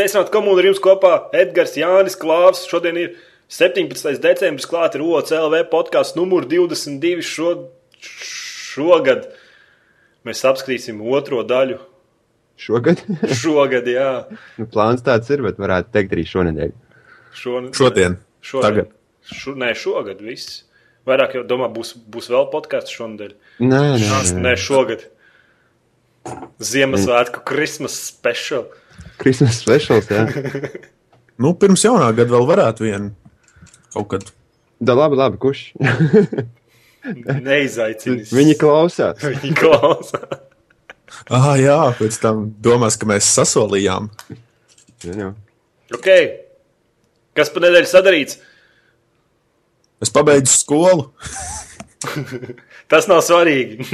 Sveicināti komunā ar jums kopā Edgars Jānis Klāvs. Šodien ir 17. decembris, klāt ir OCLV podkāsts numur 22 šo, šogad. Mēs apskatīsim otro daļu. Šogad? Šogad, jā. nu, plāns tāds ir, bet varētu teikt arī šonadēļ. Šon, Šodien. Šodien. Tagad. Šo, nē, šogad viss. Vairāk jau domā, būs, būs vēl podkāsts šonadēļ. Nē, nē, Nē, nē. šogad. Ziemassvētku Christmas special. Christmas specials. Nu, pirms jaunā gada vēl varētu vienu kaut kad. Da, labi, labi, kurš? Neizaicinājums. Viņi klausās. Viņi klausās. Ah, jā, pēc tam domās, ka mēs sasolījām. Jā, jā. Ok. Kas pa nedēļu sadarīts? Es pabeidzu skolu. Tas nav svarīgi.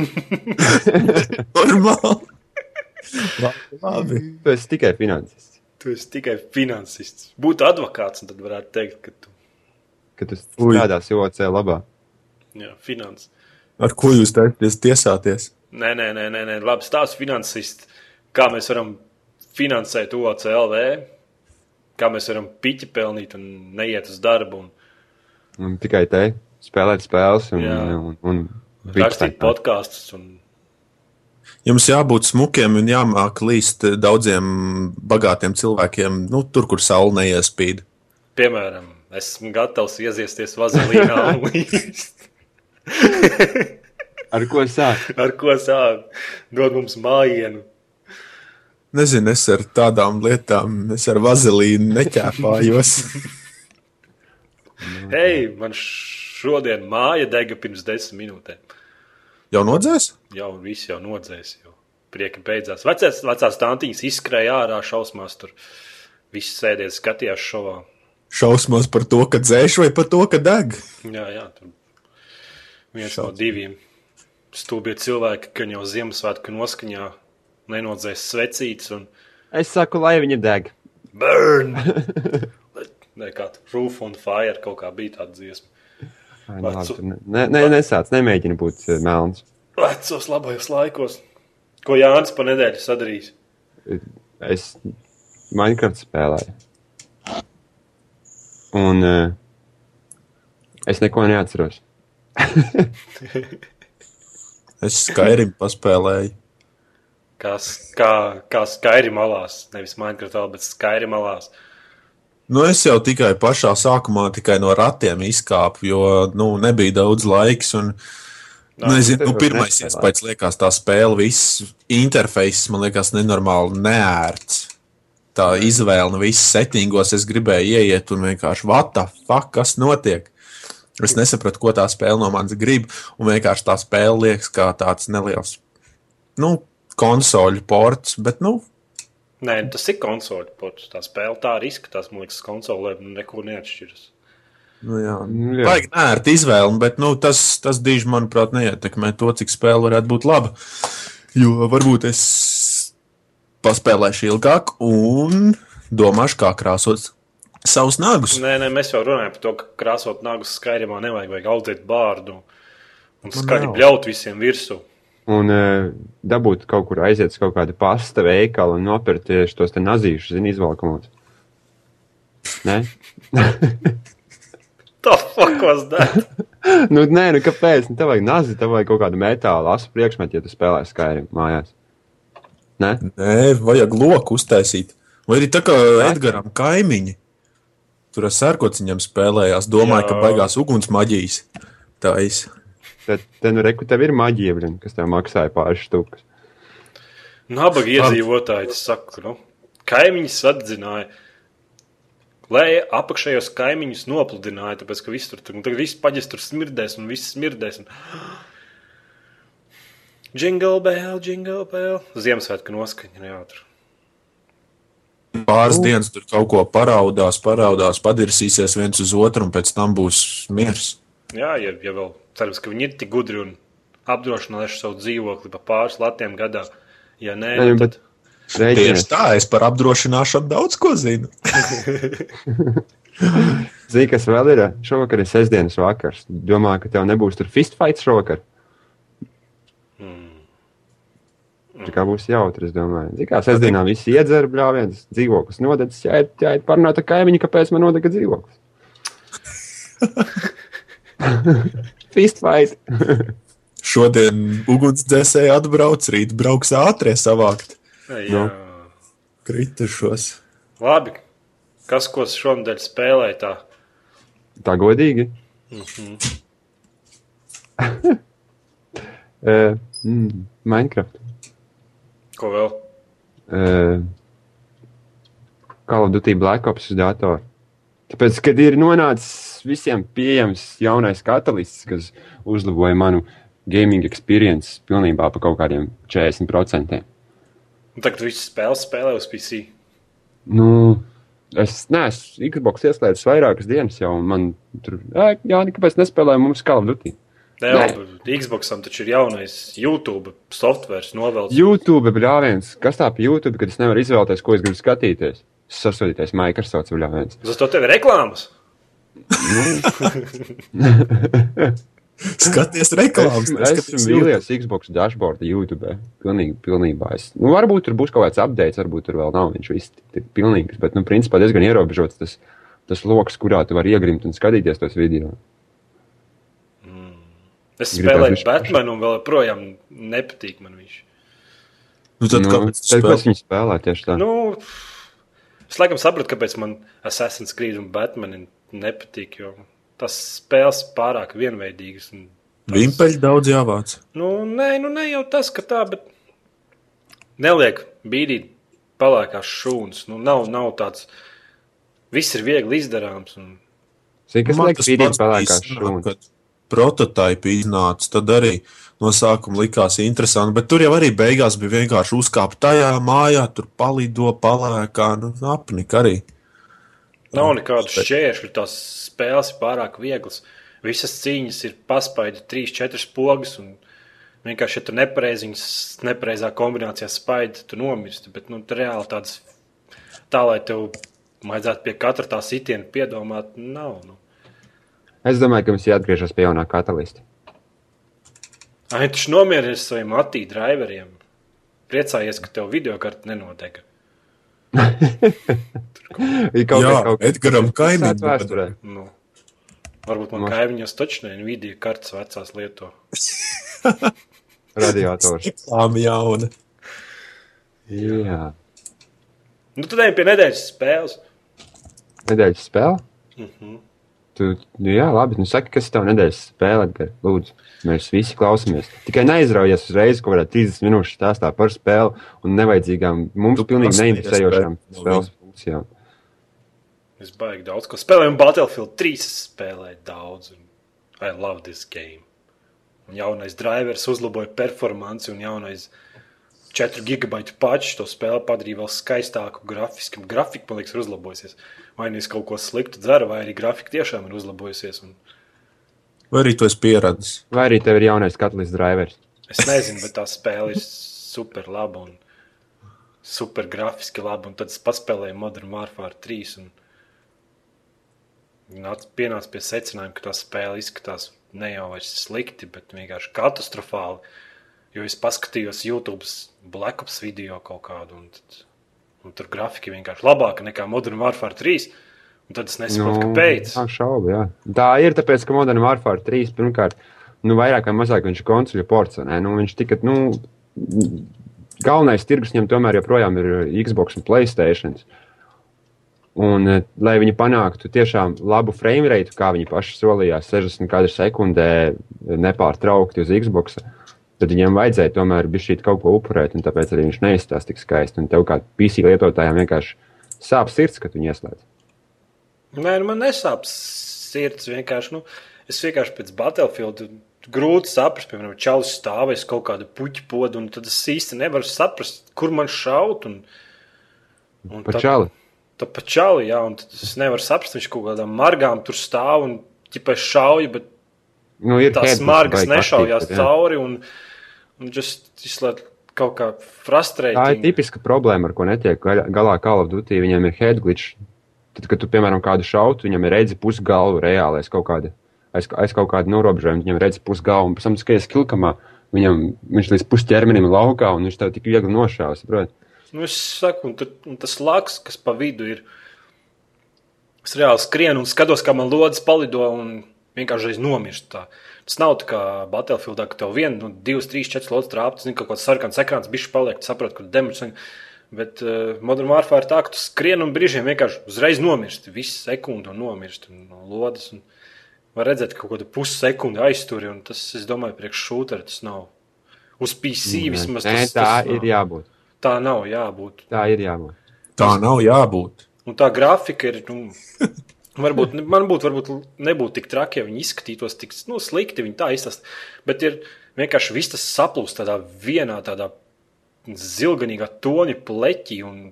Normāli. Labi, labi. Tu esi tikai finansists. tu esi tikai finansists. Būtu advokāts, un tad varētu teikt, ka tu Kad tu strādāsi OC labā. jā, finans. Ar ko jūs taisties tiesāties? Nē, nē, nē, nē, nē. labi stāsts finansists. Kā mēs varam finansēt OCLV, kā mēs varam piķi pelnīt un neiet uz darbu un Un tikai te spēlēt spēles un, Jā. un, un, un rakstīt podkāstus. Un... Jums jābūt smukiem un jāmāk līst daudziem bagātiem cilvēkiem, nu, tur, kur saule neiespīd. Piemēram, esmu gatavs ieziesties vazelīnā un līst. Ar ko sāk? Ar ko sāk? Dod mums mājienu. Nezinu, es ar tādām lietām, es ar vazelīnu neķēpājos. Hei, man šodien māja dega pirms desmit minūtēm. Jau nodzēs? Jau viss jau nodzēs, jau prieki beidzās. Vecās, vecās tantiņas izskrēja ārā šausmās, tur viss sēdēja, skatījās šovā. Šausmos par to, ka dzēš vai par to, ka deg. Jā, jā, tur viens no diviem stulbie cilvēki, ka jau Ziemassvētku noskaņā nenodzēs svecītes un Es saku, lai viņi deg. burn! Nē, kā tur roof on fire kaut kā bija tāda dziesma. Ai, nu, labi, Vecu- tur ne, ne, ne, nesāc, nemēģini būt eh, melns. Vecos labajos laikos. Ko Jānis pa nedēļu sadarīs? Es Minecraft spēlēju. Un uh, es neko neatceros. Es Skyrim paspēlēju. Kas, kā, kā skaidri malās, nevis Minecraft, bet skaidri malās. Nu, es jau tikai pašā sākumā tikai no ratiem izkāpu, jo nu, nebija daudz laiks. Un, Nā, nezinu, tev nu, pirmais iespējas liekas, tā spēle, viss interfejs man liekas nenormāli neērts. Tā izvēle, nu, viss settingos es gribēju ieiet un vienkārši, the fuck, kas notiek? Es nesapratu, ko tā spēle no manis grib, un vienkārši tā spēle liekas kā tāds neliels, nu, konsoļu ports, bet, nu, Nē, tas ir konsoli ports. Tā spēle tā arī izskatās, man liekas, konsolē neko neatšķiras. nu jā, Nu, jā. Vajag nērti izvēli, bet nu, tas, tas diži, manuprāt, neietekmē to, cik spēle varētu būt laba. Jo varbūt es paspēlēšu ilgāk un domāšu, kā krāsot savus nagus. Nē, nē, mēs jau runājam par to, ka krāsot nagus skaidrībā nevajag, vajag audzēt bārdu un skaļi nav. bļaut visiem virsū. Un uh, dabūt kaut kur aiziet uz kaut kādu pasta veikalu un nopirkt tieši tos te nazīšus, zini, izvalkamos. Nē? Tā was that? nu, nē, nu kāpēc? Nu, tev vajag nazi, tev vajag kaut kādu metālu asu priekšmetu, ja tu spēlē Skyrim mājās. Nē? Nē, vajag loku uztaisīt. Vai arī tā kā Edgars kaimiņi. Tur ar sērkociņiem spēlējās, domāju, Jā. ka beigās uguns maģijas. Tā ir. Tad, te nu reku tev ir maģija, blin, kas tev maksāja pāris štukas. Nabaga iedzīvotāji, saka, nu, kaimiņus atzināja. Lai apakšējos kaimiņus nopludināja, tāpēc ka viss tur, tur, tur viss paģis tur smirdēs un viss smirdēs. Un... Jingle bell, jingle bell. Ziemassvētku noskaņa, jā, tur. Pāris dienas tur kaut ko paraudās, paraudās, padirsīsies viens uz otru, un pēc tam būs miers. Jā, ja, ja vēl cerams, ka viņi ir tik gudri un apdrošinājuši savu dzīvokli pa pāris latiem gadā. Ja nē, Nē, nu, bet- tad Tieši Rēķinies. tā, es par apdrošināšanu daudz ko zinu. Zini, kas vēl ir? Šovakar ir sestdienas vakars. Domāju, ka tev nebūs tur fistfights šovakar. Tā kā būs jautri, es domāju. Zini, kā sestdienā visi iedzer bļāviens, dzīvoklis nodedzis, jāiet, jāiet parunāt ar kaimiņu, kāpēc man nodega dzīvoklis. Fist fight! Šodien ugunsdzēsēji atbrauc, rīt brauks ātrie savākt Jā. kritušos. Labi. Kas, ko šonadēļ spēlēja tā? Tā godīgi. uh, mm, Minecraft. Ko vēl? Uh, Call of Duty Black Ops uz datoru. Tāpēc, kad ir nonācis visiem pieejams jaunais katalists, kas uzlaboja manu gaming experience pilnībā par kaut kādiem 40%. Un Tagad viss spēles spēlē uz PC. Nu, es neesmu Xbox ieslēdzis vairākas dienas jau, un man tur, "Ē, jā, kāpēc nespēlēju mums Call of Duty? Nē, labi, Xboxam taču ir jaunais YouTube software novelts. YouTube brāviens, kas tā pa YouTube, kad es nevaru izvēlēties, ko es gribu skatīties? Sasodīties Microsoft brāviens. Uz to tev ir reklāmas. Skaties reklāmas. Es esmu mīlējis Xbox dashboard YouTube. Pilnīgi, pilnībā. Es, nu, varbūt tur būs kaut kāds update, varbūt tur vēl nav. Viņš viss ir pilnīgs, bet, nu, principā diezgan ierobežots tas, tas lokus, kurā tu vari iegrimt un skatīties tos video. Es Gribētu spēlēju Batmanu un vēl joprojām nepatīk man viņš. Nu, tad nu, kāpēc tad, kas viņi spēlē tieši tā? Nu, es laikam sapratu, kāpēc man Assassin's Creed un Batman nepatīk, jo tas spēles pārāk vienveidīgas. un tas- Vimpeļi daudz jāvāc. Nu, nē, nu, ne jau tas, ka tā, bet neliek bīdīt palēkās šūnas. Nu, nav, nav tāds, viss ir viegli izdarāms. Un... Liek tas pats pelēkās bija šūnas? kad Prototypi iznāca, tad arī no sākuma likās interesanti, bet tur jau arī beigās bija vienkārši uzkāpt tajā mājā, tur palido palēkā, nu, apnika arī. Nav nekādu šķēršļu, tās spēles ir pārāk vieglas. Visas cīņas ir paspaidi 3, 4 pogas. Un vienkārši, ja tu nepareizi viņas, nepareizā kombinācijā spaidi, tu nomirsti. Bet nu, reāli tāds, tā lai tev vajadzētu pie katra tā sitiena piedomāt, nav. Nu. Es domāju, ka mums jāatgriežas pie jaunā katalista. Ai, tu nomierinies ar saviem attīstītājiem. Priecājies, ka tev video kartē nenodega. Kaut Jā, kaut Edgaram kaimiņam. Nu. Varbūt man Mas- kaimiņos taču ne video kartes vecās lieto. Radiators. Reklāma jauna. Jā. Nu, tad ejam pie nedēļas spēles. Nedēļas spēle? Mhm. Tu, nu jā, labi. Nu, saki, kas ir tavs nedēļas spēle, Edgar? Lūdzu, mēs visi klausāmies. Tikai neizraujies uzreiz, ko varētu 30 minūtes stāstā par spēli un nevajadzīgām, mums Tu pilnīgi neinteresējošām spēles funkcijām. Es baigi daudz ko spēlēju, un Battlefield 3 es spēlēju daudz. un I love this game. Un jaunais drivers uzlaboja performanci, un jaunais 4 gigabaitu pačs to spēli padarīja vēl skaistāku grafiski. Grafika, man liekas, ir uzlabojusies. Vai nu es kaut ko sliktu dzeru, vai arī grafika tiešām ir uzlabojusies. Un Vai arī tu esi pieradis? Vai arī tev ir jaunais katlis drivers? es nezinu, bet tā spēle ir super laba un super grafiski laba. Un tad es paspēlēju Modern Warfare 3. Un pienāca pie secinājuma, ka tā spēle izskatās ne jau slikti, bet vienkārši katastrofāli. Jo es paskatījos YouTube Black Ops video kaut kādu, un, tad, un tur grafika vienkārši labāka nekā Modern Warfare 3. Un tad es nesaprotu, nu, kāpēc. Nav šaubu, jā. Tā ir tāpēc, ka Modern Warfare 3 pirmkārt, nu, vairāk vai mazāk viņš ir konsoļu ne? Nu, viņš tikai, nu, galvenais tirgus viņam tomēr joprojām ir Xbox un Playstation. Un, eh, lai viņi panāktu tiešām labu frame rate, kā viņi paši solījās, 60 kadru sekundē nepārtraukti uz Xbox, tad viņiem vajadzēja tomēr bišķīt kaut ko upurēt, un tāpēc arī viņš neizstās tik skaisti. Un tev kā PC lietotājiem vienkārši sāp sirds, kad viņi ieslēdz. Nē, nu man nesāp sirds. Vienkārši, nu, es vienkārši pēc Battlefield grūti saprast, piemēram, čalis stāvēs kaut kādu puķu podu, un tad es īsti nevaru saprast, kur man šaut. Un, un Par tad- čali. Tā pa čali, jā, un tad es nevaru saprast, viņš kaut kādām margām tur stāv un ķipa šauja, bet Nu, tās margas nešaujās jā. cauri. Un, un just izslēgt kaut kā Tā ir frustrējoši. tipiska problēma, ar ko netiek galā Call of Duty. Viņam ir headglitch. Tad, kad tu, piemēram, kādu šautu, viņam ir redzi pusgalvu reāli aiz kaut kāda, aiz, aiz kaut kāda norobežojuma. Viņam ir redzi pusgalvu, un pēc tam, kad es kilkamā, viņam, viņš līdz pusķermenim laukā, un viņš tev tik viegli nošāvis. Nu, es saku, un, tad, un tas laks, kas pa vidu ir, es reāli skrienu un skatos, kā man lodes palido un vienkārši nomirst. Tā. Tas nav tā kā Battlefieldā, ka tev viena, nu, divas, trīs, četras lodes trāptas, zini, kaut kāds sarkans ekrāns, bišķi paliek, saprot, kur demonstrēs. Bet uh, Modern Warfare ir tā, ka tu skrieni un brīžiem vienkārši uzreiz nomirsti. Visu sekundi un nomirsti no lodes. Un var redzēt, ka kaut kāda pussekundi aizturi. Tas, es domāju, priekš šūtera tas nav. Uz PC Nē, vismaz nē, tas, tā tas ir jābūt. Tā nav jābūt. Tā ir jābūt. Tā nav jābūt. Un tā grafika ir. Nu, Varbūt man būtu, varbūt nebūtu tik traki, ja viņi izskatītos tik nu, slikti. Viņi tā izstāsta. Bet ir vienkārši viss tas saplūst tādā vienā tādā zilganīgā toņa pleķī. Un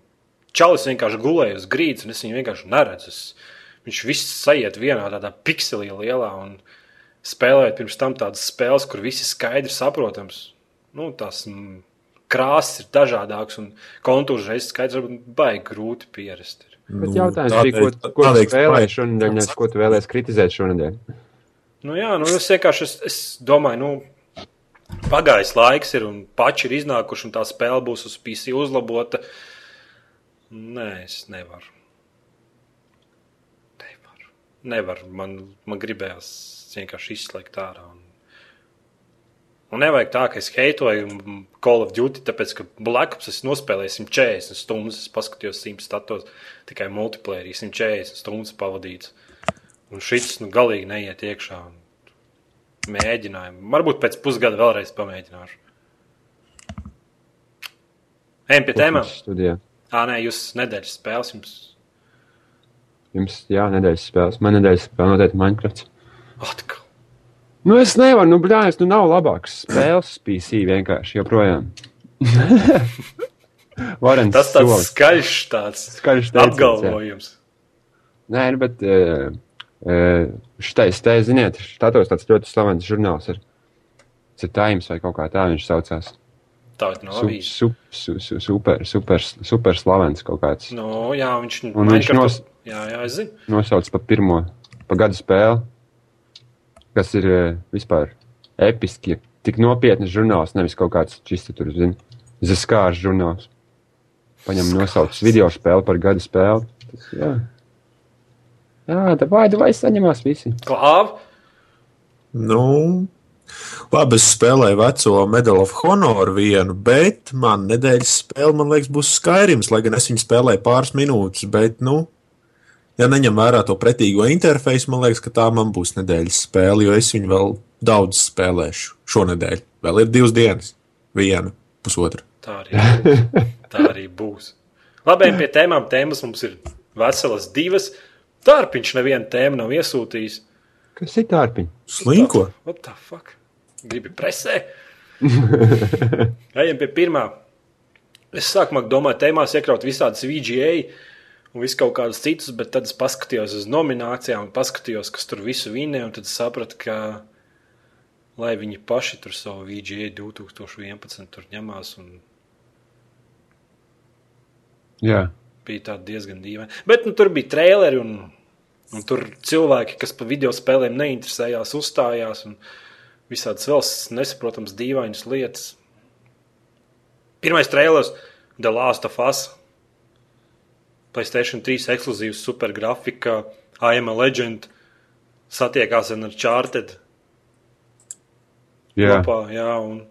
čalis vienkārši gulēja uz grīdas, un es viņu vienkārši neredzu. Es, viņš viss sajiet vienā tādā pikselī lielā un spēlējot pirms tam tādas spēles, kur viss ir skaidrs, saprotams. Nu, tās mm, krāsas ir dažādākas un kontūrs reizes skaidrs, varbūt baigi grūti pierast. Ir. Bet jautājums bija, ko, ko tu spēlēji šonadēļ, nevis ko tu vēlēsi kritizēt šonadēļ? Nu jā, nu es vienkārši es, es domāju, nu, pagājis laiks ir un pači ir iznākuši un tā spēle būs uz PC uzlabota. Nē, es nevaru. Nevaru. Nevaru. Man, man gribējās vienkārši izslēgt ārā. Un... Un nevajag tā, ka es heitoju Call of Duty, tāpēc, ka Black Ops es nospēlēju 140 stundas, es paskatījos 100 status, tikai multiplayerī 140 stundas pavadīts. Un šis nu, galīgi neiet iekšā. Mēģinājumu. Varbūt pēc pusgada vēlreiz pamēģināšu. Ejam pie tēmām. Studijā. Ā, nē, jūs nedēļas spēles jums. Jums, jā, nedēļas spēles. Man nedēļas spēle noteikti Minecraft. Atkal. Nu, es nevaru, nu, brāļs, nu, nav labāks spēles PC vienkārši joprojām. Varens Tas tāds solis. skaļš, tāds Skaļš teiciens, jā. apgalvojums. Nē, nu, bet uh, uh, šitais, te, ziniet, štatos tāds ļoti slavens žurnāls ir. Tas ir Times vai kaut kā tā viņš saucās. Tā nav avīze. su, su, su, super, super, super slavens kaut kāds. Nu, jā, viņš, Un viņš nos- Jā, jā, es zinu. Nosauc pa pirmo, pa gadu spēli, kas ir uh, vispār episki. Tik nopietnas žurnāls, nevis kaut kāds čista tur, zini, zaskārs žurnāls. Paņem nosauc video spēli par gadu spēli. Tas, jā. Jā, tā vai, vai saņemās visi. Klāva. Nu, labi, es spēlēju veco Medal of Honor vienu, bet man nedēļas spēle, man liekas, būs Skyrims, lai gan es viņu spēlēju pāris minūtes. Bet, nu, ja neņem vērā to pretīgo interfeisu, man liekas, ka tā man būs nedēļas spēle, jo es viņu vēl daudz spēlēšu šonadēļ. Vēl ir divas dienas, viena, pusotra. Tā arī būs. Tā arī būs. Labi, pie tēmām. Tēmas mums ir veselas divas. Tārpiņš nevienu tēmu nav iesūtījis. Kas ir tārpiņi? Slinko. What the fuck? Gribi presē? Ejam pie pirmā. Es sākumā domāju, tēmās iekļaut visādas VGA un visu kaut kādus citus, bet tad es paskatījos uz nominācijām, paskatījos, kas tur visu vinēja, un tad sapratu, ka lai viņi paši tur savu VGA 2011 tur ņemās un Jā. bija tāda diezgan dīvaina. Bet nu, tur bija traileri, un, un tur cilvēki, kas par video spēlēm neinteresējās, uzstājās. Un visādas vēl nesaprotamas, dīvainas lietas. Pirmais trailers, The Last of Us, Playstation 3 ekskluzīvs supergrafika, I am legend, satiekās ar Uncharted. Jā. Kopā, jā, un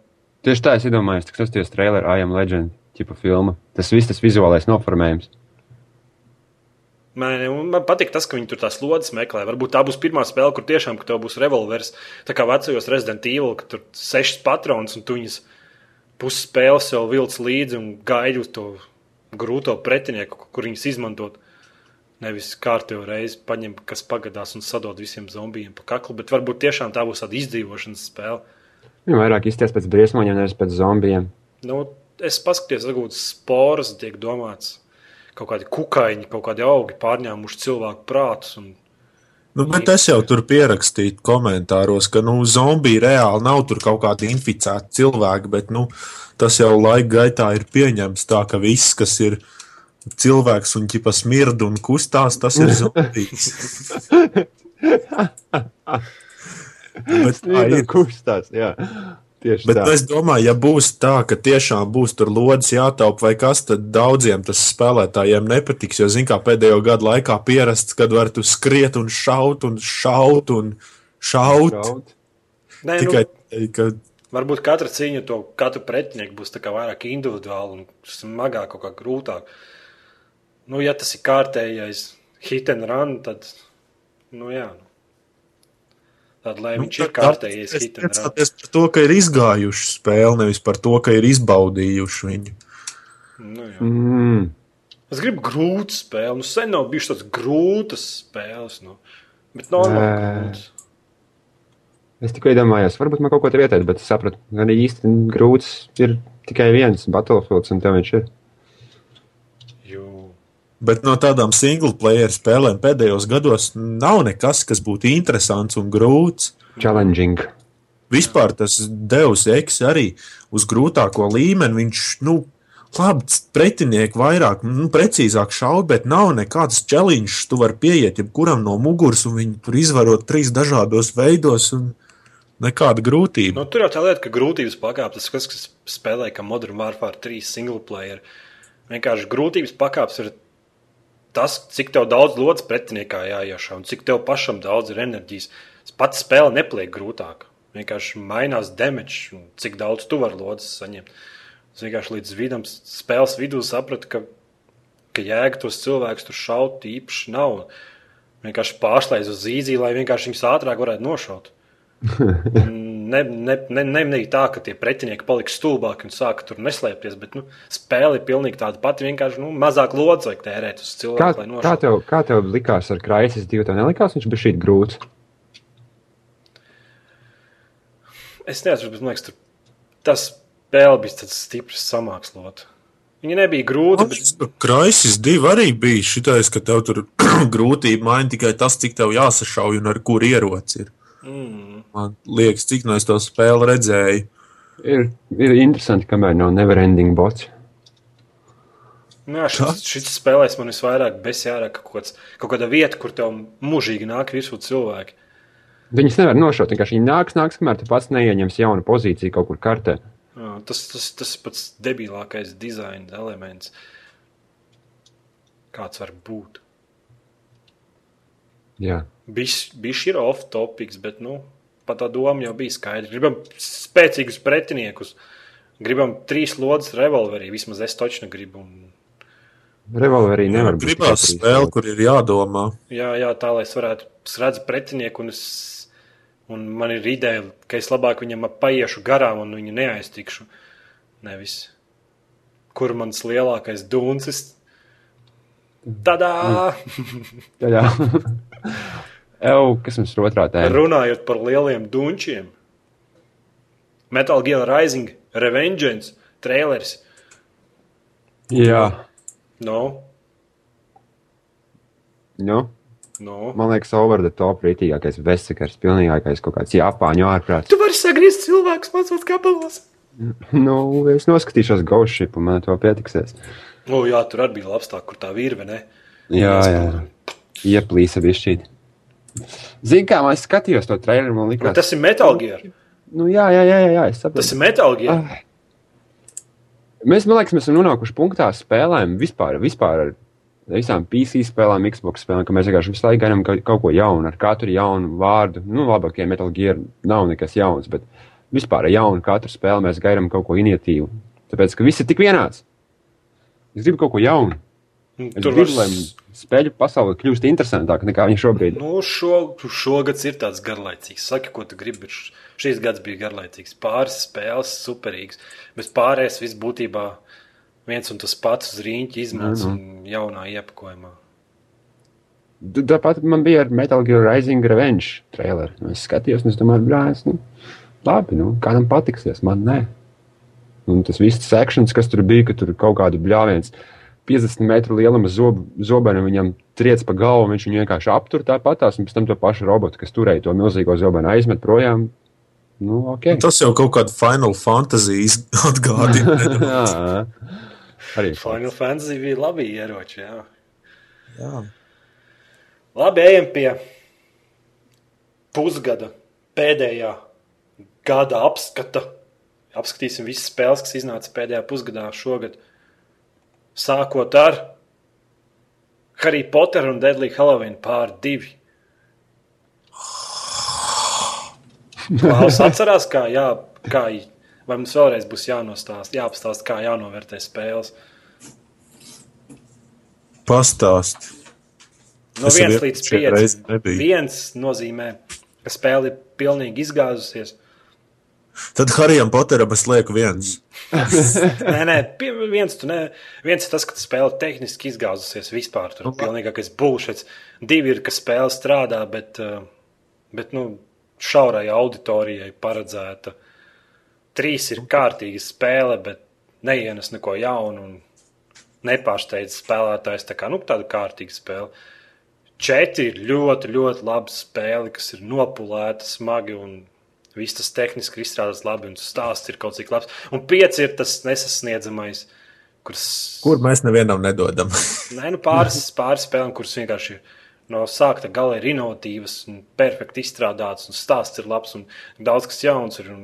Tieši tā es iedomājos, tas ir trailer I am Legend tipa filma. Tas viss tas vizuālais noformējums. Man, man patīk tas, ka viņi tur tās lodes meklē. Varbūt tā būs pirmā spēle, kur tiešām tev būs revolvers. Tā kā vecajos Resident Evil, ka tur sešas patronas un tu viņas pusi spēles jau vilc līdzi un gaidi uz to grūto pretinieku, kur viņas izmantot. Nevis kārtīgi reizi paņem, kas pagadās un sadod visiem zombijiem pa kaklu, bet varbūt tiešām tā būs tāda izdzīvošanas spēle. Viņa vairāk izties pēc briesmoņiem, nevis pēc zombijiem. Nu, es paskatījos, varbūt sporas tiek domāts. Kaut kādi kukaiņi, kaut kādi augi pārņēmuši cilvēku prātus. Un... Nu, bet es jau tur pierakstīju komentāros, ka nu, zombiji reāli nav tur kaut kādi inficēti cilvēki, bet nu, tas jau laika gaitā ir pieņemts tā, ka viss, kas ir cilvēks un ķipa smird un kustās, tas ir zombijs. bet tā ir. kustās. Jā. Tieši Bet tā. es domāju, ja būs tā, ka tiešām būs tur lodes jātaupa vai kas, tad daudziem tas spēlētājiem nepatiks. Jo, zin kā pēdējo gadu laikā pierasts, kad var tu skriet un šaut un šaut un šaut. Šaut. Nē, Tikai, nu, ka varbūt katra cīņa to katru pretinieku būs tā kā vairāk individuāli un smagāk, kaut kā grūtāk. Nu, ja tas ir kārtējais hit and run, tad, nu jā. Nu. Tad, lai Nu, viņš ir tad- kārtējais tad hit and run. priecāties par to, ka ir izgājuši spēli, nevis par to, ka ir izbaudījuši viņu. Nu, jā. Mm. Es gribu grūtu spēli. Nu, sen nav bijušas tādas grūtas spēles. Nu. Bet normāli Nē. grūtas. Es tikai iedomājos, varbūt man kaut ko te vietēt, bet es sapratu, ka arī īsti grūts ir tikai viens Battlefields, un tev viņš ir. Bet no tādām single player spēlēm pēdējos gados nav nekas, kas būtu interesants un grūts. Challenging. Vispār tas devs X arī uz grūtāko līmeni. Viņš, nu, labi, pretinieki vairāk, nu, precīzāk šauj, bet nav nekādas challenge. Tu vari pieiet jebkuram no muguras un viņi tur izvarot trīs dažādos veidos. un Nekāda grūtība. Nu, tur jau tā lieta, ka grūtības pakāpes, tas, kas, kas spēlē kā Modern Warfare 3 single player. Vienkārši grūtības pakāpes ir tas, cik tev daudz lodes pretiniekā jāiešā un cik tev pašam daudz ir enerģijas. Pats spēle nepaliek grūtāka. Vienkārši mainās damage, un cik daudz tu vari lodes saņemt. Es vienkārši līdz vidam, spēles vidū sapratu, ka, ka jēga tos cilvēkus tur šaut īpaši nav. Vienkārši pārslēdz uz zīzi, lai vienkārši viņus ātrāk varētu nošaut. Ne, ne, ne, ne, ne tā, ka tie pretinieki paliks stulbāki un sāka tur neslēpties, bet nu, spēle ir pilnīgi tāda pati. Vienkārši nu, mazāk lodziņu vajag tērēt uz Kā, cilvēku, kā, nošautu. tev, kā tev likās ar Crysis 2? Tev nelikās viņš bija šī grūts. Es nezinu, bet man liekas, tur tas spēle bija tāds stiprs samākslot. Viņa nebija grūta, bet Kraisis divi arī bija šitais, ka tev tur grūtība maina tikai tas, cik tev jāsašauj un ar kur ieroci ir. mm, Man liekas, cik no es to spēli redzēju. Ir, ir interesanti, kamēr nav neverending bots. nu, jā, šis, šis spēlēs man visvairāk besjārā ka kaut, kāds, kaut kāda vieta, kur tev mūžīgi nāk virsū cilvēki. Viņus nevar nošaut. Vienkārši viņi nāks, nāks, kamēr tu pats neieņems jaunu pozīciju kaut kur kartē. Jā, tas, tas, tas pats debilākais dizaina elements, kāds var būt. Jā. Viņš ir off-topics, bet nu, pat tā doma jau bija skaidra. Gribam spēcīgus pretiniekus, gribam trīs lodes revolverī. Vismaz es toču negribu. Un, Revolverī nevar būt. Gribās lodes. kur ir jādomā. jā, jā, tā lai es varētu redzēt pretinieku, un, es, un man ir ideja, ka es labāk viņam paiešu garām un viņu neaiztikšu. Nevis kur mans lielākais duncis. Tādā! Jā. Ew, kas mums ir otrā tēma? Runājot par lieliem dunčiem, Metal Gear Rising, Revengeance, trailers. Jā. No, Nu, no. man liekas, over the top rītīgākais vesakars, pilnīgākais kaut kāds Japāņu ārprāts. Tu vari sagriezt cilvēkus mazos gabalos. Nu, es noskatīšos Ghost Ship un man to pietiksies. O, jā, tur arī bija labs tā, kur tā virve, ne? Jā, jā. Ieplīsa bišķīt. Zini, kā man es skatījos to traileru, man likās. tas ir Metal Gear. Nu, jā, jā, jā, jā, jā es saprotu. Tas ir Metal Gear. Ah. Mēs, man liekas, mēs esam nonākuši punktā spēlēm vispār, vispār ar visām PC spēlēm, Xbox spēlēm, ka mēs vienkārši visu laiku gaidām kaut, ko jaunu, ar katru jaunu vārdu. Nu, labāk, ja Metal Gear nav nekas jauns, bet vispār ar jaunu katru spēli mēs gaidām kaut ko iniciatīvu. Tāpēc, ka viss ir tik vienāds. Es gribu kaut ko jaunu. Es Tur gribu, lai spēļu pasaule kļūst interesantāka nekā viņa šobrīd. Nu, šo, šogads ir tāds garlaicīgs. Saki, ko tu gribi. bet š- Šīs gads bija garlaicīgs. Pāris spēles, superīgs. Bet pārējais viss būtībā viens un tas pats uz rīņķa izmērs Nu, un jaunā iepakojumā. Tāpat man bija ar Metal Gear Rising Revenge traileru. Nu, Es skatījos, un es domāju, brālis, nu, labi, nu, kādam patiksies, man nē. Un tas viss sekšanas, kas tur bija, ka tur kaut kādu bļāviens 50 metru lieluma zob, zobenu viņam triec pa galvu, viņš viņu vienkārši aptur tāpatās, un pēc tam to pašu robotu, kas turēja to milzīgo zobenu, aizmet projām. Nu, ok. Tas jau kaut kāda Final Fantasy atgādina. Jā, arī Final Fantasy bija labi ieroči. Jā. Jā. Labi, ejam pie pusgada pēdējā gada apskata apskatīsim visas spēles, kas iznāca pēdējā pusgadā šogad. Sākot ar Harry Potter un Deadly Halloween pār divi. Klaus atcerās, kā, jā, kā, vai mums vēlreiz būs jānostāst, jāapstāst, kā jānovērtē spēles. Pastāst. No Es 1 līdz iepriekšējā 5. reizē nebiju. Viens nozīmē, ka spēle ir pilnīgi izgāzusies. Tad Harijam Poteram es lieku viens. Nē, nē, viens, tu ne, viens ir tas, ka spēle tehniski izgāzusies vispār. Tur ir pilnīgākais bullshit. Divi ir, ka spēle strādā, bet, uh, bet nu, šaurai auditorijai paredzēta. Trīs ir kārtīga spēle, bet neienes neko jaunu un nepārsteidz spēlētājs. Tā kā nu, tāda kārtīga spēle. Četri ir ļoti, ļoti laba spēle, kas ir nopulēta smagi un viss tas tehniski ir izstrādāts labi un stāsts ir kaut cik labs. Un pieci ir tas nesasniedzamais, kuras Kur mēs nevienam nedodam? Nē, nu pāris, pāris spēlēm, kuras vienkārši ir no sākta gala ir inovatīvas un perfekti izstrādātas, un stāsts ir labs un daudz kas jauns. Ir, un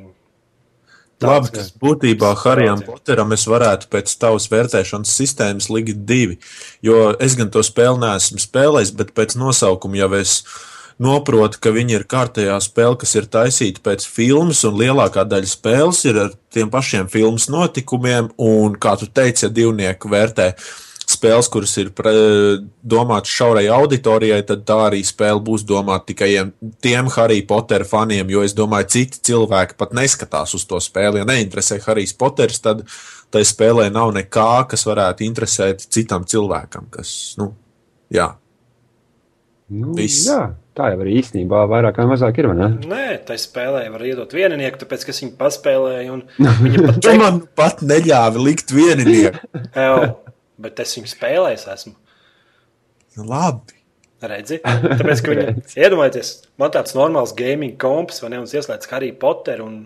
Labi, kas- tas būtībā Harijam. Poteram es varētu pēc tavas vērtēšanas sistēmas likt divi. Jo es gan to spēli neesmu spēlējis, bet pēc nosaukuma jau es noprotu, ka viņi ir kārtējā spēle, kas ir taisīta pēc filmas, un lielākā daļa spēles ir ar tiem pašiem filmas notikumiem. Un, kā tu teici, ja divnieki vērtē spēles, kuras ir domātas šaurai auditorijai, tad tā arī spēle būs domāta tikai tiem Harry Potter faniem, jo es domāju, citi cilvēki pat neskatās uz to spēli. Ja neinteresē Harijs Poters, tad tai spēlē nav nekā, kas varētu interesēt citam cilvēkam. Kas, nu, jā. Nu, Viss. jā, tā jau arī īstenībā vairāk vai mazāk ir. vai ne? Nē, tai spēlē var iedot vieninieku, tāpēc, ka viņi paspēlēja. un Viņa pat teica, man pat neļāvi likt vieninieku. "Ew, bet es viņu spēlēju, esmu. Nu, Labi. Redzi? Tāpēc, ka viņi iedomājieties, man tāds normāls gaming komps, vai ne, un es ieslēdzu Harry Potter. Un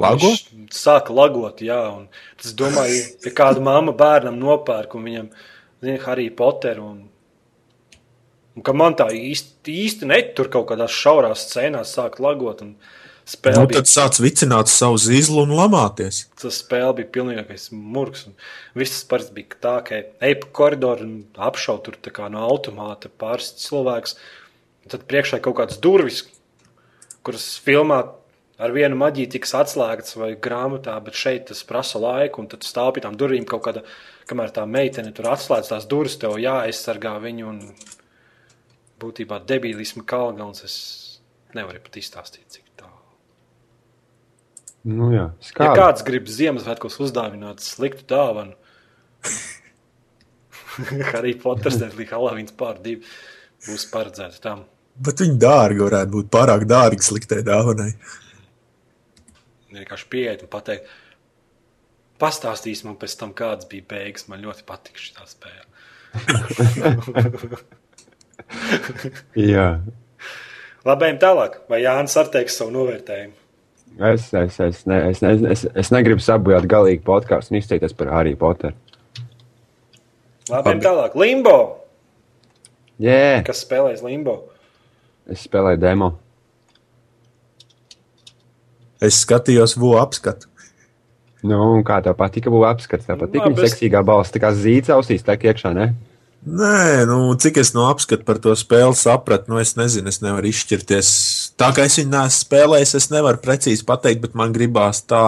Lago? Viņš sāka lagot, jā. un Es domāju, ja kāda mamma bērnam nopērk un viņam zina Harry Potter. Un, un ka man tā īsti, īsti netur kaut kādās šaurās scēnās sāk lagot. Nu, bija, tad sāc vicināt savu zīzlu un lamāties. tas spēle bija pilnīgais murgs. Viss parasti bija tā, ka ej pa koridoru un apšaut tur no automāta pāris cilvēks. Tad priekšā ir kaut kādas durvis, kuras filmā ar vienu maģiju tiks atslēgts vai grāmatā, bet šeit tas prasa laiku, un tad stāv pie tām durvīm kaut kāda, kamēr tā meitene tur atslēdz tās durvis, tev jāaizsargā viņu, un būtībā debīlisma kalgals es nevaru pat izstāstīt, cik tā. Nu, jā, Ja skābi. kāds grib Ziemassvētkos uzdāvināt sliktu dāvanu, Harry Potters, Deadly Halloweens pār divi būs paredzēta tam. Bet viņi dārgi varētu būt pārāk dārgi sliktai dāvanai. Vienkārši pieiet un pateikt, pastāstīs man pēc tam, kādas bija beigas. Man ļoti patīk šī spēle. Jā. Labi, ejam tālāk. Vai Jānis ar teiks savu novērtējumu? Es, es, es, ne, es, ne, es, es negribu sabojāt galīgi podkāstu un izteikties par Harry Potteru. Labi, ejam tālāk. Limbo! Jā, Kas spēlēs Limbo? es spēlēju demo. Es skatījos, vu apskatu. Nu, kā tev patika, būtu apskats. Tev patīk Labi, viņa es- seksīgā balss, tā kā zīts ausīs, tā iekšā, ne? Nē, nu, cik es no apskata par to spēli sapratu, nu, es nezinu, es nevaru izšķirties. Tā kā es viņu neesmu spēlējis, es nevaru precīzi pateikt, bet man gribās tā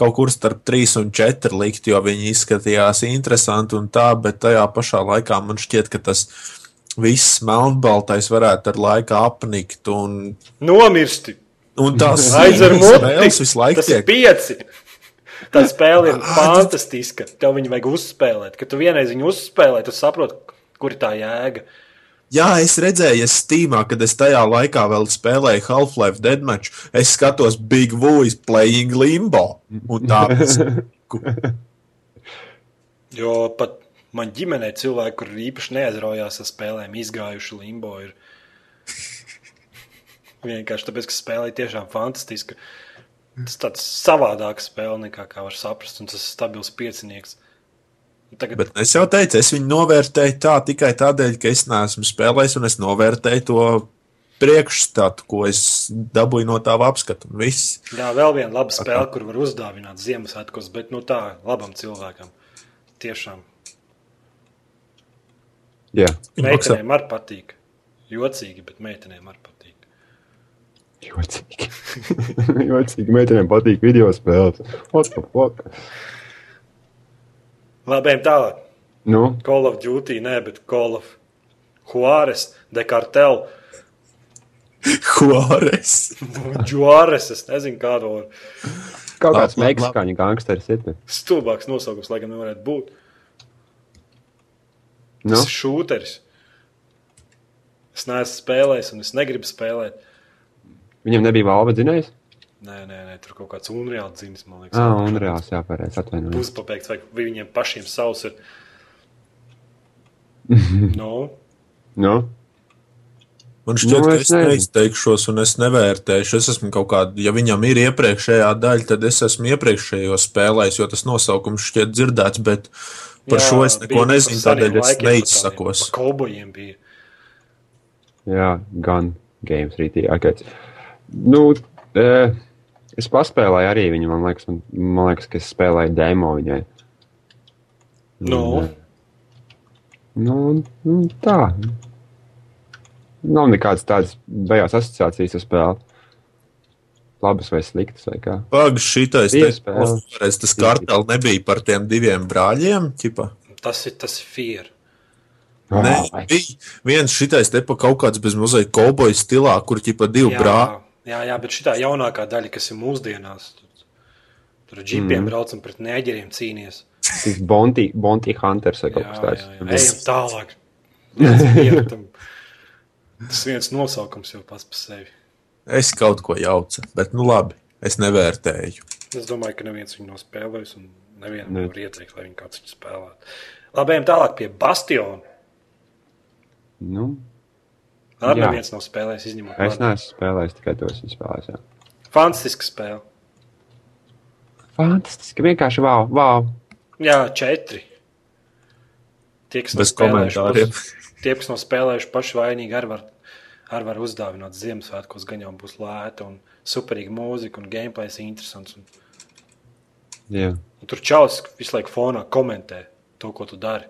kaut kur starp 3 un 4 likt, jo viņi izskatījās interesanti un tā, bet tajā pašā laikā man šķiet, ka tas viss melnbaltais varētu ar laiku apnikt un, Nomirsti! un tās Aizver muti! Tas ir pieci! Tā spēle ir fantastiska. Tev viņu vajag uzspēlēt. Kad tu vienreiz viņu uzspēlē, tu saproti, kur ir tā jēga. Jā, es redzēju, es Steamā, kad es tajā laikā vēl spēlēju Half-Life Deadmatch, es skatos Big Voice playing limbo. Un tā Jo pat man ģimenē cilvēki, kuriem īpaši neaizraujās ar spēlēm, izgājuši limbo. Ir vienkārši tāpēc, ka spēlē ir tiešām fantastiska. Tas tāds savādāks spēle nekā kā var saprast, un tas ir stabils piecinieks. Un Tagad, Bet es jau teicu, es viņu novērtēju tā tikai tādēļ, ka es neesmu spēlējis, un es novērtēju to priekšstatu, ko es dabūju no tā apskata. Jā, vēl viena laba spēle, kur var uzdāvināt Ziemassvētkos, bet nu tā, labam cilvēkam. Tiešām. Jā, Meitenēm arī patīk. Jocīgi, bet meitenēm arī patīk. Jocīgi. jocīgi. Meitenēm patīk video spēles. What the fuck? Labi, tālāk. Nu, Call of Duty, nē, bet Call of Juarez, Dekartel, Juarez. Juarez, es nezinu, kādu var. kaut kāds meksikāņu gangsteris ir. Stulbāks nosaukums, laikam, nevarētu būt. Nu, Tas ir šūteris. Es neesmu spēlējis, un es negribu spēlēt. Viņam nebija valva dzinējs? Nē, nē, nē tur kaut kāds unreāls dzīves, man liekas. Ah, un reāls jāpārēc atvainojies. Puspabeigts, vai vai viņiem pašiem savs ir. nu, Nu, Man šķiet, Nu, ka es neizteikšos un es nevērtēšu. Es esmu kaut kāda, ja viņam ir iepriekšējā daļa, tad es esmu iepriekšējo spēlējis, jo tas nosaukums šķiet dzirdēts, bet par jā, šo es neko nezinu, tādēļ es neizsakos. Kaubojiem bija. jā, gan games rītī. Okay. Nu, e, es paspēlēju arī viņu, man liekas, man, man liekas, ka es spēlēju demo viņai. Nu, Nu, nu, tā. Nav nekādas tādas beigās asociācijas ar spēli. Labas vai sliktas, vai kā. Pagaidzi, šitais Bija te-. Reiz tas kartēl nebija par tiem diviem brāļiem, ķipa. tas ir tas fear. Nē, bija viens šitais te pa kaut kāds bez mazliet kauboja stilā, kur ķipa divi brāļi. Jā, jā, bet šī jaunākā daļa, kas ir mūsdienās, tur, tur ar džipiem mm. braucam pret nēģeriem cīnīties. Tas Bonti, Bonti Hunters vai kaut Jā, kas tāds. Ejam tālāk. Tas viens nosaukums jau pats par sevi. Es kaut ko jaucu, bet nu labi, es nevērtēju. Es domāju, ka neviens viņu nav spēlējis, un nevienam Ne. nevar ieteikt, lai viņi kāds viņu spēlētu. Labi, ejam tālāk pie Bastiona. Nu, Arī Jā. neviens nav spēlējis, izņemot es mani. neesmu spēlējis, tikai tos esmu spēlējis. Jā. Fantastiska spēle. Fantastiski, vienkārši wow, wow. Jā, četri. Tie, kas nav Bez spēlējuši, komentāriem. tie, kas nav spēlējuši paši vainīgi, arī var, arī var uzdāvināt Ziemassvētkos. Gan jau būs lēta un superīga mūzika un gameplays interesants. Un, Jā. un tur čaus visu laiku fonā komentē to, ko tu dari.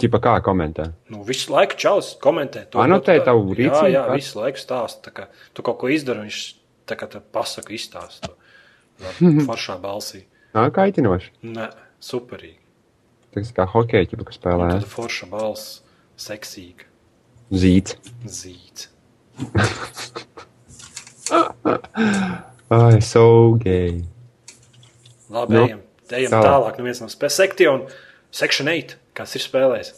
Čipa kā komentē? Nu, visu laiku čaus komentē to, Anotē tu dari. tavu Jā, rīcību jā, kāds? visu laiku stāsta. tā kā Tu kaut ko izdari, viņš tā kā te pasaka izstāstu. Tādā Foršā balsī. Nā, kaitinoši. Nē, superīgi. Tas kā hokeja ķipa, kas spēlē. Tāda forša balss, seksīga, Zīts. zīta. Ai, so gay. Labi, Nu, ejam, ejam tālāk. tālāk. Neviens nav spēlējis. Sektion, Section 8. Kas ir spēlējis?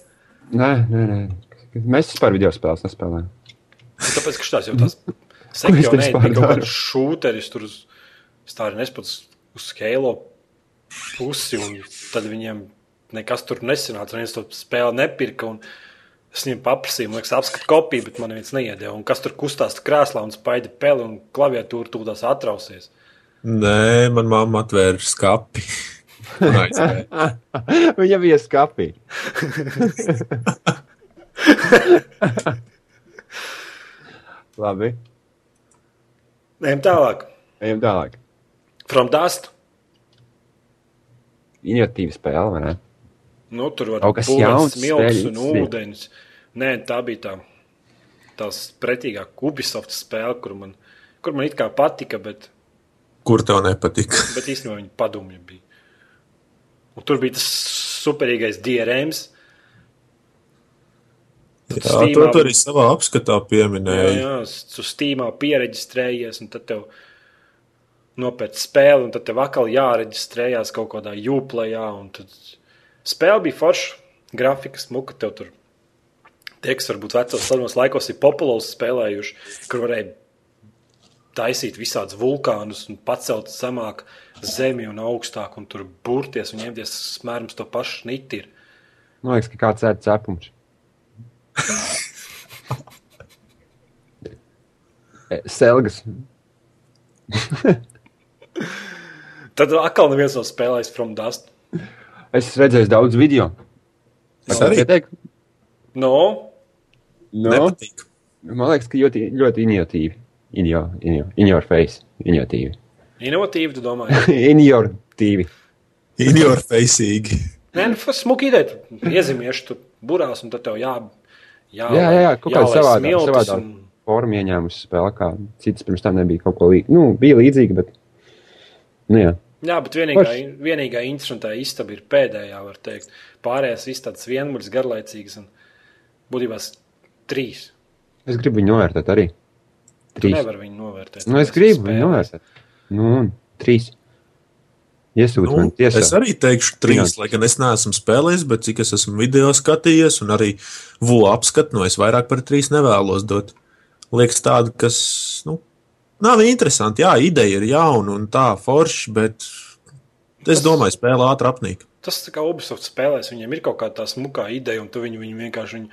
Nē, nē, nē. Mēs vispār video spēles nespēlējam. Nu, Tāpēc, ka šitās jau tās Ko es Section te 8 vispār bija kaut kāds šūteris tur arī nespats uz skēlo pusi, un tad viņiem nekas tur nesanāca. Viens to spēli nepirka, un es viņiem paprasīju, liekas, apskat kopiju, bet man neviens neiedēja. Un kas tur kustās krēslā un spaida peli, un klaviatūra tūdās atrausies. Nē, man mamma atvēra skapi. Viņa bija skapī. Labi. Ejam tālāk. Ejam tālāk. From Dust. Innovatīva spēle, vai ne? Nu, tur var Kaut kas būt jauns, smilts un ūdens. Nē, tā bija tā. Tās pretīgā Ubisoft spēle, kur man, kur man it kā patika, bet, Kur tev nepatika? bet īstenībā viņa padomja bija. Un tur bija tas superīgais DRM. Jā, Steamā- to tu arī savā apskatā Jā, pieminēji. jā, tu Steamā pieregistrējies, un tad tev nopērc spēli, un tad tev atkal jāreģistrējās kaut kādā jūplējā. un Tad spēle bija forša, grafika smuka, tev tur tie, kas varbūt vecos senos laikos ir populārs spēlējuši, kur varēja taisīt visādus vulkānus un pacelt zemāk zemi un augstāk, un tur burties un ņemties smērums to pašu niti. ir. Man liekas, ka kāds ēd cepums. E, Selgas. Tad atkal neviens nav spēlējis From Dust. Es esmu redzējis daudz video. Es arī Pieteikt? No, No, nepatīk. Man liekas, ka ļoti, ļoti innovatīvi. In your, in your, in your face. Innovatīvi. Inovatīvi, tu domā? Innovatīvi. In your faceīgi. Nē, nu, smuki ideja. Tu iezimieši, tu burās, un tad tev jā, jā, Jā, jā, jā kaut kāda jālai savādā, smiltis savādā un- forma ieņēmusi spēlē, kā citas pirms tam nebija kaut ko līdzīga. Nu, bija līdzīga, bet. Nu, jā. Jā, bet vienīgā, vienīgā interesantā istaba ir pēdējā, var teikt. Pārējās istabas vienmuļas, garlaicīgas un būtībā trīs. Es gribu viņu novērtēt arī. Tu Trīs. nevari viņu novērtēt. Nu, es gribu spēlēs. viņu novērtēt. Nu, un trīs. Iesūtu Nu, man tiesā. es arī teikšu, trīs, lai gan es neesmu spēlējis, bet cik es esmu video skatījies, un arī VU apskatu, no es vairāk par trīs nevēlos dot. Liekas, tāda, kas nu, nav interesanti. Jā, ideja ir jauna un tā forša, bet es Tas- domāju, spēlē ātri apnīk. Tas tā kā Ubisoft spēlēs, viņiem ir kaut kāda tā smukā ideja, un tu viņu, viņu vienkārši viņu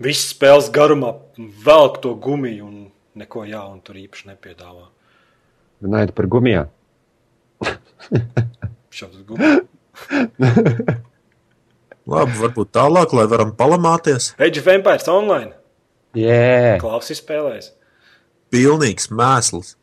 visu spēles garumā velk to gumiju un neko jaunu tur īpaši nepiedāvā. Runājot par gumijām. Šādu gumiju. Labi, varbūt tālāk, lai varam palamāties. Age of Empires online. Jē, Klausi spēlēs. Pilnīgs mēsls.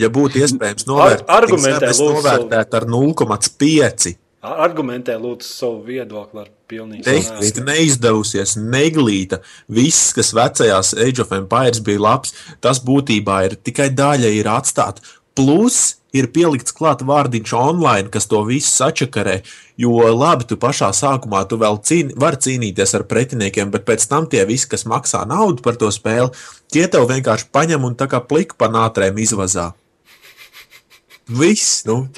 Ja būtu iespējams novērtēt, argumentē, es lūdzu, novērtētu ar 0,5. Ar- Argumentē, lūdzu, savu viedokli ar pilnīgi Tehniski neizdevusies, neglīta. Viss, kas vecajās Age of Empires bija labs, tas būtībā ir tikai daļa ir atstāta. Plus ir pielikts klāt vārdiņš online, kas to visu sačakarē. Jo labi, tu pašā sākumā tu vēl cīn, vari cīnīties ar pretiniekiem, bet pēc tam tie visi, kas maksā naudu par to spēli, tie tev vienkārši paņem un tā kā pliku pa nātrēm izvazā. Viss, nu,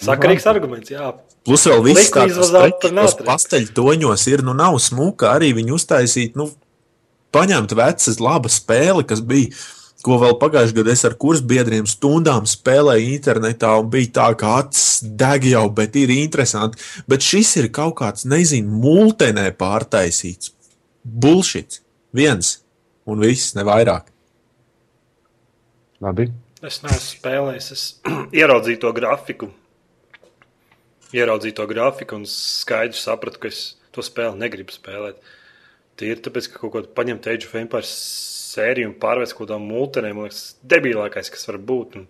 Sakarīgs arguments, jā. Plus vēl viss Liku izvazāt par nātrēm. pasteļu toņos ir, nu nav smuka arī viņu uztaisīt, nu, paņemt vecas laba spēle, kas bija, ko vēl pagājušajā gadā es ar kursbiedriem stundām spēlēju internetā un bija tā, ka acis deg jau, bet ir interesanti. Bet šis ir kaut kāds, nezinu, multenē pārtaisīts. Bullshit. Viens un viss, ne vairāk. Labi. Es neesmu spēlējis. Es ieraudzīju to grafiku. Ieraudzīju to grafiku un skaidri sapratu, ka es to spēli negribu spēlēt. Ir tāpēc, ka kaut ko paņemt Age of Empires sēriju un pārvērst kaut kādā multenē, man liekas, debilākais, kas var būt. Un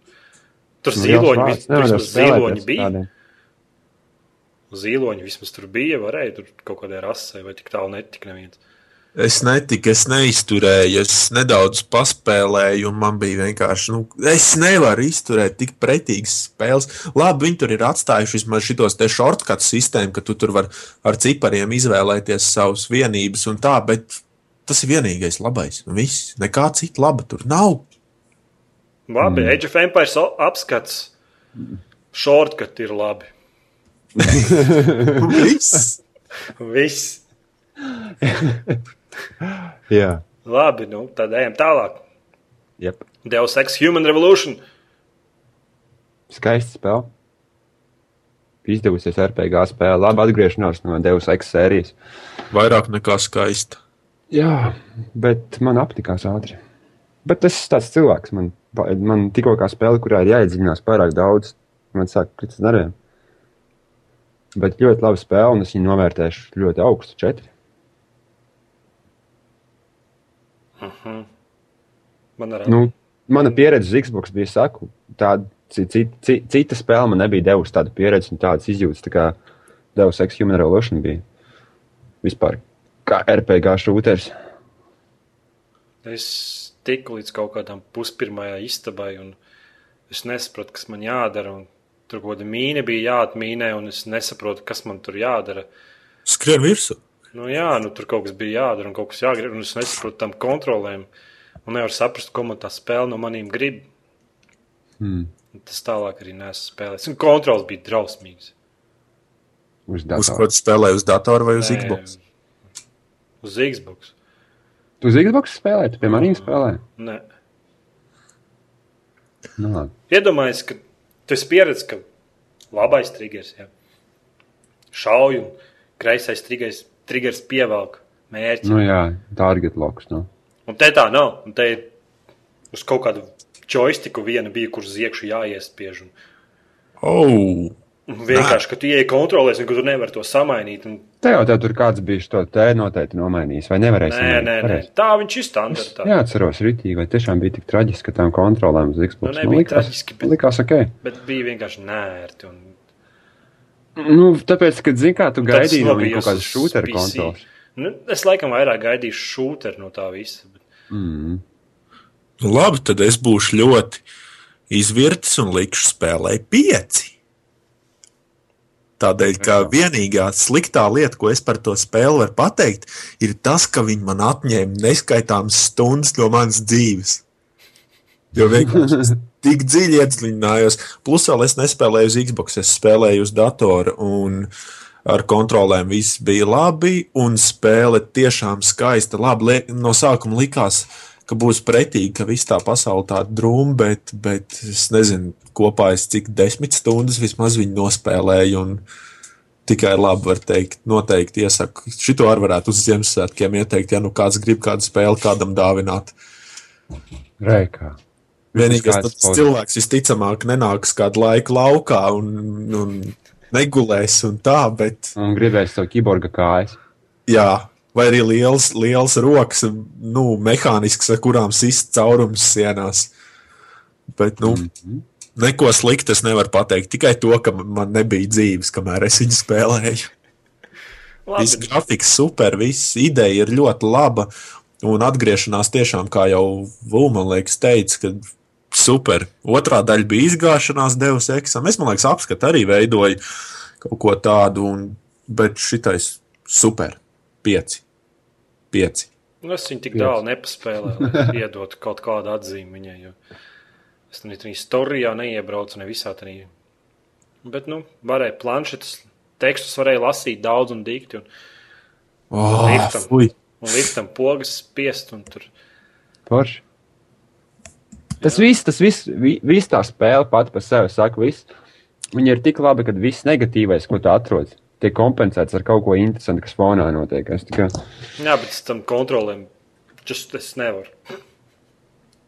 tur Nu, zīloņi, vis, vismaz zīloņi bija. tādiem. Zīloņi vismaz tur bija, varēja tur kaut kādai rasē vai tik tālu netika neviens. Es netiku, es neizturēju, es nedaudz paspēlēju, un man bija vienkārši, nu, es nevaru izturēt tik pretīgas spēles. Labi, viņi tur ir atstājuši vismaz šitos te shortcut sistēmu, ka tu tur var ar cipariem izvēlēties savus vienības un tā, bet tas ir vienīgais labais. Viss, nekā cita laba tur nav. Labi, mm. Age of Empires apskats. Shortcut ir labi. Viss. Viss. Jā, Labi, nu tad ejam tālāk. yep. Deus Ex Human Revolution. skaisti spēle. Izdevusies RPG spēle, labi atgriešanās no Devas Ex sērijas. Vairāk nekā skaista. Jā, bet man aptikās ātri. Bet tas ir tāds cilvēks, man, man tikko kā spēle, kurā ir jāiedziļinās pārāk daudz, man sāk kritis nerviem. Bet ļoti laba spēle, un es viņu novērtēšu ļoti augstu, četri. Man arī. Nu, mana pieredze uz Xbox bija saku, tāda cita, cita, spēle man nebija devusi tādu pieredzi un tādas izjūtas, tā kā Deus Ex Human Revolution bija. Vispār kā RPG šūters. Es tiku līdz kaut kādam puspirmajai istabai, un es nesaprotu, kas man jādara. un Tur kaut kāda mīna bija jāatmīnē, un es nesaprotu, kas man tur jādara. Skrien virsū. Nu, jā, nu, tur kaut kas bija jādara, un kaut kas jāgrib, un es nesaprotu tam kontrolēm. Un nevaru saprast, ko man tā spēle no maniem grib. Hmm. Un Tas tālāk arī nesu spēlējis. Un kontrols bija drausmīgs. Uz Uz datora. ko tu spēlē, uz datora vai uz Nē, Xbox? Uz Xbox. Tu uz Xbox spēlē, tu pie maniem spēlē. Nē. Nu. Iedomājieties, ka tu esi pieredzējis, ka labais triggers, ja, šauj un kreisais triggers, triggers pievelk mērķi. Nu, jā, target locks. Nu. Un te tā nav. Un te ir uz kaut kādu joystiku viena bija, kur uz iekšu jāiespiež. Un, Oh, Vienkārši, ka tu ieej kontrolēs, un tu nevari to samainīt. Un... Te jau tev tur kāds bija to te noteikti nomainījis, vai nevarēja Nē, samainīt? nē, nē. Pareizi. Tā viņš ir standartā. Jā, atceros, rītīgi, vai tiešām bija tik traģiski, ka tām kontrolēm uz Xbox Nu, nebija likās, traģiski, bet- likās ok. Bet bija vienkārši nērti. Un... Nu, tāpēc, kad zini, kā tu gaidīji no viņa nobijos kaut kādas šūteru PC. kontrolas. Nu, es laikam vairāk gaidīšu šūteru no tā visa. Bet... Mm. Nu, labi, tad es būšu ļoti izvirts un likšu spēlēt pieci. Tādēļ, ka vienīgā sliktā lieta, ko es par to spēli varu pateikt, ir tas, ka viņi man atņēma neskaitāmas stundas no manas dzīves. Jo vienkārši tik dziļi iedziļinājos. Plus, vēl es nespēlēju uz Xbox, es spēlēju uz datora, un ar kontrolēm viss bija labi, un spēle tiešām skaista. Labi, no sākuma likās, ka būs pretīgi, ka viss tā pasaule tāda drūma, bet, bet es nezinu, kopā es cik desmit stundas vismaz viņu nospēlēju. un Tikai labi var teikt, noteikti iesaku. Šito arī varētu uz Ziemassvētkiem ieteikt, ja nu kāds grib kādu spēli kādam dāvināt. Reikā. Vienīgais tas pauž- cilvēks visticamāk nenāks kādu laiku laukā un, un negulēs un tā, bet Un gribēs to kiborga kājas. jā, vai arī liels, liels rokas, nu, mehānisks, ar kurām sist caurums sienās. Bet, nu, mm -hmm. neko sliktu es nevaru pateikt. Tikai to, ka man nebija dzīves, kamēr es viņu spēlēju. Viss Labi, grafiks super, viss ideja ir ļoti laba. Un atgriešanās tiešām, kā jau Vulmans liekas, teica, ka super. Otrā daļa bija izgāšanās, devis eksāmenu. Es domāju, ka apskatu arī veidoju kaut ko tādu, un, bet šitais super. Pieci. Pieci. nu, es viņu tik tālu nepaspēlēju, lai iedotu kaut kādu atzīmi viņai. Jo es tam arī storijā neiebraucu, ne visā tajā. Bet, nu, varēja planšetes, tekstus varēja lasīt daudz un dikti. Un, Oh, Liftam. fui. un liftam pogas spiest, un tur Porši. Tas viss, tas viss, vi, viss tā spēle pati par sevi saka, viss. Viņa ir tik laba, ka viss negatīvais, ko tu atrod, tiek kompensēts ar kaut ko interesantu, kas fonā notiek. Es tikai Jā, bet tam kontrolēm just es nevaru.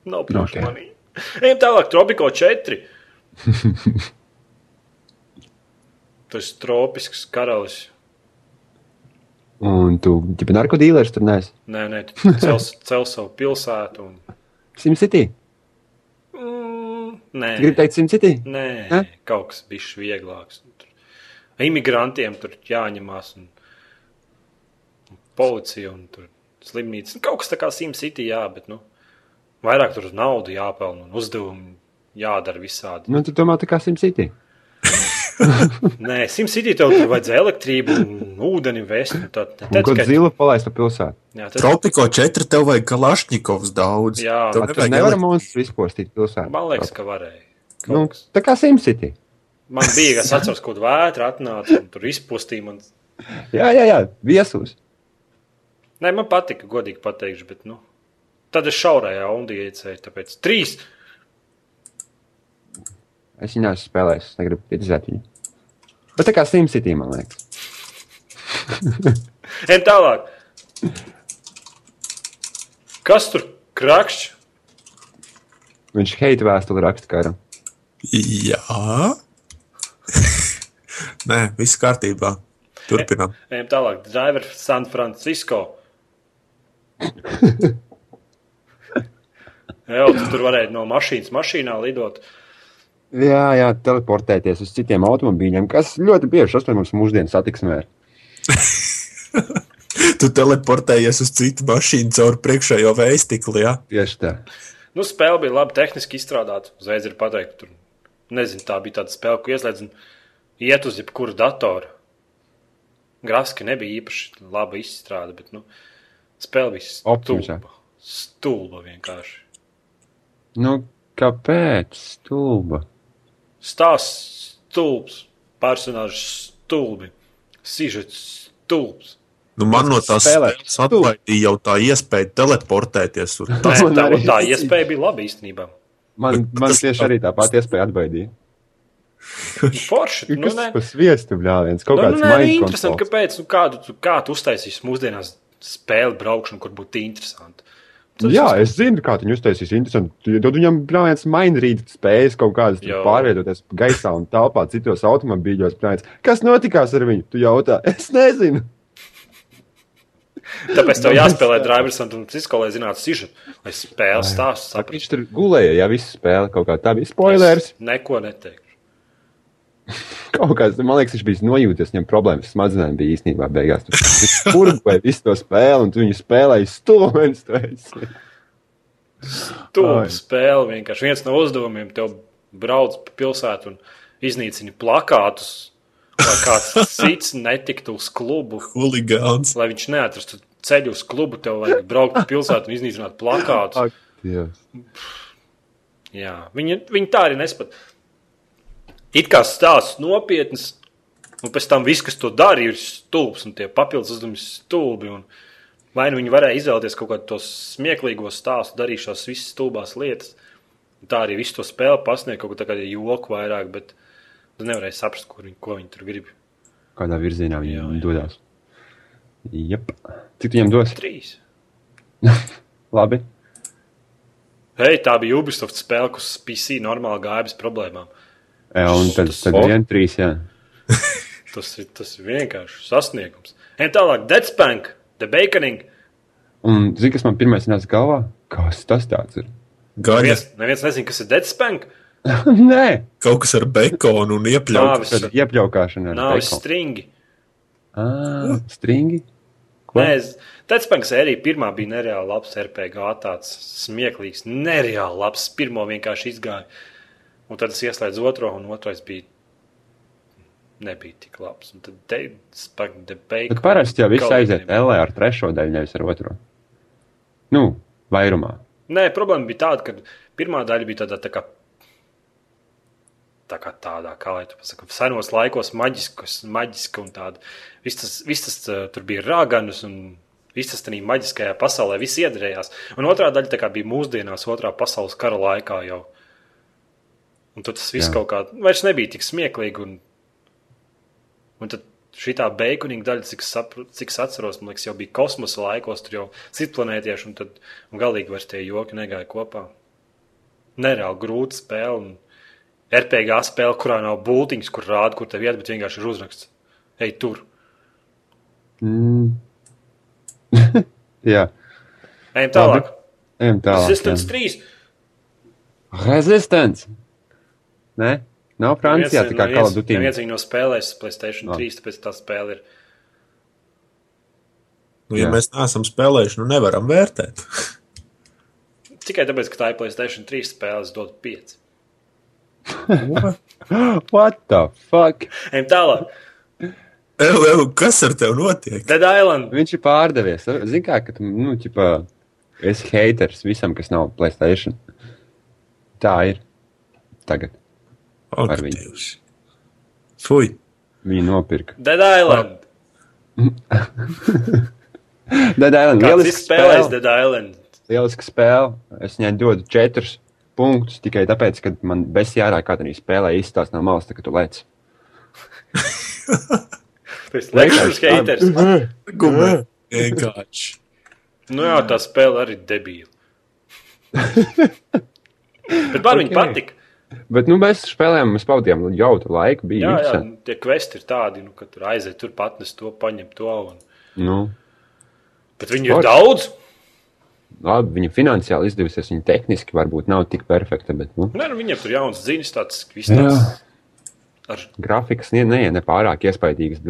Nav priekš Ok. manī. Ejam tālāk, Tropiko 4. Tas tropisks karalis. Un tu, ja narkotīlers tur nes, Nē, nē, tu cel, cel savu pilsētu. Un... SimCity. Nē, Gribu teikt SimCity? nē, Ne? kaut kas bija vieglāks. Tur imigrantiem tur jāņemās. Un... un Policija un tur slimnīca. Nu, Kaut kas tā kā SimCity, jā, bet nu, vairāk tur naudu jāpelna un uzdevumi jādara visādi. Nu, tu domā, tā kā SimCity. Nē, SimCity tev tur vajadzēja elektrību un ūdeni vest. un Tā, tā, Un tā, kaut tikai- zilu palaist pa pilsētu. jā, tas, Tropiko 4 tev vajag Kalašņikovs daudz. Jā, Tev Tur nevar elekt- monstrus izpostīt pilsētu. man liekas, ka varēja. Kaut Nu, kas. tā kā SimCity. Man bija, ka es atceros, kaut vētra atnāca un tur izpostīja. Man... Jā, jā, jā, viesus. Nē, man patika, godīgi pateikšu, bet nu, tad es šaurajā undī iecēju. Tāpēc trīs. Es viņu neesmu spēlējis, es negribu kritizēt viņu. Bet tā kā SimCity, man liekas. Ejam tālāk. Kas tur krakšķi? Viņš heita vēstuli raksta karam. Jā. Nē, viss kārtībā. Turpinām. Ejam tālāk. Driver San Francisco. Jā, tu tur varēja no mašīnas mašīnā lidot. Jā, jā, teleportēties uz citiem automobīļiem, kas ļoti bieži sastāv mums mūsdienu satiksmē. Tu teleportējies uz citu mašīnu caur priekšējo veistikli. Jā, Tieši tā. Nu, spēle bija labi tehniski izstrādāta. Uzreiz ir pateikt, tur nezinu, tā bija tāda spēle, ko ieslēdz un iet uz jebkuru datoru. Grafiski nebija īpaši labi izstrādāta, bet nu, spēle bija stulba. Stulba vienkārši. Nu, kāpēc? Stulba. Stāsts stulbs, personāžs stulbi, sižets stulbs. nu, man no tās Spēlēt. spēles atlaidīja jau tā iespēja teleportēties. Nē, Tas man tā, arī tā iespēja bija laba īstenībā. Man, Bet man tas- tieši arī tā pati iespēja atbaidīt. Forši, nu, Kas tas sviestu bļāviens? Kaut Nu, kāds nu, nē, mind interesanti, kāpēc, nu, kādu, tu- kā tu uztaisīsi mūsdienās spēli braukšanu, kur būtu interesanti. Tas Jā, es zinu, kā viņi uztaisīs interesanti. Tad viņam brāļs mainrīt spējas kaut kādas pārvietoties gaisā un telpā citos automobīļos. Brāļs. Kas notikās ar viņu? Tu jautā, es nezinu. Tāpēc tev jāspēlē drivers un Cisco, lai zinātu sižetu, lai spēles stāstu saprastu. Viņš tur gulēja, ja viss spēle kaut kā tā bija. Spoilers! Es Neko neteikšu. Kaut kāds, man liekas, viņš bija nojūties, viņam problēmas smadzenēm bija īstenībā beigās. Tur Viņš kurboja visu to spēli, un tu viņu spēlēji stūmenis. Ai. spēli vienkārši viens no uzdevumiem tev brauc pa pilsētu un iznīcini plakātus, lai kāds cits netiktu uz klubu, Huligāns. lai viņš neatrastu ceļu uz klubu, tev vajag braukt pa pilsētu un iznīcināt plakātus. Jā. Jā, viņi, viņi tā arī nespat. It kā stāsts nopietns, un pēc tam viss, kas to dara, ir stulbs, un tie papildus uzdevumi ir stulbi. Un vai nu viņi varēja izvēlēties kaut kādu tos smieklīgos stāstu, darīt šīs visas stulbās lietas. Tā arī visu to spēli pasniegt kaut ko tādu joku vairāk, bet tu nevarēji saprast, kur viņi, ko viņi tur grib. Kādā virzienā viņi Jā, jā, dodas. Jep. Cik viņam dos? Trīs. Labi. Hei, tā bija Ubisoft spēle, kas PC normāli gāja bez problēmām. Jā, un tad, Tas- tad vien trīs, jā. Tas ir, tas ir vienkārši sasniegums. Un tālāk, Deadspank, The Baconing. Un zini, kas man pirmais nāca galvā? Kas tas tāds ir? Gaļa. Neviens, neviens nezina, kas ir Deadspank. Nē, Kaut kas ar bekonu un tad iepļaukāšana ar nāvis bacon. stringi. Ā, Stringi? Ko? Nē, es- Deadspank sērija pirmā bija nereāli labs RPG, tāds smieklīgs, nereāli labs. Pirmo vienkārši izgāja. Un tad es ieslēdzu otro, un otrais bija. Nebija tik labs. Un tad Baconing. Bet parasti jau viss aiziet. LE ar trešo daļu, nevis ar otro. Nu, vairumā. Nē, problēma bija tāda, ka pirmā daļa bija tāda tā kā, tā kā tādā, kā lai tu pasaki, senos laikos maģiskas, maģiska un tāda. Viss tas, viss tas uh, tur bija rāganus un viss tas tādā maģiskajā pasaulē, viss iedarējās. Un otrā daļa kā bija mūsdienās, otrā pasaules kara laikā jau. Un tad tas viss Jā. kaut kā vairs nebija tik smieklīgi. Un, un tad šī tā beiguņa daļa, cik, sapru, cik es atceros, man liekas, jau bija kosmosa laikos, tur jau citplanētieši, un tad un galīgi vairs tie joki negāja kopā. Nereāli grūta spēle. Un RPG spēle, kurā nav būtiņas, kur rāda, kur tev iet, bet vienkārši ir uzraksts. Ej, tur. Mm. jā, Ejam tālāk. ejam tālāk. Resistance jā. 3. Resistance! Nē, nav Francijā, tā kā Call of Duty. Neviens viņu nav spēlējis Playstation Ah. 3, tāpēc tā spēle ir. Nu, ja Jā. mēs neesam spēlējuši, nu nevaram vērtēt. Tikai tāpēc, ka tā ir Playstation 3 spēle, es dodu 5. What the fuck? Ejam tālāk. Ew, ew, kas ar tevi notiek? Dead Island. Viņš ir pārdevies. Zini, kā, ka tu, nu, ķipa, esi haters visam, kas nav Playstation. Tā ir. Tagad Ak, Ar viņu. Dievs. Fui. viņi nopirka. Dead Island. Dead Island. Izspēlējis spēle. Dead Island? Lieliska spēle. Es viņai dodu četrus punktus tikai tāpēc, ka man besjārā tādā spēlē izstāsta no malas, tā, ka tu lec. Tas lekšņs haters. Gumē. Vienkārši. Nu jā, tā spēle arī debīla. Bet man viņa Ok. patika. Bet nu, mēs spēlējām, mēs pavadījām jautru laiku. Bija Jā, jā, interesanti. nu, tie kvesti ir tādi, nu, ka tur aiziet, tur patnes to, paņem to. Un... Nu, Bet viņi ir Forši. daudz. labi, viņa finansiāli izdevusies, viņa tehniski varbūt nav tik perfekta, bet nu, Nē, nu, viņiem tur jauns ziņas, tāds viss tāds. Ar... grafikas ne, ne, ne pārāk iespaidīgas.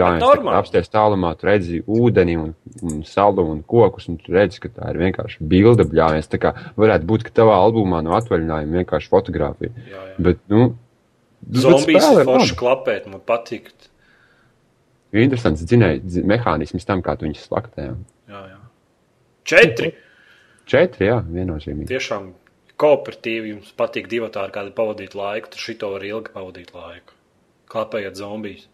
Apsties tālumā, tu redzi ūdeni un, un salu un kokus, un tu redzi, ka tā ir vienkārši bilde bļājas. Tā kā varētu būt, ka tavā albumā no atvaļinājuma vienkārši fotografija. Jā, jā. Bet, nu, Zombijas forši klapēt, man patīk. Interesants dzinēja dzi- mehānisms tam, kā tu viņus slaktē. Jā, jā. Četri. Četri, jā, viennozīmīgi. Tiešām kooperatīvi jums patīk divi tādi, kādi pavadīt laiku. Tur šito var ilgi pavadīt laiku. Klapējot zombijas.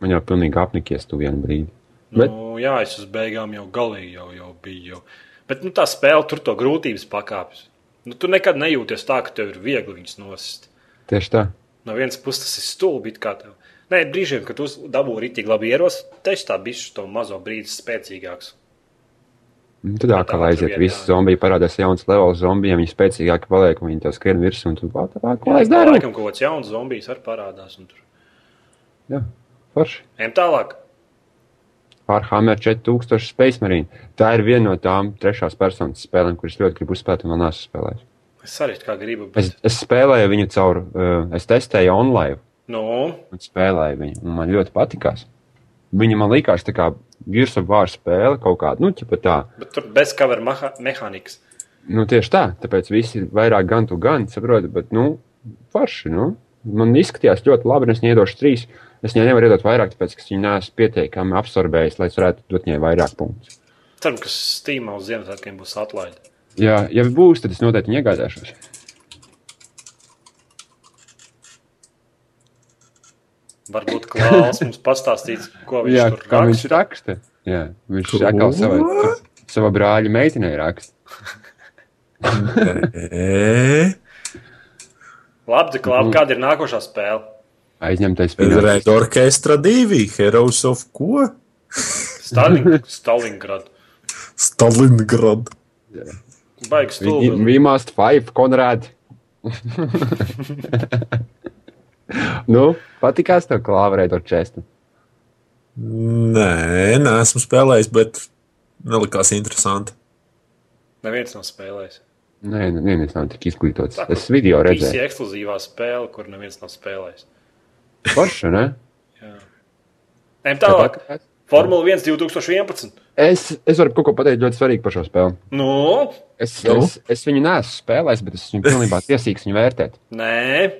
Man jau pilnīgi apnikies tu vienu brīdi. Bet- Nu, jā, es uz beigām jau galīgi jau, jau biju. Jau. Bet nu, tā spēle tur to grūtības pakāpjas. Nu, tu nekad nejūties tā, ka tev ir viegli viņus nosist. Tieši tā. No vienas puses tas ir stulbi. kā tev. Nē, brīžiem, kad tu dabūji rītīgi labi ieros, teiks tā bišķi to mazo brīdi spēcīgāks. Un Tad atkal aiziet, visi zombiji parādās jauns levels zombijiem, viņi spēcīgāki paliek, viņi tev skrien virsū, un tu pat tā, ko es daru? Laikam kaut kāds jauns zombijs arī parādās. un tur- Jā, forši. Ejam tālāk. Warhammer 4000 Space Marine. Tā ir viena no tām trešās personas spēlēm, kuras ļoti gribu uzspēlēt, un vēl neesmu spēlējis. Es arī kā gribu. Es, Bet... es spēlēju viņu caur, uh, es testēju online Nu, un spēlēju viņu, un man ļoti patikās. Viņa man likās tā kā Gears of War spēle kaut kāda, nu, ķipa tā. bet tur bez cover mehānikas. Nu, tieši tā, tāpēc visi vairāk gan tu gan, saproti, bet, nu, forši, nu. Man izskatījās ļoti labi, un es iedošu trīs. Es viņai nevaru iedot vairāk, tāpēc, ka es viņu neesmu pietiekami absorbējis, lai es varētu dot viņai vairāk punktus. Ceram, ka Steamā uz Ziemassvētkiem būs atlaide. Jā, ja būs, tad es noteikti iegādāšos. Varbūt Klaus mums pastāstīs, ko viņš Jā, tur kā viņš raksta. raksta. Jā, viņš atkal savai, savā brāļa meitenei raksta. Labi, Klaus, kāda ir nākošā spēle? Aizņemtais finanses. Red Orchestra 2, Heroes of ko? Stalin, Stalingrad. Stalingrad. Baigs We, stulbi. we must five, Konrad. nu, patīkās tev klāvrēt ar čestu. Nē, neesmu spēlējis, bet nelikās interesanti. Neviens nav spēlējis. Nē, nu, neviens nav tik izglītots. Tā, Es video redzēju. ekskluzīvā spēle, kur neviens nav spēlējis. Forša, ne? Ejam tālāk. Formula 1 2011. Es, es varu kaut ko pateikt ļoti svarīgu par šo spēli. Nu, Es, Nu? es, es viņu neesmu spēlējis, bet es esmu pilnībā tiesīgs viņu vērtēt. nē,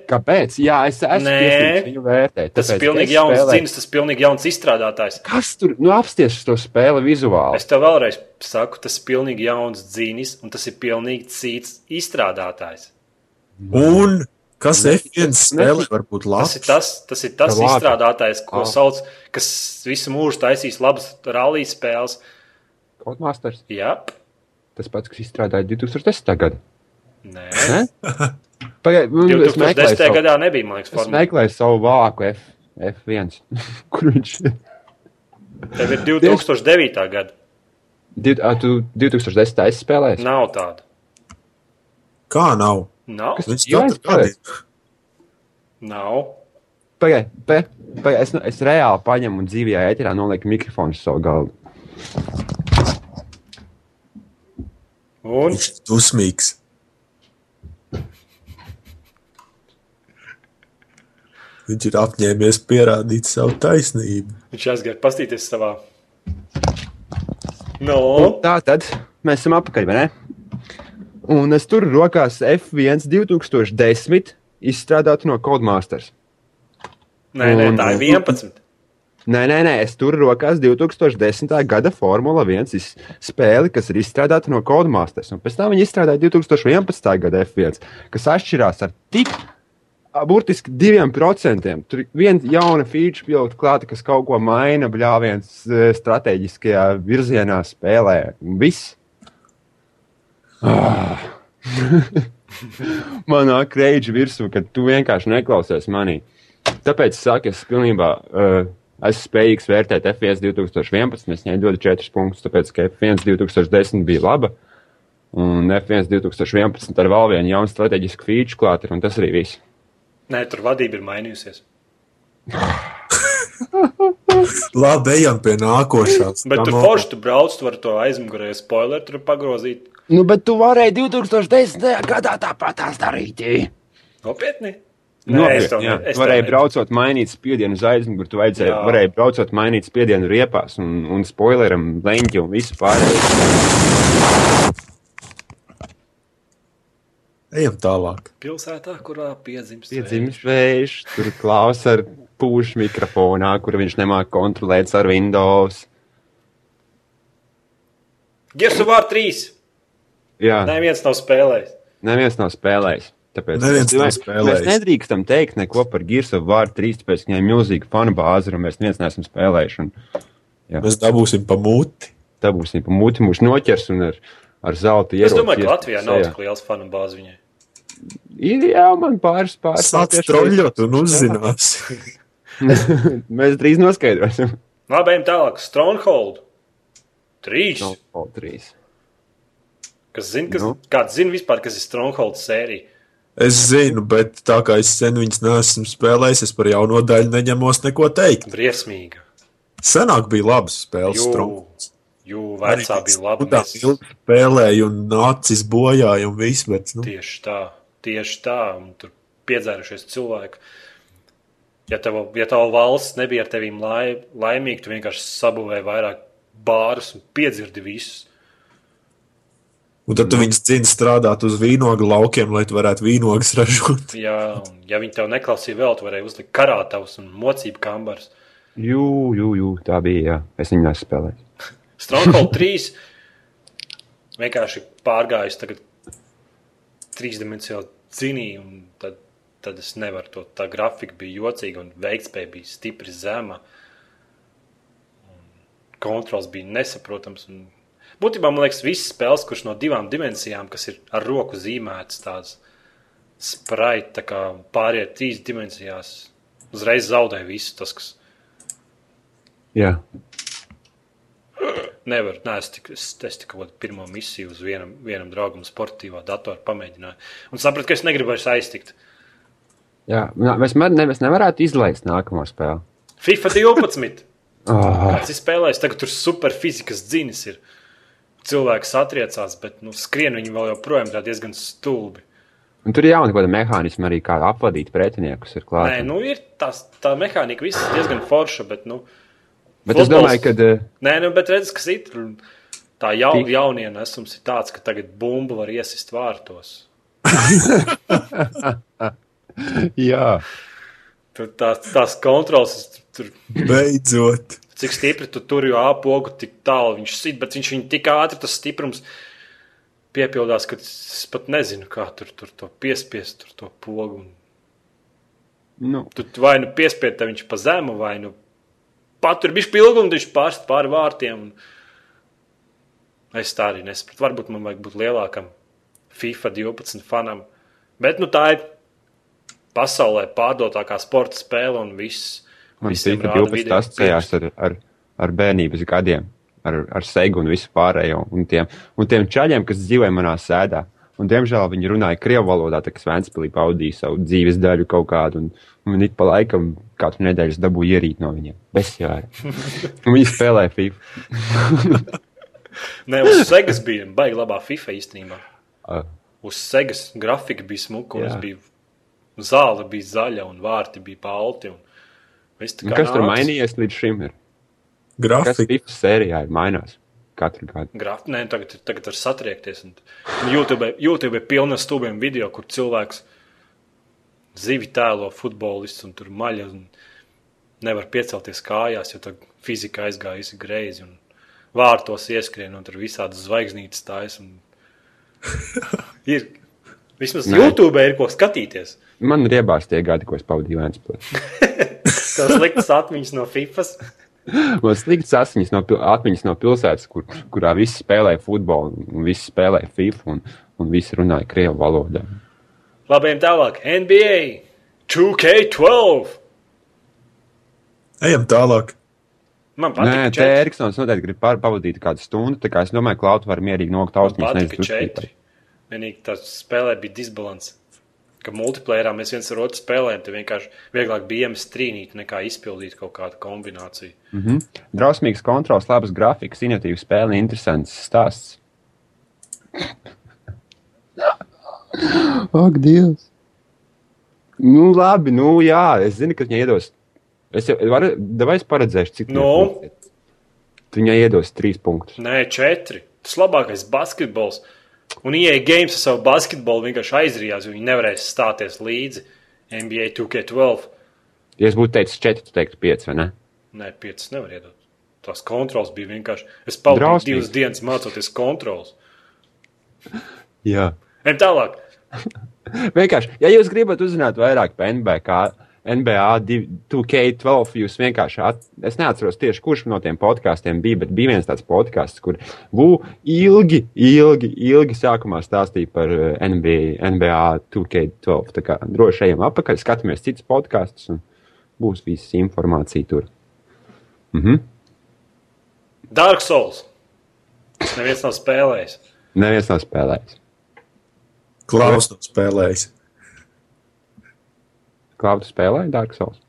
Kāpēc? Jā, es esmu Nē. tiesīgs viņu vērtēt. tas ir pilnīgi jauns spēlēju- zins, tas ir pilnīgi jauns izstrādātājs. Kas tur? Nu, apsties uz to spēli vizuāli. Es tev vēlreiz saku, tas ir pilnīgi jauns dzīnis, un tas ir pilnīgi cits izstrādātājs. Un kas Ne- F1 spēlē var būt Tas labs? ir tas, tas, ir tas labi. izstrādātājs, ko Ah. sauc, kas visu mūžu taisīs labas rallija spēles. Codemasters. Jā, Tas pats, kas izstrādāja 2010. gadu. nē. Ne? Pagaid, es meklēju 2010. savu, gadā nebija, man liekas, es formula. meklēju savu vāku F, F1. Kur viņš ir? Tev ir 2009. gada. Div- ā, Tu 2010. esi spēlējis? Nav tāda. Kā nav? Nav. Kas- Viņš es spēlēju. gadu Nav. Pagaid, pe, pagaid, es, es reāli paņemu un dzīvajā ēterā nolieku mikrofonu uz savu galdu. Un Viņš ir dusmīgs. Viņš ir apņēmies pierādīt savu taisnību. viņš aizgāja pastīties savā. No. Tā tad mēs esam apakaļ, vai ne? Un es tur rokās F1 2010 izstrādātu no Codemasters. Nē, nē, Un- tā ir 11. Nē, nē, nē, es tur rokās 2010. gada Formula 1 iz- spēli, kas ir izstrādāta no Codemasters. Un pēc tam viņi izstrādāja 2011. gada F1, kas atšķirās ar tik burtiski diviem procentiem. Tur viena jauna feature pielikta klāta, kas kaut ko maina bļāviens eh, strateģiskajā virzienā spēlē. Viss. Ah. Man nāk reģi virsū, ka tu vienkārši neklausies manī. Tāpēc es saku, es pilnībā uh, esmu spējīgs vērtēt F1 2011. Es viņai dodu 4 punktus, tāpēc ka F1 2010 bija laba. Un F1 2011 ar vēl vienu jaunu strateģisku feature klāt ir, un tas arī viss. Nē, tur vadība ir mainījusies. Labi, ejam pie nākošās. Bet tur no- forši tu brauc, tu vari to aizmugurēju spoileru tur pagrozīt. Nu, bet tu varēji 2010. gadā tāpat tās darīt. Nopietni? Nopietni, es to jā. ne- es ne- braucot, mainīt spiedienu uz aizmuguri, tu vajadzēja, Jā. varēji braucot, mainīt spiedienu riepās un, un spoileram, leņķi un visu pārējo. Ejam tālāk. Pilsētā, kurā piedzimst. Piedzimis vējš, tur klaus ar pūšu mikrofonā, kur viņš nemāk kontrolēt ar Windows. Gersu vārds 3. Jā, Neviens nav spēlējis. neviens nav spēlējis. Tāpēc Neviens mēs, mēs nedrīkstam teikt neko par Gears of War 3, tāpēc ka viņai ir milzīga fanu bāze, un mēs neviens neesam spēlējuši. Un Mēs dabūsim pa muti. būs viņa muti mūs noķers un ar, ar zelta Es ieroci domāju, ka Latvijā nav tik liels fanu bāzi viņai. Ir jā, man pāris pāris. Sāc troļļot un uzzinās. Mēs drīz noskaidrosim. Labi, ejam tālāk. Stronghold. 3. No, o, trīs. Kas zina, kas, Nu. kāds zina vispār, kas ir Stronghold sērija? Es zinu, bet tā kā es sen viņas neesmu spēlējis, es par jauno daļu neņemos neko teikt. Briesmīga. Senāk bija labas spēles. Strongholds. jū vecā bija labi. Tā Mēs, ilgi spēlēja un nācis bojāja un viss, bet nu, tieši tā, tieši tā. Un tur piedzērušies cilvēki. Ja tava, ja tava valsts nebija ar tevīm lai, laimīga, tu vienkārši sabūvēji vairāk bārus un piedzirdi visus. Un tad tu viņus dzini strādāt uz vīnogu laukiem, lai tu varētu vīnogas ražot. Ja, un ja viņi tev neklausīja vēl, tu varēji uzlikt karātavus un mocību kambarus. Jū, jū, jū, tā bija. Jā. Es viņu nesu spēlējis. Stronghold 3 vienkārši pārgājis tagad trīsdimensionāli cīnīju, un tad, tad es nevaru to. Tā grafika bija jocīga un veiktspēja bija stipri zema. Un Kontrols bija nesaprotams. Un būtībā man liekas, visas spēles, kuras no divām dimensijām, kas ir ar roku zīmētas, tādas spraiti, tā kā pāriet trīs dimensijās, uzreiz zaudēja visu tas, kas Jā. Nevar, nē, es tikai kādu pirmo misiju uz vienam, vienam draugam sportīvā datorā pamēģināju. Un sapratu, ka es negribu vairs aiztikt. Jā. Mēs, ne, mēs nevarētu izlaist nākamo spēli. FIFA 12. Oh, Kāds ir spēlējis? Tagad tur superfizikas dzinis ir. Cilvēks atriecās, bet nu, skrien viņi vēl joprojām tā diezgan stulbi. un tur ir jauna kaut kāda mehānisma arī, kā apvadīt pretiniekus. Ir klāt. Nē, nu ir tās, tā mehānika, viss ir diezgan forša, bet, nu, Bet es futbols- domāju, ka uh, nē, nu, bet redz, kas ir. Tā jau, Tik- jaunie nesums ir tāds, ka tagad bumbu var iesist vārtos. jā. Tur tās, tās kontrols, tur Beidzot! Cik stipri tu tur jau apogu, tik tālu viņš sit, bet viņš viņu tik ātri tas stiprums piepildās, ka es pat nezinu, kā tur, tur to piespiest, tur to pogu. Nu, Tu vai nu piespied te viņš pa zemu, vai nu pat tur bija pilgums, viņš pārst pāri vārtiem. Un... Es tā arī nesapratu. Varbūt man vajag būt lielākam FIFA 12 fanam. Bet nu, tā ir pasaulē pārdotākā sporta spēle un viss. Man rāda 12 video asociējās ar, ar, ar bērnības gadiem, ar, ar segu un visu pārējo. Un tiem, un tiem čaļiem, kas dzīvoja manā sēdā. Un, diemžēl viņi runāja krievu valodā, tā kā Svētspīlī pavadīja savu dzīves daļu kaut kādu. Un, un ik pa laikam katru nedēļu es dabūju ierīt no viņiem. Besjāri. Viņi spēlēja FIFA. Nē, uz Segas bija baigi labā FIFA īstenībā. Uh, Uz Segas grafika bija smuka, un es biju zāle, bija zaļa, un vārti bija balti. un kā kas tur nācis. mainījies līdz šim? Ir? Kas Grafika. FIFA sērijā ir mainās katru gadu? Graf... Nē, tagad, ir- tagad var satriekties. Un, un YouTube, YouTube ir pilna stūbiem video, kur cilvēks zivi tēlo futbolists un tur maļa. Un nevar piecelties kājās, jo tā fizika aizgājusi greizi. Un vārtos ieskrien, un tur visādas zvaigznītes stājas. Un... ir. Vismaz Nē. YouTube ir ko skatīties. Man riebās tie gadi, ko es pavadīju Vēnspilsē. Tas sliktas atmiņas no FIFA. Man slikts asins no, pil- atmiņas no pilsētas, kur, kurā visi spēlēja futbolu, un visi spēlēja FIFA, un, un visi runāja krievu valodā. Labi, tālāk. NBA 2K12. Ejam tālāk. Man Nē, patīk, te Eriksons noteikti grib pavadīt kādu stundu, tā kā es domāju, ka Klauta var mierīgi Man austiņas. Vienīgi tā spēlē bija disbalans. Ka multiplayerā mēs viens ar otru spēlējām, tad vienkārši vieglāk bija iemest strīnīt, nekā izpildīt kaut kādu kombināciju. Mhm. Drausmīgs kontrols, labas grafikas, inovatīvs spēle, interesants stāsts. Ak, Dievs! Nu, labi, nu, jā, es zinu, ka viņai iedos. Es jau varu, vai es paredzēšu, cik Nu? viņai punkti? Viņai iedos trīs punktus. Nē, četri. Tas labākais basketbols. Un IE games ar savu basketbolu vienkārši aizrījās, jo viņi nevarēs stāties līdzi NBA 2K12. Ja es būtu teicis četri, tu teiktu pieci, vai ne? Nē, piecas nevar iedot. Tās kontrols bija vienkārši. Es pavadīju divas dienas mācoties kontrols. Jā. Ejam tālāk. Vienkārši, ja jūs gribat uzzināt vairāk par NBA, NBA 2K12, jūs vienkārši, at, es neatceros tieši, kurš no tiem podkāstiem bija, bet bija viens tāds podkāsts, kur Vu ilgi, ilgi, ilgi sākumā stāstīja par NBA, NBA 2K12. Tā kā droši ejam apakaļ, skatāmies citus podkāstus un būs visa informācija tur. Mhm. Dark Souls. Neviens nav spēlējis. Neviens nav spēlējis. Klaus nav spēlējis. Klaudu spēlēja Dark Souls.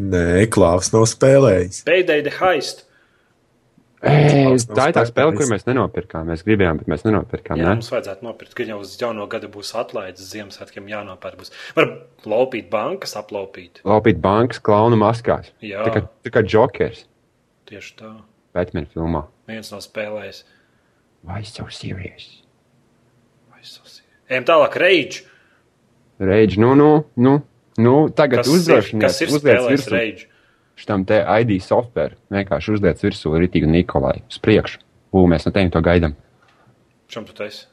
Nē, Klaus nav spēlējis. Payday the heist. Ei, tā ir tā spēle, kur mēs nenopirkām. Mēs gribējām, bet mēs nenopirkām. Jā, Ne? mums vajadzētu nopirkt, ka jau uz jauno gadu būs atlaides Ziemassvētkiem jānopērk. Būs. Var laupīt bankas, aplaupīt. Laupīt bankas, klaunu maskās. Jā. Tā kā, tā kā Jokers Tieši tā. Batman filmā. Viens nav spēlējis. Why so serious? Vai sasi- Ejam tālāk, Rage. Rage, nu, nu, nu, nu tagad uzdrošinies. kas ir uzliec virsū? Šitam te ID software. Vienkārši uzliec virsū Ritīgu Nikolai. Uz priekšu. Ū, mēs no tevis to gaidām. Čem tu taisi?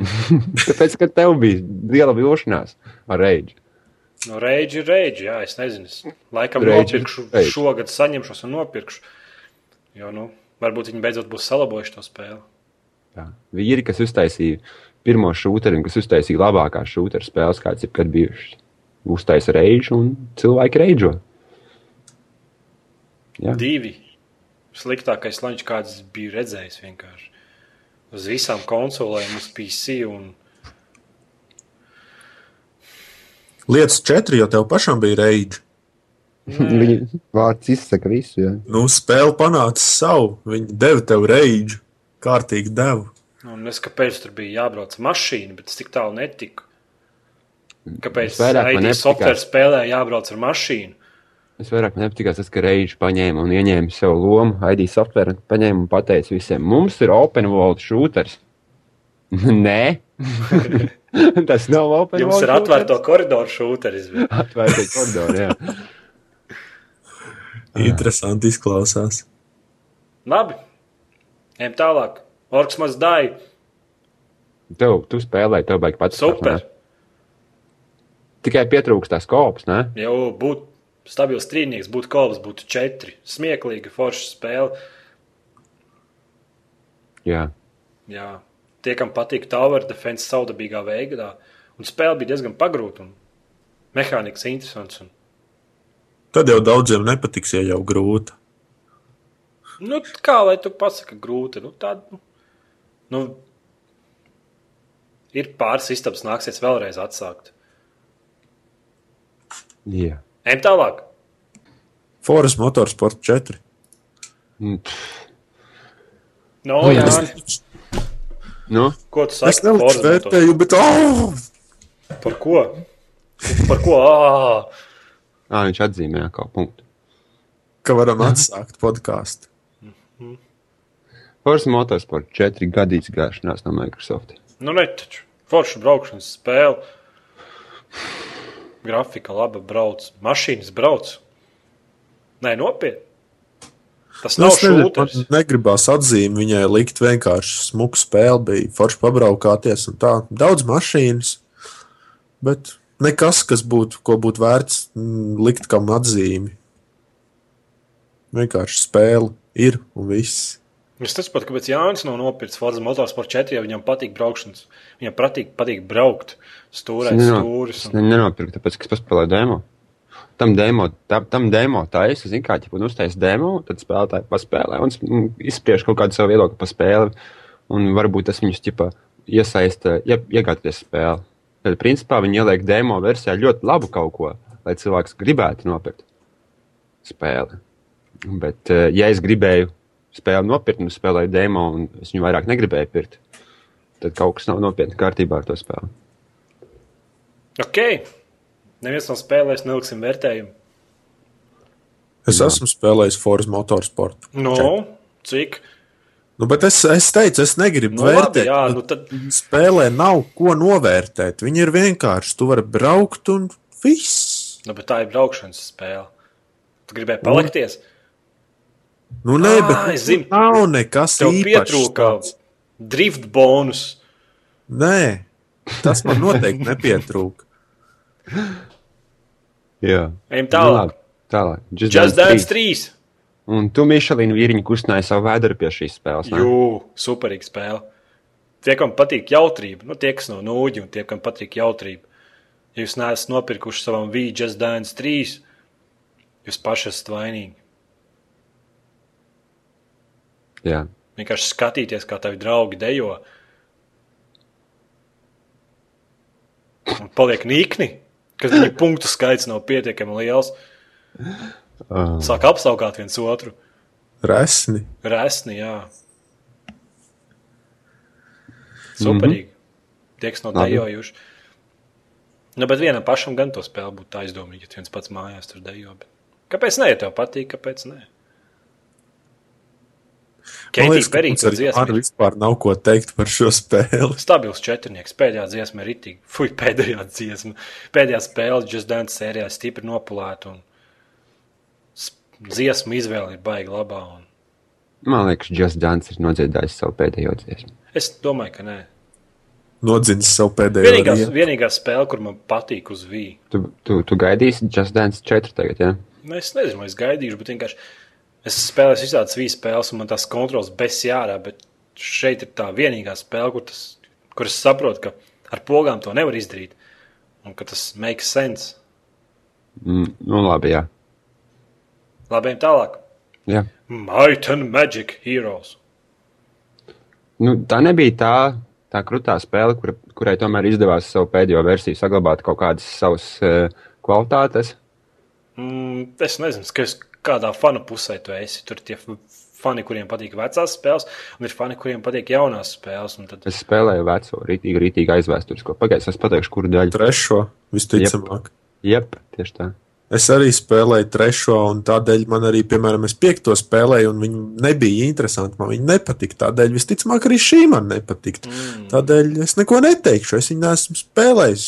Tāpēc, ka tev bija liela vilšanās ar Rage. No Rage ir Rage, jā, es nezinu. Es laikam ir nopirkšu, Rage. šogad saņemšos un nopirkšu. Jo, nu, varbūt viņi beidzot būs salabojuši to spēli. Tā. Vīri, kas uztaisīja pirmo šūteru un kas uztaisīja labākās šūteru spēles, kādas jebkad bijušas. Uztaisīja Rage un cilvēki Rage. Jā. Divi. Sliktākais lančs, kāds biju redzējis vienkārši. Uz visām konsolēm, uz PC un Lietas četri, jo tev pašam bija reidži. Viņa vārds izsaka visu. Jā. Nu, spēle panāca savu. Viņi deva tev reidži. Kārtīgi deva. Nu, un es kāpēc tur bija jābrauc ar mašīnu, bet es tik tālu netiku. Kāpēc IT software spēlē jābrauc ar mašīnu? Es vairāk nepatīkās tas, ka Rage paņēma un ieņēma sev lomu, ID software, paņēma un pateica visiem, mums ir open world shooters. Nē, tas nav open Jums world ir atvērto koridoru šūteris. Atvērti koridori, jā. Interesanti izklausās. Labi, ejam tālāk. Orks maz dāja. Tev, tu spēlēji, tev baigi pats. Super. Tikai pietrūkst tās kopas, ne? Jau būtu stabils trīnieks, būtu kolbs, būtu četri. Smieklīga, forša spēle. Jā. Jā, tie, kam patīk Tower Defense saudabīgā veidā. Un spēle bija diezgan pagrūta un mehānikas interesants. Un, Tad jau daudziem nepatiks, ja jau grūti. nu, kā lai tu pasaki, grūti. Nu, tā, nu, nu, ir pāris istabas, nāksies vēlreiz atsākt. Jā. Ejam tālāk. Forest Motorsport 4. Mm, No, Nu, jā. jā, Nu, ko tu Es saki? nelikšu Forza Motorsport? vērtēju, bet oh! Par ko? Par ko? Ā! ā, viņš atzīmēja kaut punktu. ka varam atsākt podkāstu. Forza Motorsport 4 gadu izgāšanās no Microsoft. Nu, ne taču. Forša braukšanas spēle. Grafika laba brauc. Mašīnas brauc. Nē, nopietni. Tas Nu, nav šūters. man negribās atzīmi viņai likt vienkārši smuku spēli, bija forši pabraukāties un tā. Daudz mašīnas, bet nekas, kas būtu, ko būtu vērts mm, likt kam atzīmi. Vienkārši spēle ir un viss. Es saprotu, kāpēc Jānis nav nopircis Forza Motorsport 4, ja viņam patīk braukšanas. Viņam patīk, patīk braukt, stūrēt Es neno- stūris. Un... ne- nenopirku, tāpēc, ka es paspēlēju demo. Tam demo, tam, tam demo taisa, zinu, kā ķipa, uztais demo, tad spēlētāji paspēlē un izspriež kaut kādu savu viedokli par spēli. Un varbūt tas viņus ķipa, iesaista, ie, iegāties spēli. Tad, principā, viņi ieliek demo versijā ļoti labu kaut ko, lai cilvēks gribētu nopirkt spēli. Bet, eh, ja es gribēju spēli nopirkt, un spēlēju demo, un es viņu vairāk negribēju pirkt, tad kaut kas nav nopietni kārtībā ar to spēli. Ok. Neviens nav spēlējis, neliksim vērtējumu. Es Jā. esmu spēlējis Forza Motorsport. No, cik? Nu, bet es, es teicu, es negribu Nu, nu, labi, vērtēt. jā, nu, nu tad Spēlē nav ko novērtēt. Viņi ir vienkārši. Tu vari braukt un viss. Nu, bet tā ir braukšanas spēle. Tu gribēji palikties? Nu, nē, Ā, bet es zinu. nav nekas Tev īpašs pietrūka tāds. drift bonus. Nē, tas man noteikti nepietrūka. Jā. Ejam tālāk. Nu, tālāk. Just, Just Dance 3. 3. Un tu, Mišelīna, vīriņš kustināji savu vēdru pie šīs spēles. Ne? Jū, superīga spēle. Tie, kam patīk jautrība, nu, tie, kas nav no nūģi, un tie, kam patīk jautrība. Ja jūs neesat nopirkuši savam vīriņam Just Dance 3, jūs paši esat vainīgi. Jā. Vienkārši skatīties, kā tavi draugi dejo. Un paliek nīkni kad viņu punktu skaits nav pietiekami liels. Uh, Sāk apsaukāt viens otru. Resni. Resni, jā. Superīgi. Tie, kas nav dejojuši. Nu, bet vienam pašam gan to spēli būtu aizdomīgi, ja viens pats mājās tur dejo. Bet... Kāpēc ne? Ja tev patīk, kāpēc ne? Keitija arī dziesma ar vispār nav ko teikt par šo spēli. stabils četrnieks. Pēdējā dziesma ir itī. Fui, pēdējā dziesma. Pēdējā spēle Just Dance sērijā stipri nopulēta dziesmu izvēle ir baigi labā. Un... man liekas, Just Dance ir nodziedājis savu pēdējo dziesmu. Es domāju, ka nē. Nodzins savu pēdējo Vienīgā, riepu. vienīgā spēle, kur man patīk uz Vīja. Tu, tu, tu gaidīsi Just Dance 4 tagad, jā? Ja? Nu, Es nezinu, vai es gaidīšu, bet vienkārši es spēlēju visādas vīzes spēles, un man tās kontrols bez jārā. Bet šeit ir tā vienīgā spēle, kur, tas, kur es saprotu, ka ar pogām to nevar izdarīt. Un ka tas makes sense. Mm, nu, labi, jā. Labi, tālāk. jā. Might and Magic Heroes. Nu, tā nebija tā, tā krūtā spēle, kura, kurai tomēr izdevās savu pēdējo versiju saglabāt kaut kādas savas uh, kvalitātes. Mm, es nezinu, kas, kādā fanu pusē tu esi. Tur ir tie fani, kuriem patīk vecās spēles, un ir fani, kuriem patīk jaunās spēles. un Tad... Es spēlēju veco, rītīgi, rītīgi aizvēsturisko. Pagaidiet, es pateikšu, kuru daļu. Trešo, visticamāk. Jep, tieši tā. Es arī spēlēju trešo, un tādēļ man arī, piemēram, es piekto spēlēju, un viņi nebija interesanti. Man viņi nepatika. Tādēļ visticamāk arī šī man nepatika. Mm. Tādēļ es neko neteikšu. Es viņu neesmu spēlējis.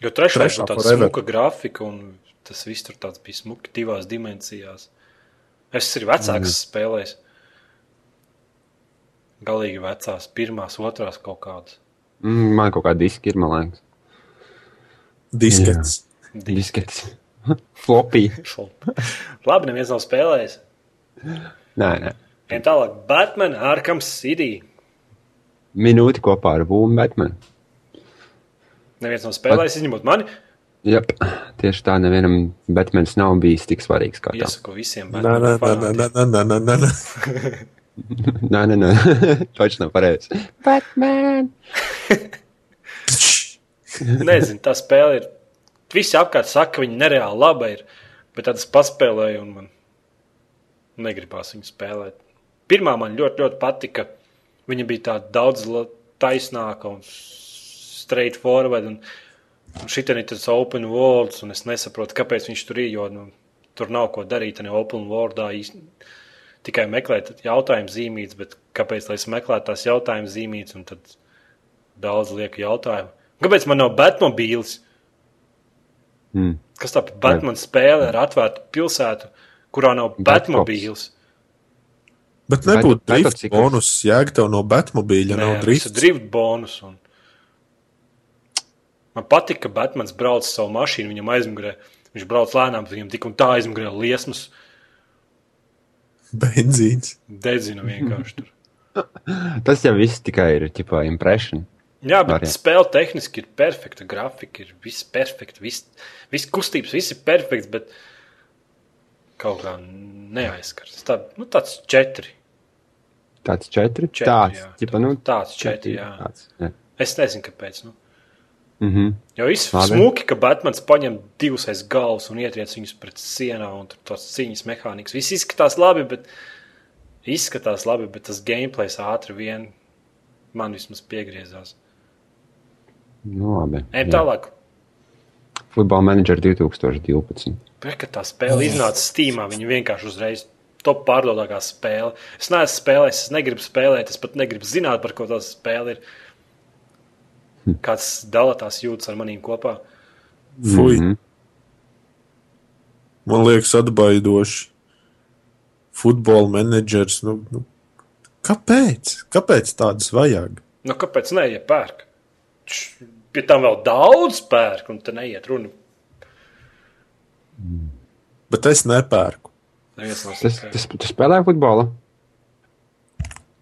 Jo trešā Trešā ir tāda smuka grafika, un tas viss tur tāds bija smuki divās dimensijās. Es arī vecāks mm. spēlēju. Galīgi vecās, pirmās, otrās kaut kādas. Mm, man kaut kā diski ir, man liekas. Diskets. Diskets. Flopī. Labi, neviens nav spēlējis. Nē, nē. Ejam tālāk. Batman Arkham City. Minūti kopā ar Vūmu Batmanu. Neviens nav spēlējis, izņemot mani. Jep, tieši tā, nevienam Batmans nav bijis tik svarīgs kā tas. Iesaku visiem Nē, nē, Batman nē, nē, nē. Taču nav pareizi. Batman! Nezinu, tā spēle ir. Visi apkārt saka, ka viņa nereāli laba ir, bet tad es paspēlēju un man negribās viņu spēlēt. Pirmā man ļoti, ļoti patika. Viņa bija tāda daudz la- taisnāka un straightforward. Un, šitā ir tas open world, un es nesaprotu, kāpēc viņš tur ir. Jo nu, tur nav ko darīt. Ne open worldā īsti tikai meklēt jautājumu zīmītes, bet kāpēc lai es meklētu tās jautājumu zīmītes, un tad daudz lieku jautājumu. Kāpēc man nav Batmobīls? Mm. Kas tā par Batman spēle ar atvērtu pilsētu, kurā nav Batcops. Batmobīls? Bet nebūtu Bet- drift bet- bonus, jēga tev no Batmobīļa, nav tas ir drift. drift bonus. Un... Man patīk, ka Batmans brauc savu mašīnu, viņam aizmugurē. Viņš brauc lēnām, viņam tik un tā aizmugurē liesmas. Benzīns. Dedzina vienkārši tur. Tas jau viss tikai ir ķipā impression. Jā, bet Variants. spēle tehniski ir perfekta, grafika ir viss perfekta, viss, viss kustības, viss ir perfekts, bet kaut kā neaizskars. Tā, nu, tāds četri. Tāds četri. Četri, tāds, jā. ķipa, nu, Tāds četri, jā. Tāds, jā. Es nezinu, kāpēc. Nu. Mm -hmm. Jo viss Labi. smuki, ka Batmans paņem divus aiz galvas un ietriec viņus pret sienām, un tur tos cīņas mehānikas. Viss izskatās labi, bet, izskatās labi, bet tas gameplays ātri vien man vismaz piegriezās. Nu, labi. Ejam tālāk. Football Manager 2012. Bet, kad tā spēle iznāca Steamā, viņa vienkārši uzreiz top pārdodākā spēle. Es neesmu spēlējis, es negribu spēlēt, es pat negribu zināt, par ko tā spēle ir. Kāds dalītājs jūtas ar maniem kopā. Fui. Mhm. Man liekas, atbaidoši. Futbola menedžers. Nu, nu, kāpēc? Kāpēc tādas vajag? Nu, kāpēc ne, ja pērk? Pie tam vēl daudz pērk, un te neiet runa. Bet es nepērku. Tas, tas, tu spēlē futbolu?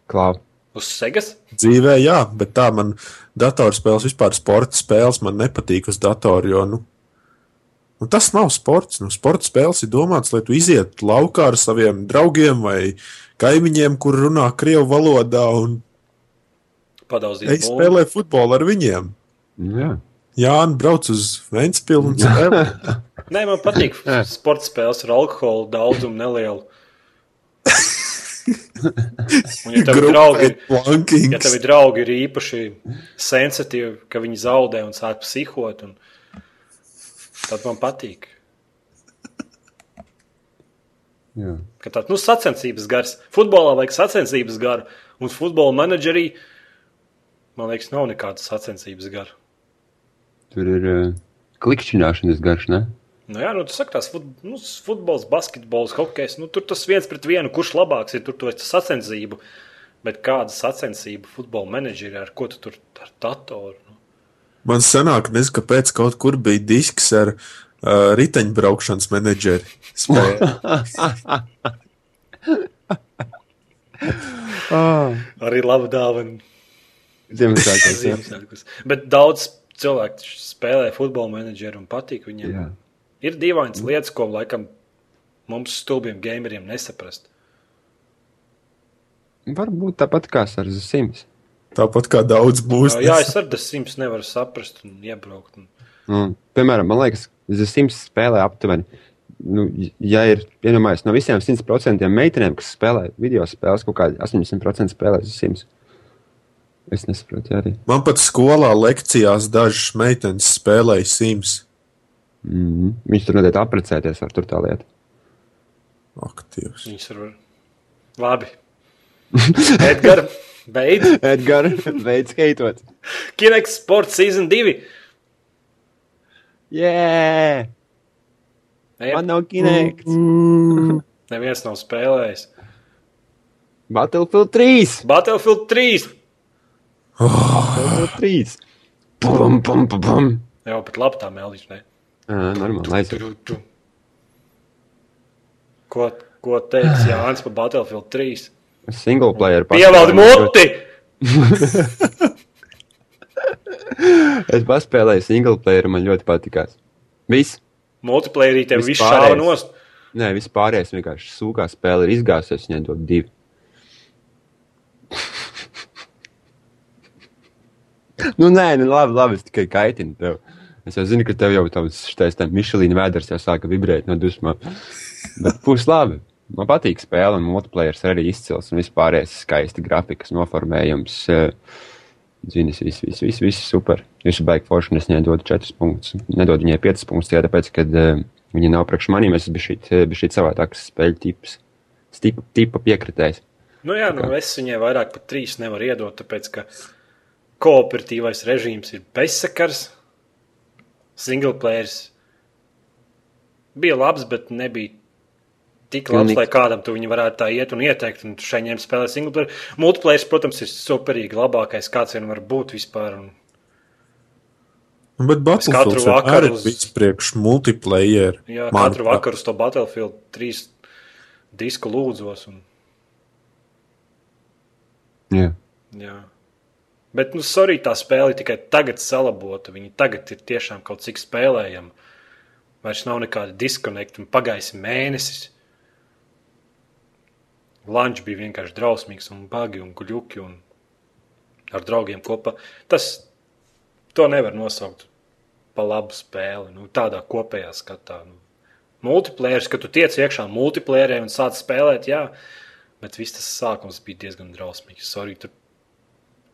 Klau. Uz Segas? Dzīvē, jā, bet tā man datorspēles, vispār sporta spēles man nepatīk uz datora. Jo, nu, nu, tas nav sports. Nu, sporta spēles ir domāts, lai tu izietu laukā ar saviem draugiem vai kaimiņiem, kur runā krievu valodā, un Padaudzīt es spēlēju futbolu ar viņiem. Jā. Jā, brauc uz Vēnspilsnu un spēlē. Nē, man patīk sporta spēles ar alkohola daudzumu nelielu. Un, ja tev ir draugi, Plankings. ja tev ir draugi, ir īpaši sensitīvi, ka viņi zaudē un sāk psihot, un tad man patīk. Jā. Ka tāds nu, sacensības gars. Futbolā vajag sacensības garu, un futbola menedžerī, man liekas, nav nekāda sacensības gara. Tur ir uh, klikšķināšanas garš, ne? Nu, jā, nu, tas tās fut, nu, futbols, basketbols, hokejs. Nu, tur tas viens pret vienu, kurš labāks ir. Tur tu esi sacensību. Bet kāda sacensība futbola menedžeri ar ko tu tur ar datoru? Nu? Man sanāk, nezinu, kāpēc kaut kur bija disks ar uh, riteņbraukšanas menedžeri. Spēlē. Ah, Arī laba dāvana. Ziemassvētkos. Bet daudz cilvēku spēlē futbola menedžeru un patīk viņiem. Jā. Ir dīvainas lietas, ko laikam mums stulbiem gameriem nesaprast. Varbūt tāpat kā ar Sims. Tāpat kā daudz mūsu. Jā, es ar desmit nevaru saprast un iebraukt. Un... Mm. Piemēram, man liekas, Sims spēlē aptuveni. Nu, ja ir iedomājies no visiem 100% meitenēm, kas spēlē video spēles, kaut kādi 80% spēlē Sims. Es nesaprotu, jā, arī. Man pat skolā lekcijās dažas meitenes spēlēja Sims. Mm. Viņš tur noteikti apprecēties ar tur tā lieta. Aktīvs. Viņus var. Labi. Edgars, beidz. Edgars, veids skaitot. Kineks Sports Season 2. Jē, Ejam. man nav kinēks. Neviens nav spēlējis. Battlefield 3. Battlefield 3. Battlefield 3. Pum, pum, pum, pum. Jau pat labi tā mēlīša. ne? Jā, normāli. Aiziet. Tu, tu. Ko, ko teiks Jānis par Battlefield 3? Single player. Pievaldi muti! Es paspēlēju single player, man ļoti patikās. Viss. Multiplayerī tev viss šāva nost. Nē, viss pārējais vienkārši sūkā spēle ir izgāzusies, viņai dod divi. nu, nē, nu, labi, labi, es tikai kaitinu tev. Es jau zinu, ka tev jau tāds Mišelīna vēders jau sāka vibrēt no dusmām. Bet būs labi. Man patīk spēle, un multiplayers ir arī izcils, un vispārējais skaisti grafikas noformējums. eh, Zini, viss, viss, viss, viss super. Jūs baigi forši, un es viņai dodu 4 punktus. Nedod viņai 5 punktus, tikai tāpēc, ka uh, viņa nav priekš maniem. Es biju šī savādāks spēļu tips, tipa, tipa piekritējs. Nu jā, nu es viņai vairāk par 3 nevaru iedot, tāpēc ka kooperatīvais režīms ir bezsakars. Single players bija labs, bet nebija tik labs, Pilnīgi. lai kādam tu viņu varētu tā iet un ieteikt. Un tu šai ņem spēlēt single player. Multiplayer, protams, ir superīgi labākais, kāds vien var būt vispār. Un Bet Battlefield vakaru arī uz- bija priekš multiplayer. Jā, Man katru vakaru uz to Battlefield 3 disku lūdzos. Un, Jā. jā. Bet, nu, sorry, tā spēle tikai tagad salabota. Viņa tagad ir tiešām kaut cik spēlējama. Vairs nav nekāda diskonekta un pagājis mēnesis. Lunch bija vienkārši drausmīgs un bagi un guļuki un ar draugiem kopā. Tas to nevar nosaukt par labu spēli. Nu, tādā kopējā skatā. Nu, multiplayer, kad tu tiec iekšā multiplayerē un sāc spēlēt, jā, bet viss tas sākums bija diezgan drausmīgs. Sorry, tur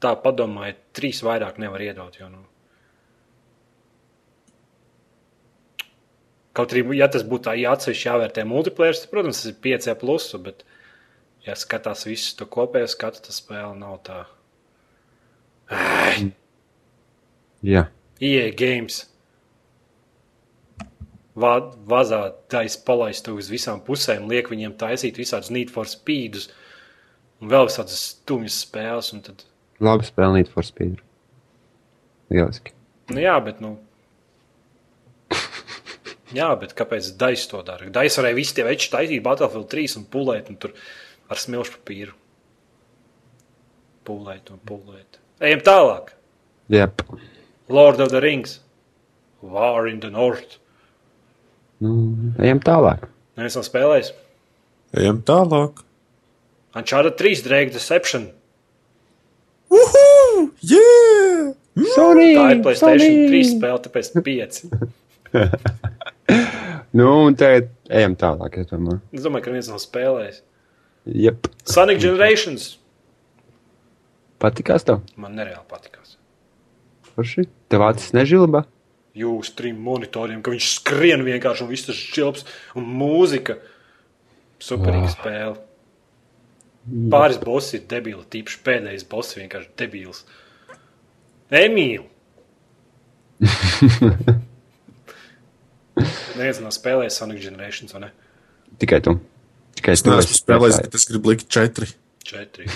tā padomājiet, trīs vairāk nevar iedot. Jo, nu, Kaut arī, ja tas būtu tā ja atsevišķi jāvērtē multiplayer, tad, protams, tas ir 5 plusu, bet, ja skatās visu to kopējo skatu, tas spēle nav tā. Ai, Jā. EA Games. Va, vazā taisa palaistu uz visām pusēm, liek viņiem taisīt visādus Need for Speedus un vēl visādas stumjas spēles. un Tad, Labi spēlēt for speed. Lieliski. nu jā, bet, nu, jā, bet kāpēc Dais to dara? Dais varēja visi tie veči taisīt Battlefield 3 un pulēt un tur ar smilšu papīru. Pulēt un pulēt. Ejam tālāk. Jep. Lord of the Rings. War in the North. Nu, ejam tālāk. Neviens nav spēlējis. Ejam tālāk. Uncharted 3 Drake Deception. Uhu! Yeah! Sony! Tā ir Playstation Sony! 3 spēle, tāpēc 5. Nu, un tagad ejam tālāk. Es domāju, Es domāju, ka viens nav spēlējis. Jep. Sonic Generations Patikās tev? man nereāli patikās. Forši? Tev acis nežilba? Jūs trim monitoriem, ka viņš skrien vienkārši un viss tas šķilps un mūzika. Superīga Ah. spēle. Pāris bosi ir debili, tīpaši pēdējais boss vienkārši debils. Emīl! Neviens nav spēlējis Sonic Generations, vai ne? Tikai tu. Tikai Es tu. neesmu spēlējis, bet es gribu likt četri. Četri.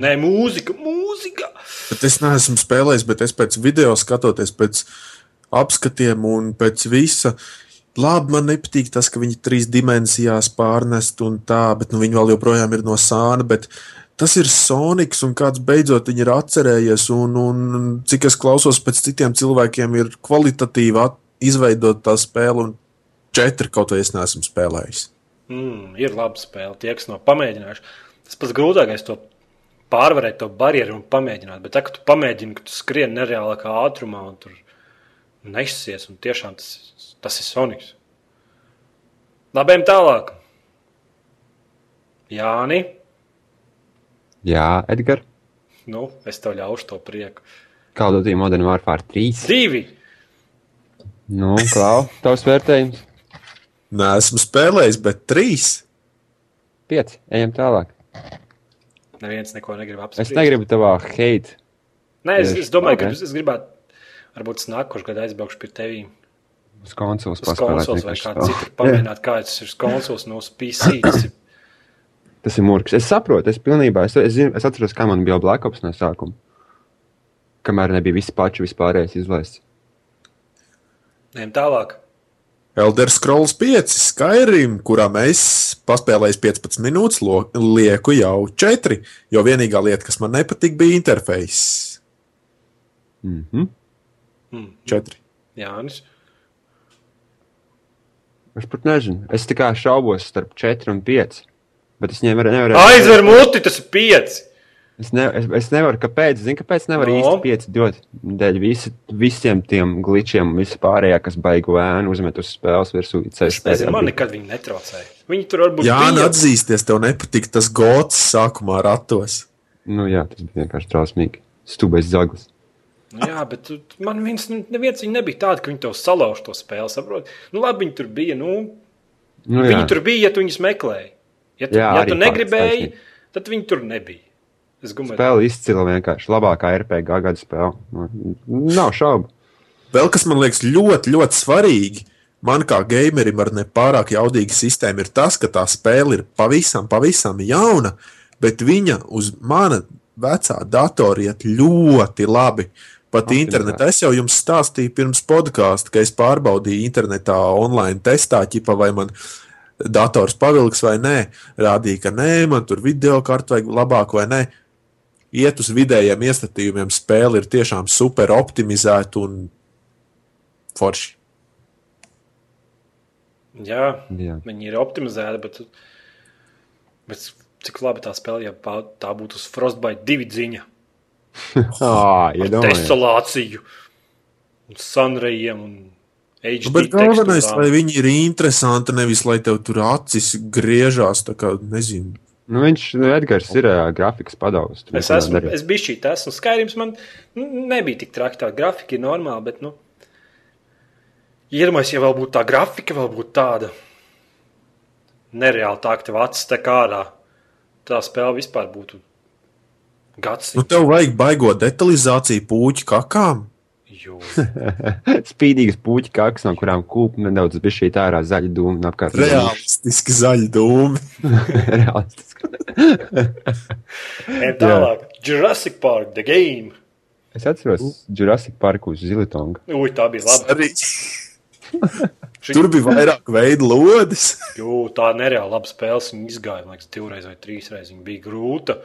Nē, mūzika, mūzika! Bet es neesmu spēlējis, bet es pēc video skatoties, pēc apskatiem un pēc visa. Labi, man nepatīk tas, ka viņi trīs dimensijās pārnest un tā, bet nu, viņi vēl joprojām ir no sāna. Bet tas ir Sonics, un kāds beidzot ir atcerējies. Un, un cik es klausos pēc citiem cilvēkiem, ir kvalitatīvi at- izveidot tā spēle, un četri kaut vai es neesmu spēlējis. Mm, ir laba spēle, tie, kas nav pamēģinājuši. Tas pats grūtākais to pārvarēt, to barjeru un pamēģināt. Bet, tā, kad tu pamēģini, ka tu skrieni nereālākā ātrumā un tur nešsies, un tiešām tas, tas ir Sonics. Labi, ejam tālāk. Jāni, Jā, Edgar. nu, es tev ļaušu to prieku. Kādu tīm Modern Warfare 3? Divi! Nu, klau, tavs vērtējums? Nē, esmu spēlējis, bet trīs. 5. Ejam tālāk. Neviens neko negrib Es apspriest. negribu tavā hate. Nē, es, es domāju, ka Ok. es, es gribētu, varbūt es nākošu gadu aizbraukšu pie tevīm. Uz konsoles Uz paspēlēt. konsoles vai kā citur pamēģināt, kā tas ir uz konsoles, no uz PC. Tas ir mūks. Es saprotu, es pilnībā. Es, es, zinu, es atceros, kā man bija Black Ops no sākuma. Kamēr nebija visi pači vispārējais izlaists. Ejam tālāk. Elder Scrolls 5, Skyrim, kurā mēs paspēlējām 15 minūtes, lo- lieku jau 4. Jo vienīgā lieta, kas man nepatika, bija interfejs. Mhm. Mm. 4. Jānis. Es pat nezinu. Es tikai šaubos starp 4 un 5. Bet es nevaru. nevaru Aizver muti, tas ir pieci. Es, ne, es, es nevaru, kāpēc. Zinu, kāpēc nevaru No. no. īsti 5 dot. Dēļ visi, visiem tiem glitčiem un visu pārējā, kas baigo ēnu uzmet uz spēles virsū. Es nezinu, man nekad viņi netraucēja. Viņi tur varbūt Jā, bija. atzīsties, tev nepatika tas gods sākumā ratos. Nu jā, tas bija vienkārši trausmīgi. Stūbais zaglis. Nu, jā, bet man viens, nu, neviens viņi nebija tādi, ka viņi tev salauž to spēli. Saprot? Nu, labi, viņi tur bija. Nu, Nu, viņi jā. tur bija, ja tu viņus meklēji. Ja tu, Jā, ja tu negribēji, taisnība. tad viņi tur nebija. Spēle izcila vienkārši. Labākā RPG gada spēle. Nu, Nav šaubu. Vēl kas man liekas ļoti, ļoti svarīgi. Man kā gamerim ar nepārāk jaudīgu sistēmu ir tas, ka tā spēle ir pavisam, pavisam jauna, bet viņa uz mana vecā datora iet ļoti labi. Pat Optimizēta. internetā es jau jums stāstīju pirms podkāstu, ka es pārbaudīju internetā online testā, ķipa, vai man dators pavilks vai nē. Rādīja, ka nē, man tur video kartu vajag labāk vai nē. Iet uz vidējiem iestatījumiem, spēle ir tiešām super optimizēta un forši. jā, Jā. viņi ir optimizēti, bet, bet cik labi tā spēle, ja tā būtu uz Frostbite divi dziņa. Ah, Ar iedomājieties. desolāciju, un sunrejiem un HD. Bet galvenais, lai viņi ir interesanti, nevis lai tev tur acis griežās. tā Kā, nezinu. Nu, viņš, nu, Edgars ir uh, grafikas padaugs. Es, esmu, es biju šī tas, un skaidrs man nu, nebija tik traki. Tā grafika ir normāla, bet, nu, iedomājieties, ja vēl būtu tā grafika, vēl būtu tāda nereāla, tā ka tev acis te ārā. Tā spēle vispār būtu gads. Nu, tev vajag baigot detalizāciju puķu kakām. Spīdīgas puķa kakas, no kurām kūp nedaudz bija šī tārā zaļa dūma un apkārt. Realistiski zaļi dūmi. Realistiski. Tālāk, Jurassic Park, The Game. Es atceros Jurassic Park uz Zilitonga. Ui, tā bija laba. Arī Šī- tur bija vairāk veidu lodes. Jū, tā nereāla laba spēle. Viņa izgāja, man liekas, divreiz vai trīsreiz. Viņa bija grūta.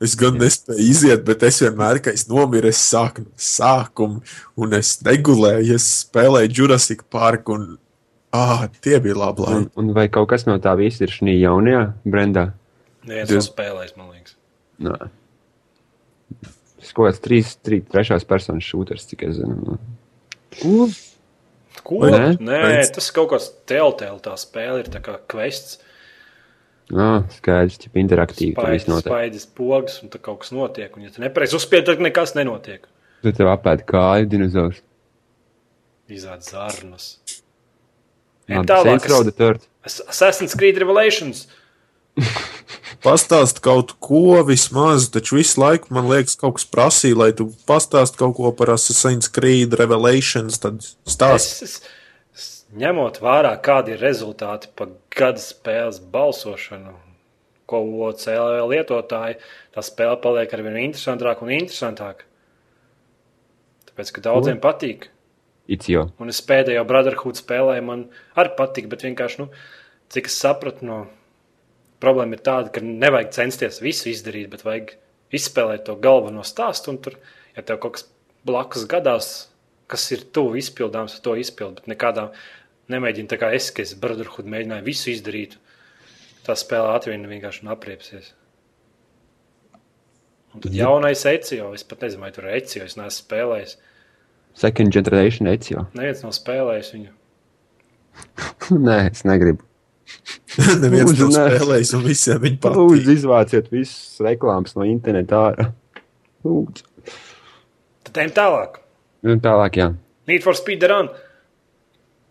Es gan nespēju iziet, bet es vienmēr, kad es nomiru, es sāku no sākuma, un es negulēju, es spēlēju Jurassic Park, un ah, tie bija labi. Un, labi. un vai kaut kas no tā visa ir šī jaunajā brendā? Neviens Diez- nav spēlējis, man liekas. Nē. Tas kaut kāds trīs, trīs, trešās personas šūters, cik es zinu. Ko? Vai ne? Nē, Vai- tas kaut kāds teltēl tā spēle ir tā kā kvests. Ah, skaidrs, ka interaktīvi tur viss Spaidas, notiek. spaidas pogas, un tur kaut kas notiek. Un, ja tu nepareizi uzspied, tad nekas nenotiek. Tur tev apēd kāju dinozaurs. Izāda zarnas. Ejam Tālāk, Saints Row the Third. Ass- Assassin's Creed Revelations. Pastāst kaut ko vismaz, taču visu laiku man liekas, kaut kas prasīja, lai tu pastāst kaut ko par Assassin's Creed Revelations. Tad stāst. Es, es, es, ņemot vērā, kādi ir rezultāti pa gada spēles balsošanu, ko cēlīja lietotāji, tā spēle paliek ar vien interesantāka un interesantāka. Tāpēc, ka daudziem patīk. Icio. Un es pēdējo Brotherhood spēlēju, man arī patika, bet vienkārši, nu, cik es sapratu, no problēma ir tāda, ka nevajag censties visu izdarīt, bet vajag izspēlēt to galveno stāstu. Un tur, ja tev kaut kas blakus gadās, kas ir tuvu izpildāms, to izpild, bet nekādā nemēģina tā kā es, ka es Brotherhood mēģināju visu izdarīt. Tā spēlē atvien vienkārši apriepsies. Un tad jaunais Ecio, es pat nezinu, vai tur ir Ecio, es neesmu spēlējis. Second generation Ecio. Neviens nav spēlējis viņu. Nē, es negribu. Neviens Lūdzu, nav spēlējis, un visiem viņa Lūdzu, patīk. izvāciet visas reklāmas no interneta ārā. Lūdzu. Tad ejam tālāk. Un tālāk, jā, Need for Speed Run.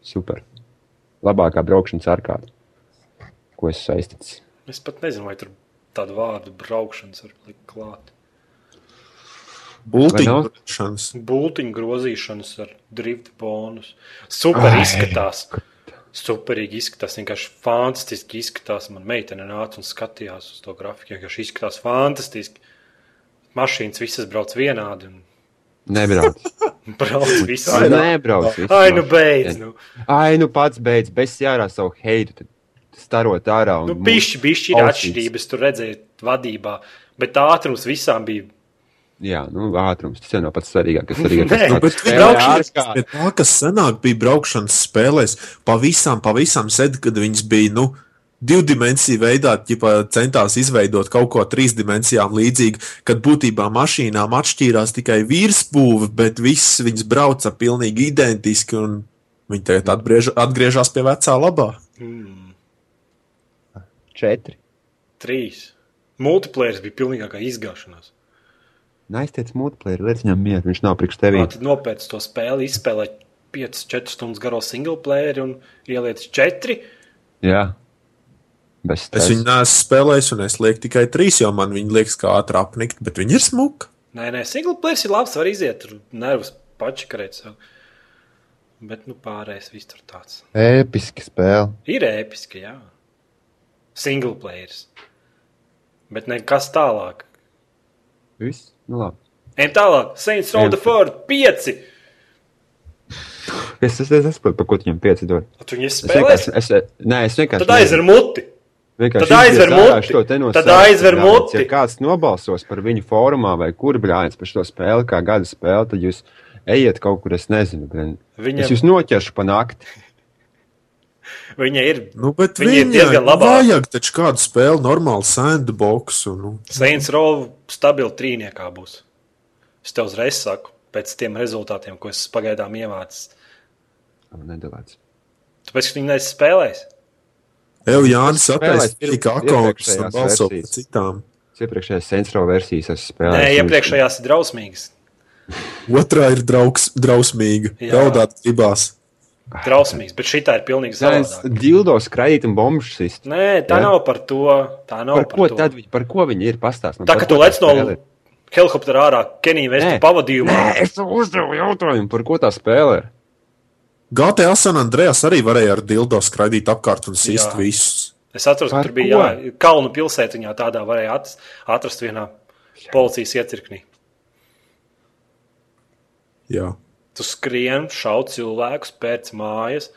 super. Labākā braukšanas arkāda, ko es saistīts. Es pat nezinu, vai tur tādu vārdu braukšanas var likt klāt. Bultiņu Vai nav? šanas. Bultiņu grozīšanas ar drift bonus. Super Ai. izskatās. Superīgi izskatās, vienkārši fantastiski izskatās. Man meitene nāca un skatījās uz to grafiku. Vienkārši izskatās fantastiski. Mašīnas visas brauc vienādi un Nebrauc. brauc. Ai, nē. Nebrauc. visas Ai, nu beidz. Nu, Ai, nu pats beidz, bez jārā savu heitu. Starot ārā. un nu bišķi, bišķi ir ausīs. atšķirības. Tur redzēju vadībā. Bet ātrums visām bija Jā, nu, ātrums tas jau nav pats svarīgākais. Svarīgākais Nē, tas, Nu, Bet braukšanas pie tā, kas senāk bija braukšanas spēlēs, pavisam, pavisam sēdi, kad viņas bija, nu, divu dimensiju veidā, ķipa, centās izveidot kaut ko trīs dimensijām līdzīgu, kad būtībā mašīnām atšķīrās tikai virsbūve, bet viss viņas brauca pilnīgi identiski, un viņi tagad atgriež, atgriežas pie vecā labā. mm, Četri. trīs. Multiplayer bija pilnīgākā izgāšanās. Naiztiec multiplayer, liec viņam mieru, viņš nav priekš tevī. tad nopēc to spēli, izspēlē 5-4 stundas garo single player un ieliec 4. Jā. Bez Es stresa. viņu neesmu spēlējis, un es lieku tikai trīs, jo man viņi liekas, kā ātrāk apnikt, bet viņi ir smuki. Nē, nē, single player ir labs, var iziet tur nervus pačakarēt sev. Bet, nu, pārējais viss tur tāds. Episki spēle. Ir episki, jā. Single players. Bet nekas tālāk. Viss? Nu labi. Ejam tālāk. Saints Row the Ford 5. Es, es, es nesaprotu, par ko viņam pieci dod. Tu viņu Es spēlēsi? vienkārši, es, nē, es vienkārši. Tad aizver muti. Vienkārši Tad aizver muti. Tad aizver muti. Ja kāds nobalsos par viņu fórumā vai kur brāļus par šo spēli, kā gada spēli, tad jūs ejiet kaut kur, es nezinu. Gan. Viņam- Es jūs noķeršu pa nakti. Viņa ir Nu, bet Viņi ir diezgan labā. vajag taču kādu spēli, normālu sandboxu. Nu. Saints Row stabili trīniekā būs. Es tev uzreiz saku, pēc tiem rezultātiem, ko es pagaidām ievācu. Nedalēts. Tāpēc, ka viņi nespēlēs. Evo Jānis ir- tikai akkontus un iepriekšējās balso par versijas. citām. Iepriekšējās Sensro versijas esmu spēlējis. Nē, iepriekšējās ir drausmīgas. Otrā ir draugs, drausmīga. Jā. Raudāt gribās. Drausmīgas, bet šī ir pilnīgi es savādāka. dildo skraidīt un bombu sist. Nē, tā Jā. nav par to. Tā nav Par par ko to. tad viņi, par ko viņi ir pastāstīt? Tā kā tu lec no helikoptera ārā, Kenija Nē. pavadījumā. Nē, es tev uzdevu jautājumu, par ko tā spēlē ir. GTA San Andreas arī varēja ar dildo skraidīt apkārt un sist Jā. visus. Es atceros, ka tur bija jā, kalnu pilsētiņā, tādā varēja atrast, atrast vienā policijas iecirknī. Jā. Tu skrien, šauc cilvēkus, pēc mājas,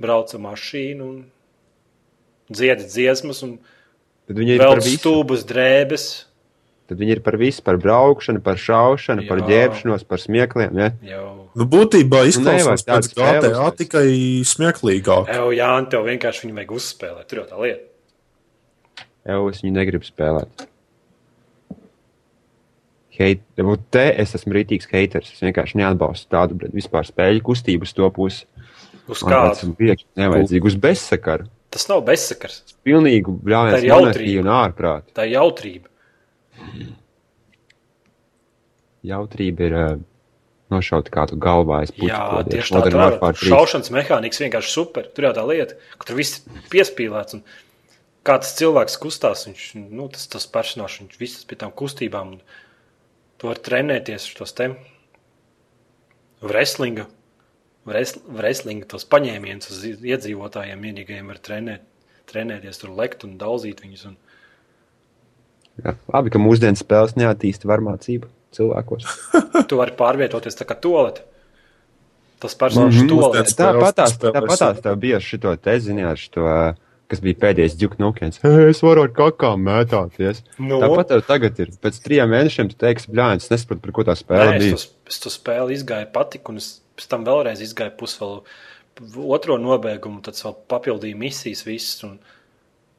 brauc ar mašīnu un dziedi dziesmas, un Tad viņi ir vēl stūbas drēbes. Tad viņi ir par visu, par braukšanu, par šaušanu, par Jā. ģērbšanos, par smiekliem. Ja? Jau, Nu, būtībā nevajag izklausās tādas pēc GTA tikai smieklīgāk. jau jā, tev vienkārši viņu vajag uzspēlēt. Tur jau tā lieta. Jau es viņu negribu spēlēt. heit, te es esmu rītīgs haters. Es vienkārši neatbalstu tādu vispār spēļu kustību uz to pusi. Uz kādu? nevajadzīgi uz bezsakaru. Tas nav bezsakars. Ir jautrība. monarhiju un ārprātu. Tā ir jautrība. Jautrība ir uh, nošaut kādu galvā. Jā, tieši tā. Warfare 3. šaušanas mehānisms vienkārši super. Tur jau tā lieta, ka tur viss piespīlēts. Un kā tas cilvēks kustās, viņš, nu, tas, tas personāžs, viņš viss pie tām kustībām. Un tu vari trenēties uz tos te wrestlinga, wrest- wrestlinga tos paņēmienus uz iedzīvotājiem, vienīgajiem var trenēt, trenēties tur lekt un daudzīt viņus. Un, Jā, labi, ka mūsdienu spēles neattīsta varmācību cilvēkos. tu vari pārvietoties tā kā tolete. Tas personāžs mm -hmm. Spēles Tāpatās tāpatās super. tev bija šito te, ziniet, šito, kas bija pēdējais Duke Nukens. Hey, es varu ar kakām mētāties. Nu? Tāpat tev tagad ir. Pēc trijiem mēnešiem tu teiksi, bļāņ, es nesaprotu, par ko tā spēle Nē, bija. es, to, es to spēli izgāju patika, un es pēc tam vēlreiz izgāju pusvalu otro nobeigumu, tad vēl papildīju misijas visas. un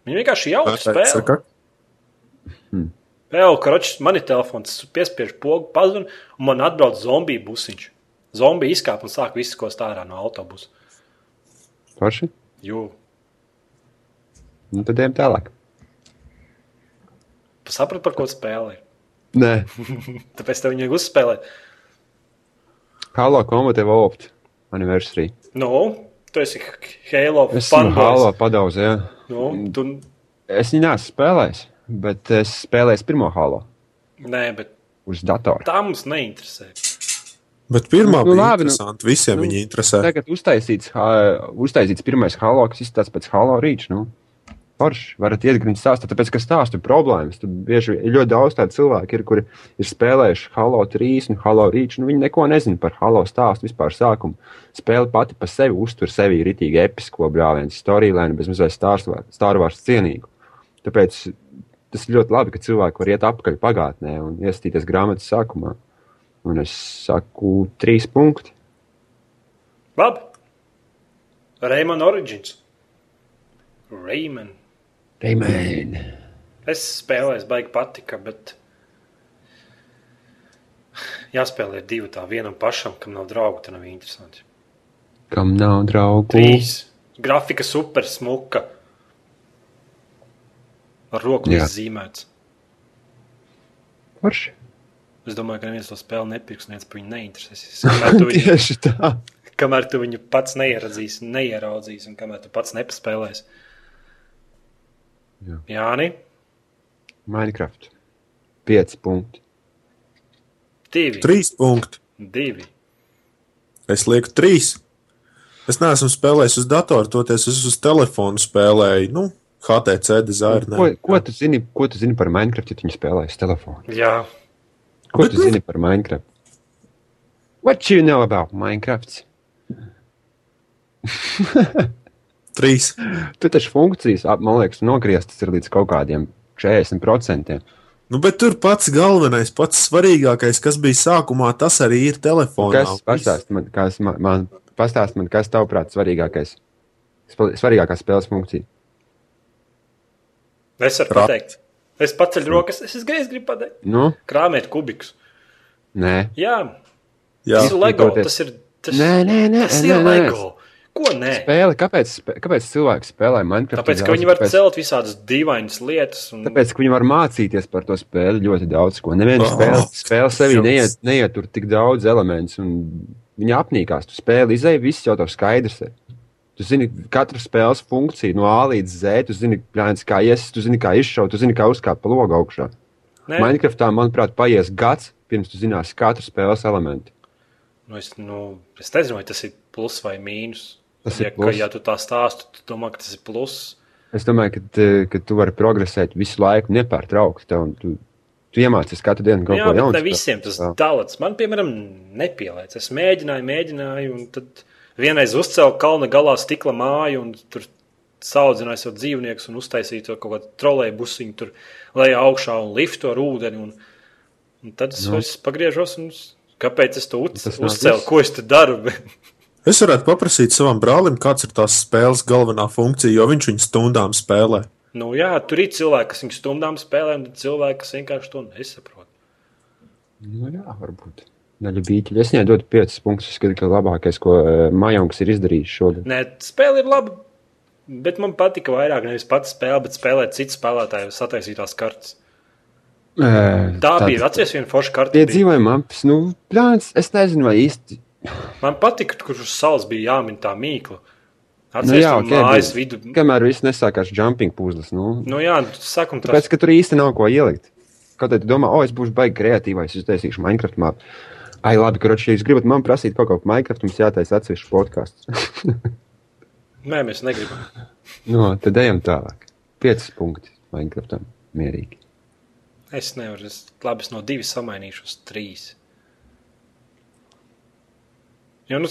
Viņa vienkārši jauka spēle. Saka, Vēl, karoči, man ir telefons, piespiež pogu, pazvan, un man atbrauc zombiju busiņš. Zombija izkāpa un sāk visu, ko stārā no autobusa. Forši? Jū, Nu, tad ejam tālāk. sapratu, par ko spēlē. Nē, Tāpēc tev viņu uzspēlēt. Halo Combat Evolved Anniversary. Nu, tu esi Halo Es esmu fanboys. Halo padauz, jā. Nu, tu, Es viņu neesmu spēlējis, bet es spēlēju pirmo Halo nē, bet uz datora. tā mums neinteresē. Bet pirmā Nu, nu, bija labi, nu, interesanti. Visiem nu, nu, viņa interesē. Tagad uztaisīts, ha- uztaisīts pirmais Halo, kas izstāsta pēc Halo Reach. Nu. Forši, varat iet gribēt stāstīt, tāpēc, ka stāstu problēmas. Tur bieži ļoti daudz tādu cilvēku, ir, kuri ir spēlējuši Halo 3 un Halo Reach. Nu, viņi neko nezina par Halo stāstu vispār sākumu. Spēle pati par sevi uztur sevi ritīgi episko brāļienu, storylēnu, bez mazliet Star Wars cienīgu. Tāpēc tas ir ļoti labi, ka cilvēki var iet apakaļ pagātnē un iesaistīties grāmatas sākumā. Un es saku, trīs punkti. Labi. Rayman Origins. Rayman. Amen. Es spēlēju, baigi patika, bet jāspēlē divi tā vienam pašam, kam nav draugu, tad nav interesanti. Kam nav draugu? Trīs. Grafika super smuka. Ar roku Jā. zīmēts. Forši. Es domāju, ka neviens to spēli nepirks, neviens par viņu neinteresēsies. Tu viņu, Tieši tā. kamēr tu viņu pats neieradzīsi, neieraudzīs, un kamēr tu pats nepaspēlēsi. Jā. Jāni, Minecraft. Pieci punkti. divi. Trīs punkti. divi. Es lieku trīs. Es neesmu spēlējis uz datora, toties es uz telefonu spēlēju. Nu, HTC dizainu. Ko, ko, tu zini, ko tu zini par Minecraft, ja tu viņu spēlē uz telefona? Jā, Ko Bet tu zini par Minecraft? What you know about Minecraft? Trīs. Tu taču funkcijas, ap- man liekas, nogrieztas ir līdz kaut kādiem 40%. Nu, bet tur pats galvenais, pats svarīgākais, kas bija sākumā, tas arī ir telefonā. Kas pastāst man, kas man, man, pastāst man, kas tavuprāt svarīgākais? Svarīgākā spēles funkcija. Es varu Ra- pateikt. Es paceļu rokas, es, es, gribu pateikt. Nu, Krāmēt kubikus. nē. Jā, Jā, tas ir LEGO. Tas ir, tas, Nē, nē, nē, tas nē, ir nē, nē. LEGO. Ko nē? Spēle, kāpēc, kāpēc cilvēki spēlē Minecraft? Tāpēc, tik ka daudz? viņi var Tāpēc- celt visādas dīvainas lietas. Un... Tāpēc, ka viņi var mācīties par to spēli ļoti daudz ko. Neviena Oh, spēle, spēle sevī Dievs. neiet, neietur tik daudz elementu, un viņi apnīkās. Tu spēli izēji, viss jau tev skaidrs. Ir. Tu zini katru spēles funkciju, no A līdz Z. Tu zini, plāns, kā ies, tu zini, kā izšaut, tu zini, kā uzkāpt pa logu augšā. Nē, Minecraftā, manuprāt, paies gads, pirms tu zināsi katru spēles elementu. nu, es, nu, es nezinu, vai tas ir plus vai mīnus. Tas ja, ir plus. Ka, ja tu tā stāsti, tu domā, ka tas ir plus. Es domāju, ka, ka tu vari progresēt visu laiku nepārtraukti. Tu, tu iemācies katru dienu kaut Jā, ko jaunu. ne visiem tas Jā. dalīts. Man, piemēram, nepielēca. Es mēģināju, mēģināju, un tad vienreiz uzcēlu kalna galā stikla māju, un tur saudzināju savu dzīvnieku, un uztaisīju to kaut kādu trolēju busiņu, tur lejā augšā un liftu ar ūdeni. Un, un tad es Nu. pagriežos, un kāpēc es to uz, uzcēlu, ko es te daru. Es varētu paprasīt savam brālim, kāds ir tās spēles galvenā funkcija, jo viņš viņu stundām spēlē. nu, jā, tur ir cilvēki, kas viņu stundām spēlē, un cilvēki, kas vienkārši to nesaprot. Nu, jā, varbūt. Daļa bīķi. Es viņai dodu 5 punktus. Es skatu, ka labākais, ko uh, Majonks ir izdarījis šodien. Nē, spēle ir laba. Bet man patika vairāk nevis pats spēle, bet spēlēt citu spēlētāju sataisītās kartes. E, Tā bija atceries viena forša karte. Tie bija. dzīvojumi apis, nu, plāns, es nezinu, vai īsti. Man patika, kur uz salas bija jāmin tā mīkla. Nu, Atceries, jā, nu, ok, mājas bet vidu. Kamēr viss nesākās jumping puzles, nu, Nu jā, sakam, tāpēc, tas ka tur īsti nav ko ielikt. Kā tu domā, o, es būšu baigi kreatīvais, es taisīšu Minecraft māpu. Ai, labi, ja jūs gribat man prasīt kaut ko par Minecraft, mums jātaisa atsevišķi podkāsts. Nē, mēs negribam. no, tad ejam tālāk. 5 punkti Minecraftam. Mierīgi. Es nevaru. Es, labi, es no divi samainīšu uz trīs. Jo, nu,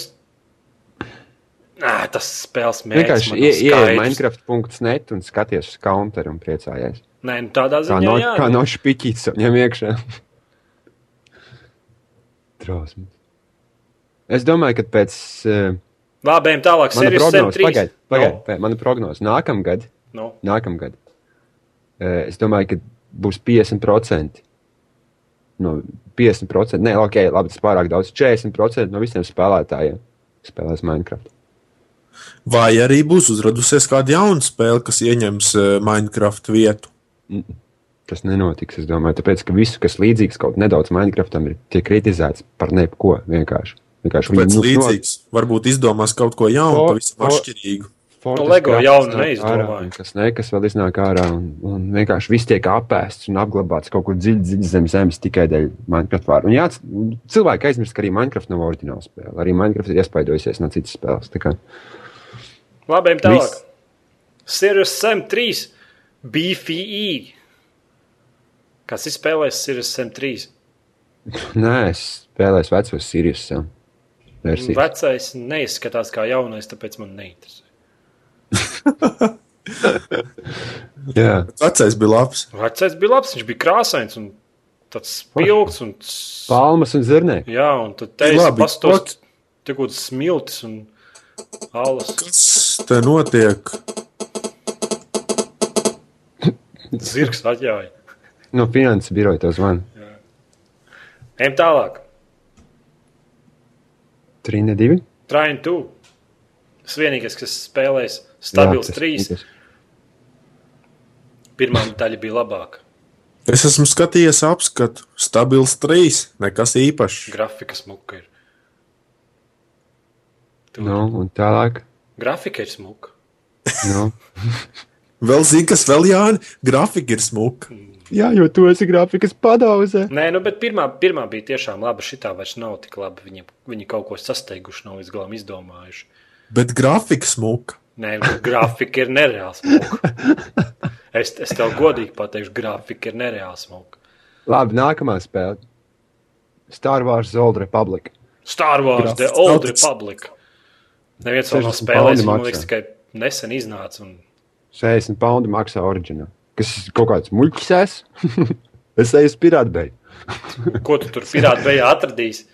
Nā, tas spēles mērķis. Vienkārši ieej skaidrs. Minecraft.net un skaties uz counteru un priecājies. Nē, nu, tādā Kā ziņā, no, jā. kā no špiķītes viņam iekšā. Trausmas. Es domāju, ka pēc uh, Labi, ejam tālāk. mana Serijas prognozes, 103. pagaid, pagaid, no. mana prognozes nākamgad, Nu, nākamgad, uh, es domāju, ka būs 50%. No 50%, nē, ok, labi, tas pārāk daudz. 40% no visiem spēlētājiem spēlēs Minecraft. Vai arī būs uzradusies kāda jauna spēle, kas ieņems eh, Minecraft vietu? Tas nenotiks, es domāju, tāpēc, ka visu, kas līdzīgs kaut nedaudz Minecraftam, ir tiek kritizēts par neko vienkārši. vienkārši Pēc nu, līdzīgs, varbūt izdomās kaut ko jaunu, O- pavisam atšķirīgu. Nu, Lego jaunu neizdomāju. Kas ne, kas vēl iznāk ārā, un, un vienkārši viss tiek apēsts un apglabāts kaut kur dziļi, dziļi zem zemes tikai dēļ Minecraft vārdu. Un jā, cilvēki aizmirst, ka arī Minecraft nav oriģināla spēle. Arī Minecraft ir iespaidojusies no citas spēles. Tā kā, labi, tālāk. Viss. Sirius Sam 3. BFE. Kas ir spēlējis Sirius Sam 3? nē, es spēlēju vecos Sirius Sam versiju. Vecais neizskatās kā jaunais, tāpēc man neinteresē. Jā, Vecais bija labs. Vecais bija labs, viņš bija krāsains un tāds spilgts. Un... palmas un zirnēki. Jā, un tad te ir pastos, tur kaut kāds smiltis un alas. Kas te notiek? Zirgs atļauj. No finanses biroja to zvana. Ejam tālāk. 3, 2. Train 2. Tas vienīgais, kas spēlēs stabils 3. Pirmā daļa bija labāka. Es esmu skatījies apskatu. Stabils trīs, nekas īpašs. Grafika smuka ir. Tur Nu, un tālāk. Grafika ir smuka. Nu. Vēl zini, kas vēl Jāni? Grafika ir smuka. Jā, jo tu esi grafikas padauzē. Nē, nu, bet pirmā, pirmā bija tiešām laba. Šitā vairs nav tik laba. Viņi, viņi kaut ko sasteiguši, nav līdz galam izdomājuši. Bet grafika smuka. Nē, grafika ir nereāli smuka. Es, es tev godīgi pateikšu, grafika ir nereāli smuka. Labi, nākamā spēle. Star Wars The Old Republic. Star Wars, The Grafiks Old tik- Republic. Neviens vēl nav 60 spēlējis, man liekas, tikai nesen iznāca. Un... 60 poundu maksā oriģināli. Kas ir kaut kāds muļķis? es? es eju uz pirātbeju. Ko tu tur pirāta bejā atradīsi?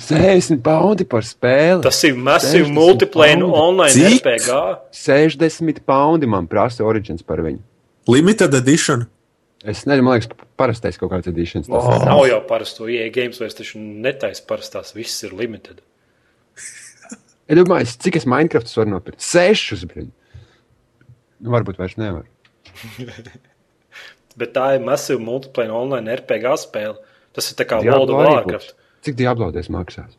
60 poundi par spēli. Tas ir massive 60 multiplayer online Cik? RPG. 60 poundi man prasa oriģins par viņu. Limited edition. Es nezinu, man liekas, parastais kaut kāds editions. Tas Oh. Nav jau parasto EA games, vairs taču netaisa parastās, viss ir limited. Es domāju, es- cik es Minecraftus varu nopirkt? Sešus, brīdi. Nu, varbūt vairs nevar. Bet tā ir massive multiplayer online RPG spēle. Tas ir tā kā Diablo World of Warcraft. būs. Cik diablaudies maksās?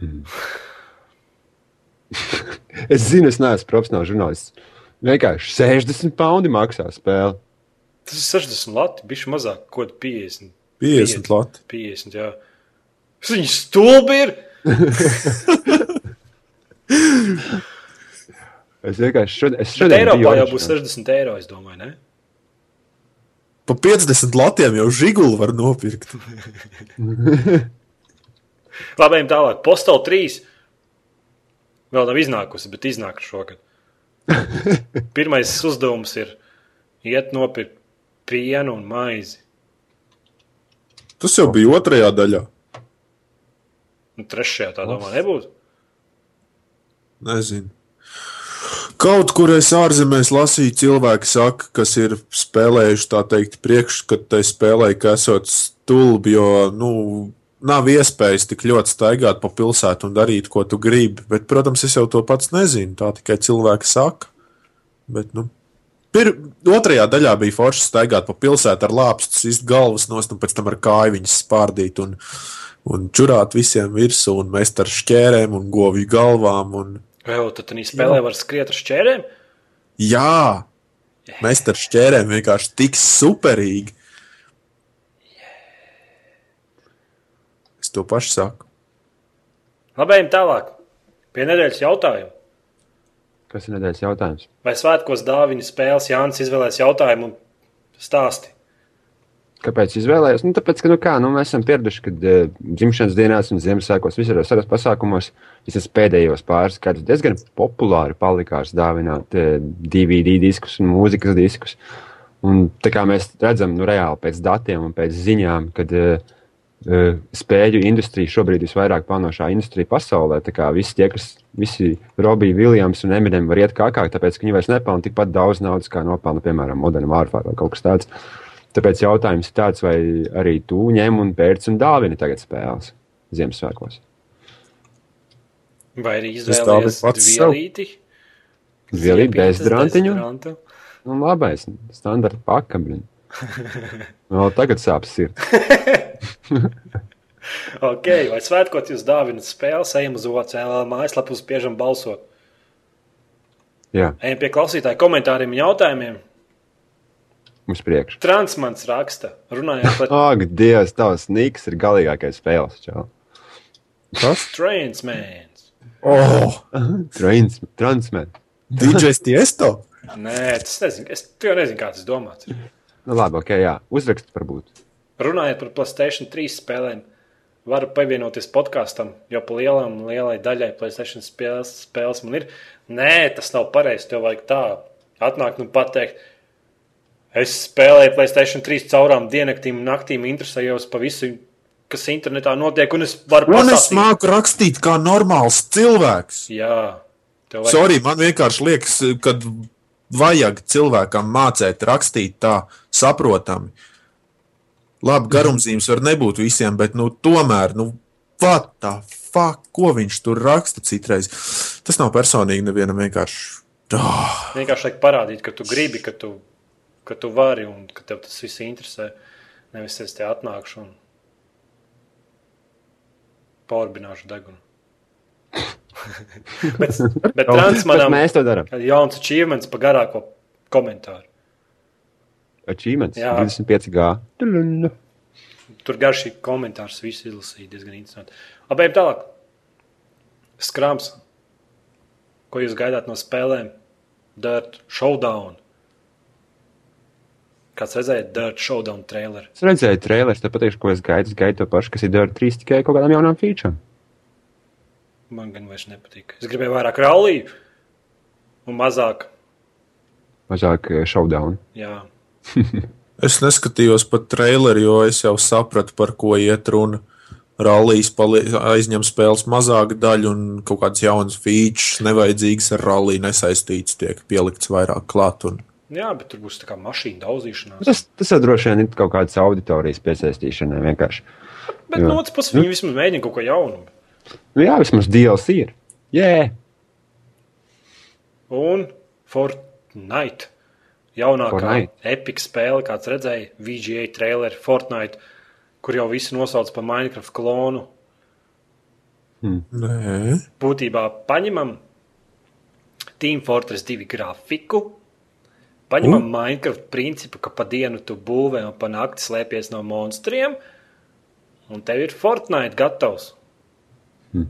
Mm. es zinu, es neesmu profesionāls žurnālists. Vienkārši 60 poundi maksā spēle. Tas ir 60 lati, bišķi mazāk, ko 50. 50 lati. 50, jā. Viņas stulbi ir. Es vienkārši šodien, es Bet šodien Eiropā biju jau būs oriģināls. 60 eiro, es domāju, ne? Pa 50 latiem jau žiguli var nopirkt. Labi, ejam tālāk. Postal 3. Vēl nav iznākusi, bet iznāk šogad. Pirmais uzdevums ir iet nopirkt pienu un maizi. Tas jau bija otrajā daļā. Un trešajā tā domā nebūs. Nezinu. Kaut kur es ārzemēs lasīju, cilvēki saka, kas ir spēlējuši tā teikt priekšskatu, tai spēlē, ka esot stulbi, jo, nu, nav iespējas tik ļoti staigāt pa pilsētu un darīt, ko tu gribi. Bet, protams, es jau to pats nezinu, tā tikai cilvēki saka. Bet, nu, pir, otrajā daļā bija forši staigāt pa pilsētu ar lāpstus, izd galvas nost un pēc tam ar kāju viņas spārdīt un, un čurāt visiem virsū un mest ar šķērēm un govju galvām. Un, Jau, tad tā spēlē var skriet ar šķērēm. Jā, mēs ar šķērēm vienkārši tik superīgi. Es to pašu saku. Labi, ejam tālāk. Pie nedēļas jautājuma. Kas ir nedēļas jautājums? Vai svētkos dāvinu spēles Jānis izvēlēs jautājumu un stāsti? Kāpēc izvēlējos? Nu, tāpēc, ka nu kā, nu, mēs esam pieraduši, ka uh, dzimšanas dienās un Ziemassvētkos visos saras pasākumos visas pēdējos pāris gadus diezgan populāri palikās dāvināt uh, DVD diskus un mūzikas diskus. Un, tā kā mēs redzam, nu, reāli pēc datiem un pēc ziņām, kad uh, uh, spēļu industrija šobrīd ir visvairāk panošā industrija pasaulē. Tā kā visi tie, kas, visi Robija, Viljams un Eminem var iet kākāk, tāpēc, ka viņi vairs nepelna tikpat daudz naudas, kā nopelna, piemēram, Modern Warfare vai kaut kas tāds. Tāpēc jautājums ir tāds, vai arī tu ņem un pērc un dāvini tagad spēles Ziemassvētkos? Vai arī izvēlēties pats sev. vielīti? Vielīt bez drantiņu? dezodorantu? Nu, labais, standarta pakabļi. Vēl tagad sāp sirds. Ok, vai svētkot jūs dāvinat spēles, ejam uz OCL mājaslapu, spiežam balsot. Jā, Ejam pie klausītāju komentāriem un jautājumiem. Mums priekš. Transmans raksta, runājot par Ak, Dievs, tavs niks ir galīgākais spēles. Čau. Kas? Transmans. Oh, Trains, transmet. DJs Tiesto? Nē, tas nezinu. Es jau nezinu, kā tas domāts. Nu, labi, ok, jā. Uzrakst varbūt. Runājot par Playstation 3 spēlēm, varu pievienoties podkāstam, jo pa lielam, lielai daļai Playstation spēles, spēles man ir. Nē, tas nav pareizi. Tev vajag tā atnākt un pateikt. Es spēlēju Playstation 3 caurām diennaktīm un naktīm, interesējos par visu, kas internetā notiek, un es varu Un es māku rakstīt kā normāls cilvēks. Jā, tev vajag. Sorry, man vienkārši liekas, ka vajag cilvēkam mācīt rakstīt tā saprotami. Labi, garumzīmes var nebūt visiem, bet nu, tomēr, nu, what the fuck, ko viņš tur raksta citreiz. Tas nav personīgi nevienam vienkārši. Oh, Vienkārši vajag parādīt, ka tu gribi, ka tu, ka tu vari un ka tev tas viss interesē. Nevis es te atnākšu un pārbināšu degunu. bet bet Transmanam mēs to darām. jauns achievements par garāko komentāru. Achievements Jā. 25G. Tulun. Tur garš ir komentārs, visu izlasīja diezgan interesanti. Labi, ejam tālāk. Skrams. Ko jūs gaidāt no spēlēm? Dirt Showdown. Kāds redzēja Dirt Showdown traileri? Es redzēju trailerus, te pateikšu, ko es gaidu. Es gaidu to pašu, kas ir Dārta 3 tikai kaut kādām jaunām feature. Man gan vairs nepatīk. Es gribēju vairāk ralliju un mazāk. Mazāk eh, showdown. Jā, es neskatījos pat traileri, jo es jau sapratu, par ko iet runa. Rallijas aizņem spēles mazāku daļu, un kaut kāds jauns features, nevajadzīgs ar ralliju nesaistīts, tiek pielikts vairāk klāt. Un... Jā bet tur būs tā kā mašīna daudzīšanās. Tas, tas jau droši vien ir kaut kādas auditorijas piesaistīšanai vienkārši. Bet jā. no otras puses, viņi vismaz mēģina kaut ko jaunu. Nu, jā, vismaz DLC ir. Jē, Un Fortnite. Jaunākā Fortnite. epic spēle, kāds redzēja, VGA traileri Fortnite, kur jau visi nosauc par Minecraft klonu. Nē, Būtībā paņemam Team Fortress 2 grafiku, paņemam uh. Minecraft principu, ka pa dienu tu būvē un pa nakti slēpies no monstriem, un tev ir Fortnite gatavs. Hmm.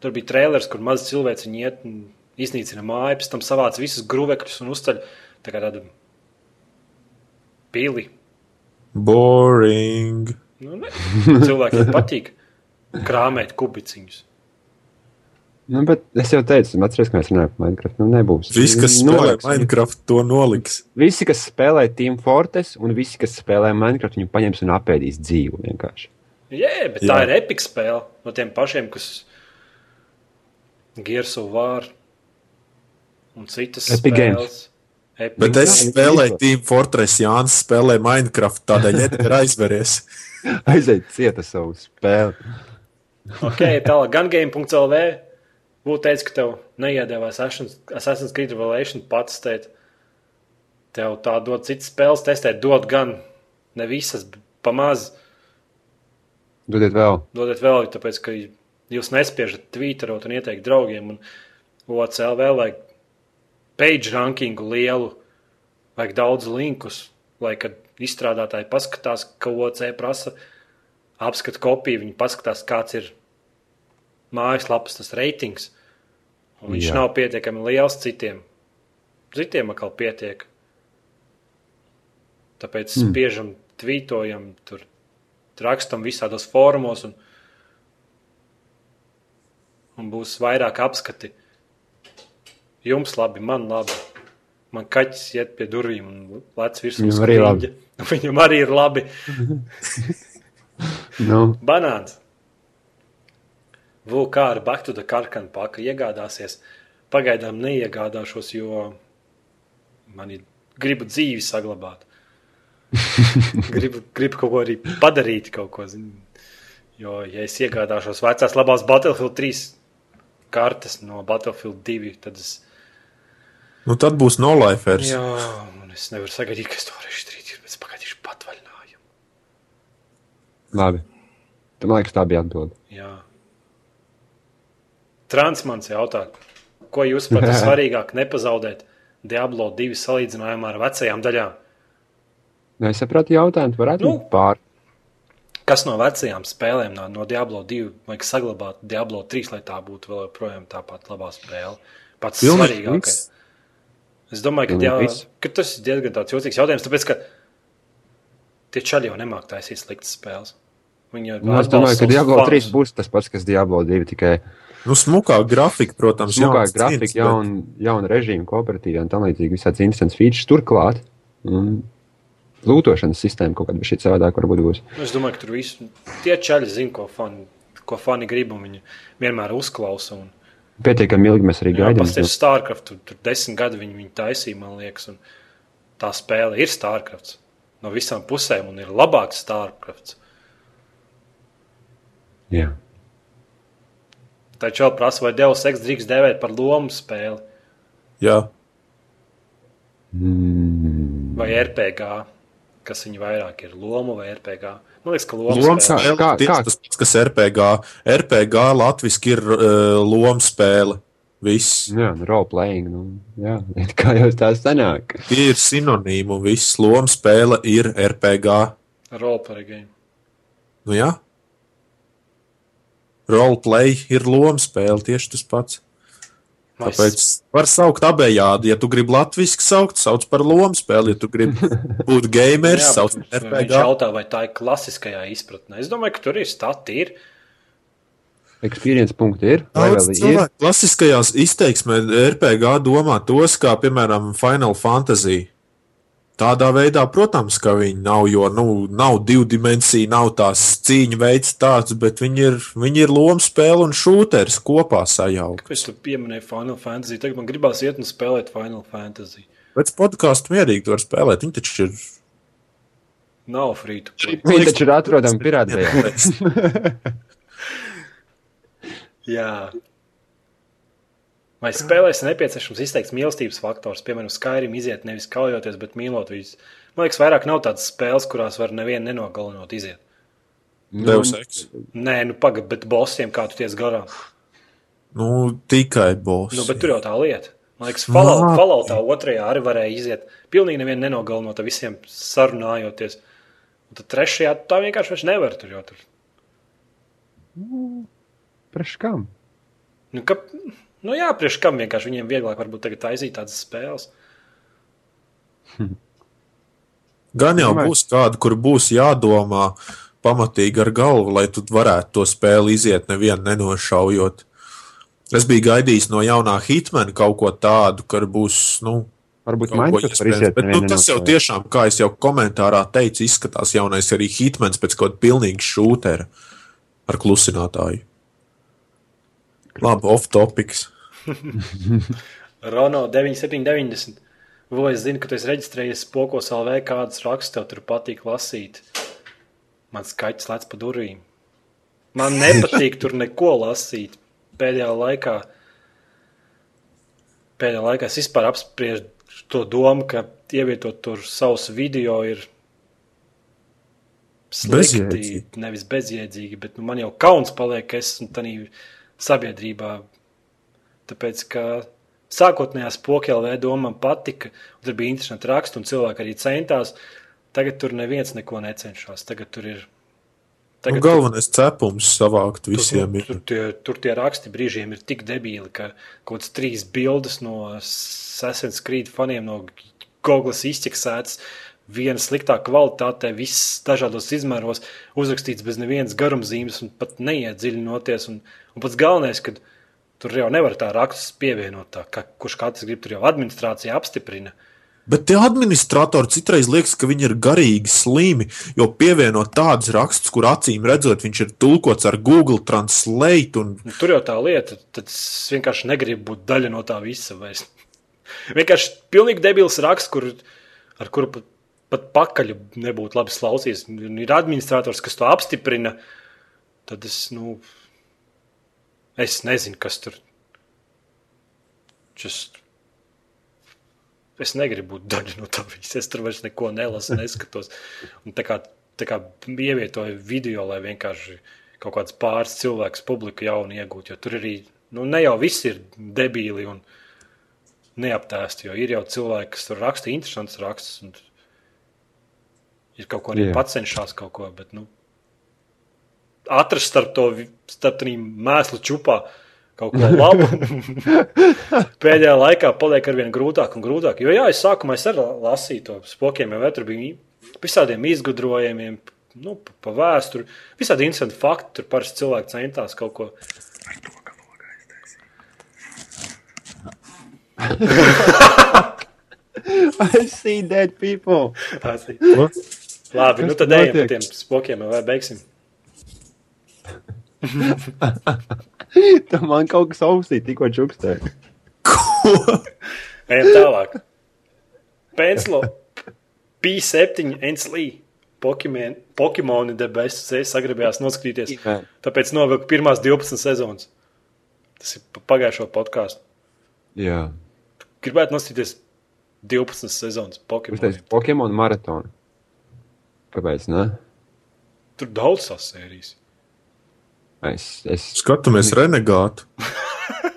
Tur bija trailers, kur maz cilvēks viņi iet un iznīcina māju, pēc tam savāc visus gruvekļus un uzceļ tā kā tādu pili. boring. Nu, ne. Cilvēkiem patīk krāmēt kubiciņus. Nu, bet es jau teicu, atceries, ka mēs runājam par Minecraft. Nu, nebūs. Visi, kas spēlē Noliks. Minecraft, to noliks. Visi, kas spēlē Team Fortress, un visi, kas spēlē Minecraft, viņu paņems un apēdīs dzīvu vienkārši. Jā, bet Jā. tā ir episka spēle no tiem pašiem, kas Gears of War un citas Epic Games. spēles. Epic Bet es spēlēju. Team Fortress, Jānis spēlē Minecraft, tādēļ ir aizveries. Aiziet cieta savu spēli. Ok, tālāk, gan game.lv. Būtu teicis, ka tev neiedēvā Assassin's Creed Revelation pats teikt. Tev tā dod citas spēles testēt, dod gan ne visas, pamaz. Dodiet vēl. Dodiet vēl, tāpēc, ka jūs nespiežat tvīterot un ieteikt draugiem. Un OCL vēl vajag page rankingu lielu, vajag daudz linkus, lai kad izstrādātāji paskatās, ka OC prasa apskatu kopiju, viņi paskatās, kāds ir mājaslapas tas reitings. Un viņš Jā. Nav pietiekami liels citiem. Citiem atkal pietiek. Tāpēc mm. spiežam, tvītojam, tur rakstam visādos fórumos, un, un būs vairāk apskati. Jums labi, man labi. Man kaķis iet pie durvīm un lec virsū. Viņam arī. Viņam arī ir labi. Nu, Banāns. Vulkā ar Back to the Karkanu paka iegādāsies. Pagaidām neiegādāšos, jo man ir gribu dzīvi saglabāt. gribu, gribu kaut ko arī padarīt, kaut ko. zini. Jo, ja es iegādāšos vecās labās Battlefield 3 kartes no Battlefield 2, tad es, Nu, tad būs nolifers. jā, un es nevaru sagaidīt, ka es to varēšu izdarīt. Bet es pagaidīšu patvaļinājumu. labi. Man liekas, tā bija atbilde. Jā. Transmans jautā, ko jūs pat svarīgāk nepazaudēt Diablo 2 salīdzinājumā ar vecajām daļām? Nu, es sapratu jautājumu, varētu Nu. pār. Kas no vecajām spēlēm, no, no Diablo 2, vajag saglabāt Diablo 3, lai tā būtu vēl joprojām tāpat labā spēle? Pats Pilnīgi svarīgākais. Es domāju, ka, jā, ka tas ir diezgan tāds jocīgs jautājums, tāpēc, ka tie čaļi jau nemāk taisīt sliktas spēles. Viņi jau Nu, es domāju, ka Diablo fanus. 3 būs tas pats, kas Diablo 2, tikai Nu, smukā grafika, protams, smukā jauns grafika, cīņas, jauna, jauna režīma, kooperatīva un tam līdzīgi visāds instants features turklāt. Un lūtošanas sistēma kaut kāda šī savādāk varbūt būs. Nu, Es domāju, ka tur viss tie čaļi zina, ko fani, ko fani grib, un viņi vienmēr uzklausa. Un, Pietiekami ilgi mēs arī gaidām. pasties Starcraft, tur, tur desmit gadi viņi, viņi taisīja, man liekas, un tā spēle ir Starcraft. No visām pusēm, un ir labāks Starcraft. Jā. Taču vēl prasa, vai Deus Ex drīkst dēvēt par lomu spēli Jā, Mm. vai RPG, kas viņa vairāk ir loma vai RPG. Man liekas, ka loma lomas spēle. kā- kā- tas pats, kas RPG. RPG latviski ir uh, lomas spēle. Viss. Jā, nu, role playing. Nu, jā, kā jau tā sanāk. Tie ir sinonīmi un viss lomas spēle ir RPG. Roleplay game. Nu, jā. Roleplay ir lomas spēle tieši tas pats. Vai Tāpēc var saukt abejādi. Ja tu gribi latviešu saukt, sauc par lomu spēli. Ja tu gribi būt gameris, Jā, sauc bet par Viņš RPG. jautā, vai tā ir klasiskajā izpratnē. Es domāju, ka tur ir stati. Ir. Experience punkti ir. Daudz cilvēku klasiskajās izteiksmē RPG domā tos kā, piemēram, Final Fantasy. Tādā veidā, protams, ka viņi nav, jo nu, nav divu dimensiju, nav tās cīņu veids tāds, bet viņi ir, viņi ir lomu spēle un šūteris kopā sajaukt. Es tu pieminēju Final Fantasy. Tagad man gribās iet un spēlēt Final Fantasy. Pēc podkāstu mierīgi tu vari spēlēt. Viņi taču ir. Nav free to play. Viņi taču ir atrodami pirātvejā. Jā. Vai spēlēs ir nepieciešams izteikts mīlestības faktors? Piemēram, Skyrim iziet nevis kaujoties, bet mīlot viņus. Man liekas, vairāk nav tādas spēles, kurās var nevienu nenogalinot iziet. Deus Ex. Nē, nu pagaidi, bet bossiem kā tu tiec garām. Nu, tikai boss. Nu, bet tur jau tā lieta. Man liekas, Fallout. Falloutā otrajā arī varēja iziet. Pilnīgi nevienu nenogalinot ar visiem sarunājoties. Un tad trešajā tā vienkārši vairs nevar tur jau tur. Priekš kam? Nu, ka, nu jā, priekš kam vienkārši viņiem vieglāk varbūt tagad taisīt tādas spēles. Gan jau būs kāda, kur būs jādomā pamatīgi ar galvu, lai tu varētu to spēli iziet nevienu nenošaujot. Es biju gaidījis no jaunā hitmana kaut ko tādu, ka būs. Nu, Varbūt Minecraft iespējams. iziet. Bet, nu, tas jau tiešām, kā es jau komentārā teicu, izskatās jaunais arī hitmans pēc kaut kāda pilnīga šūtera ar klusinātāju. Labi, off topics. Rono 9790. Vai es zinu, ka tu esi reģistrējies spokos LV, kādas rakstus tev tur patīk lasīt. Mans kaķis lec pa durvīm. Man nepatīk tur neko lasīt. Pēdējā laikā, pēdējā laikā es vispār apspriežu to domu, ka ievietot tur savus video ir slikti, Bezjēdzīgi. nevis bezjēdzīgi, bet nu, man jau kauns paliek, ka es esmu tādā sabiedrībā. Tāpēc, ka sākotnējā spokļa doma man patika, un tur bija interesanti raksti, un cilvēki arī centās. Tagad tur neviens neko necenšas. Tagad tur ir. Nu, galvenais cepums savākt visiem tur, tur, tie, tur tie raksti brīžiem ir tik debīli, ka kaut kāds trīs bildes no Assassin's Creed faniem no Googles izķeksētas. Viena sliktā kvalitātē, viss dažādos izmēros, uzrakstīts bez nevienas garumzīmes, un pat neiedziļinoties. Un, un pats galvenais, ka tur jau nevar tā rakstus pievienot, tā, ka, kurš katrs grib, tur jau administrācija apstiprina. Bet tie administratori citreiz liekas, ka viņi ir garīgi slimi, jo pievienot tādus rakstus, kur acīm redzot, viņš ir tulkots ar Google Translate. Un... Nu, tur jau tā lieta, tad es vienkārši negribu būt daļa no tā visa. Vairs. vienkārši pilnīgi debils raksts, kur, ar kuru pat, pat pakaļ nebūtu labi klausīties. Ir administrators, kas to apstiprina. Tad es, nu, es nezinu, kas tur. Just es negribu būt daļa no tā visa. Es tur vairs neko nelasu, neskatos. Un tā kā, tā kā ievietoju video, lai vienkārši kaut kāds pāris cilvēks publiku jaunu iegūtu. Jo tur arī nu, ne jau viss ir debīli un neaptēsti. Jo ir jau cilvēki, kas tur raksta interesants rakstus. Ir kaut ko arī pats cenšas kaut ko. Bet, nu, atrast starp to starp trim mēslu čupā kaut ko labu. Pēdējā laikā paliek ar vien grūtāk un grūtāk. Jo, jā, es sākumā es arī lasīju to spokiem, jau tur bija visādiem izgudrojumiem, nu, pa, pa vēsturi. Visādi interesanti fakti. Tur parasti cilvēki centās kaut ko. I see dead people. Tās ir. Ko? Labi, nu Kas tad ejam pa tiem spokiem, vai beigsim. Tam man kaut kas ausī tikko čukstēja. Ejam tālāk. Penslo P7 Enslī. Pokemon, Pokemoni debesis es sagribējās noskatīties. Tāpēc novilku pirmās 12 sezonas. Tas ir pa pagājušo podkāstu. Jā, Gribētu noskatīties 12 sezonas Pokemon. uztaisīt Pokemon maratonu. Kāpēc? Ne? Tur daudz tās sērijas. Es, es Skatāmies renegātu.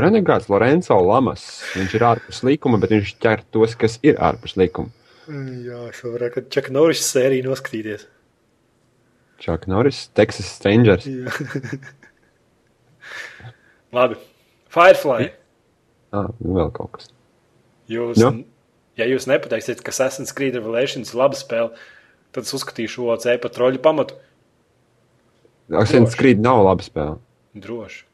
Renegāts Lorenzo Lamas. Viņš ir ārpus likuma, bet viņš ķer tos, kas ir ārpus likuma. Jā, es varētu Čaka Norris sēriju noskatīties. Čak Norris, Texas Strangers. Labi. Firefly. Ah, nu vēl kaut kas. Jūs, Jā. Ja jūs nepateiksiet, ka Assassin's Creed Revelations ir laba spēle, tad es uzskatīšu OC par troļu pamatu. Asins Creed nav laba spēle. Droši.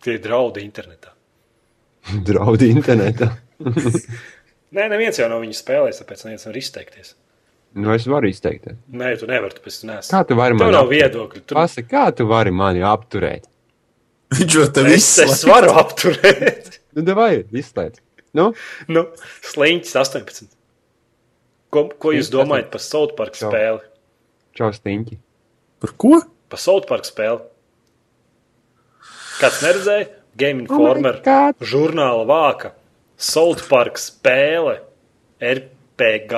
Tie ir draudi internetā. Draudi internetā. Nē, neviens jau nav viņu spēlējis, tāpēc neviens nevar izteikties. Nu, es varu izteikties. Nē, tu nevari, tu neesi. Kā tu vari nav apturēt? viedokļu. Tu... Pasaki, kā tu vari mani apturēt? Viņš jau tev Es, es izslēdz. varu apturēt. Nu, vai izslēdz? Nu, nu, Sliņķis 18. Ko, ko jūs domājat par South Park Čau. spēli? čau stiņķi. Par ko? Par South Park spēli. Kāds neredzēja? Game Oh Informer. God. žurnāla vāka. South Park spēle. RPG.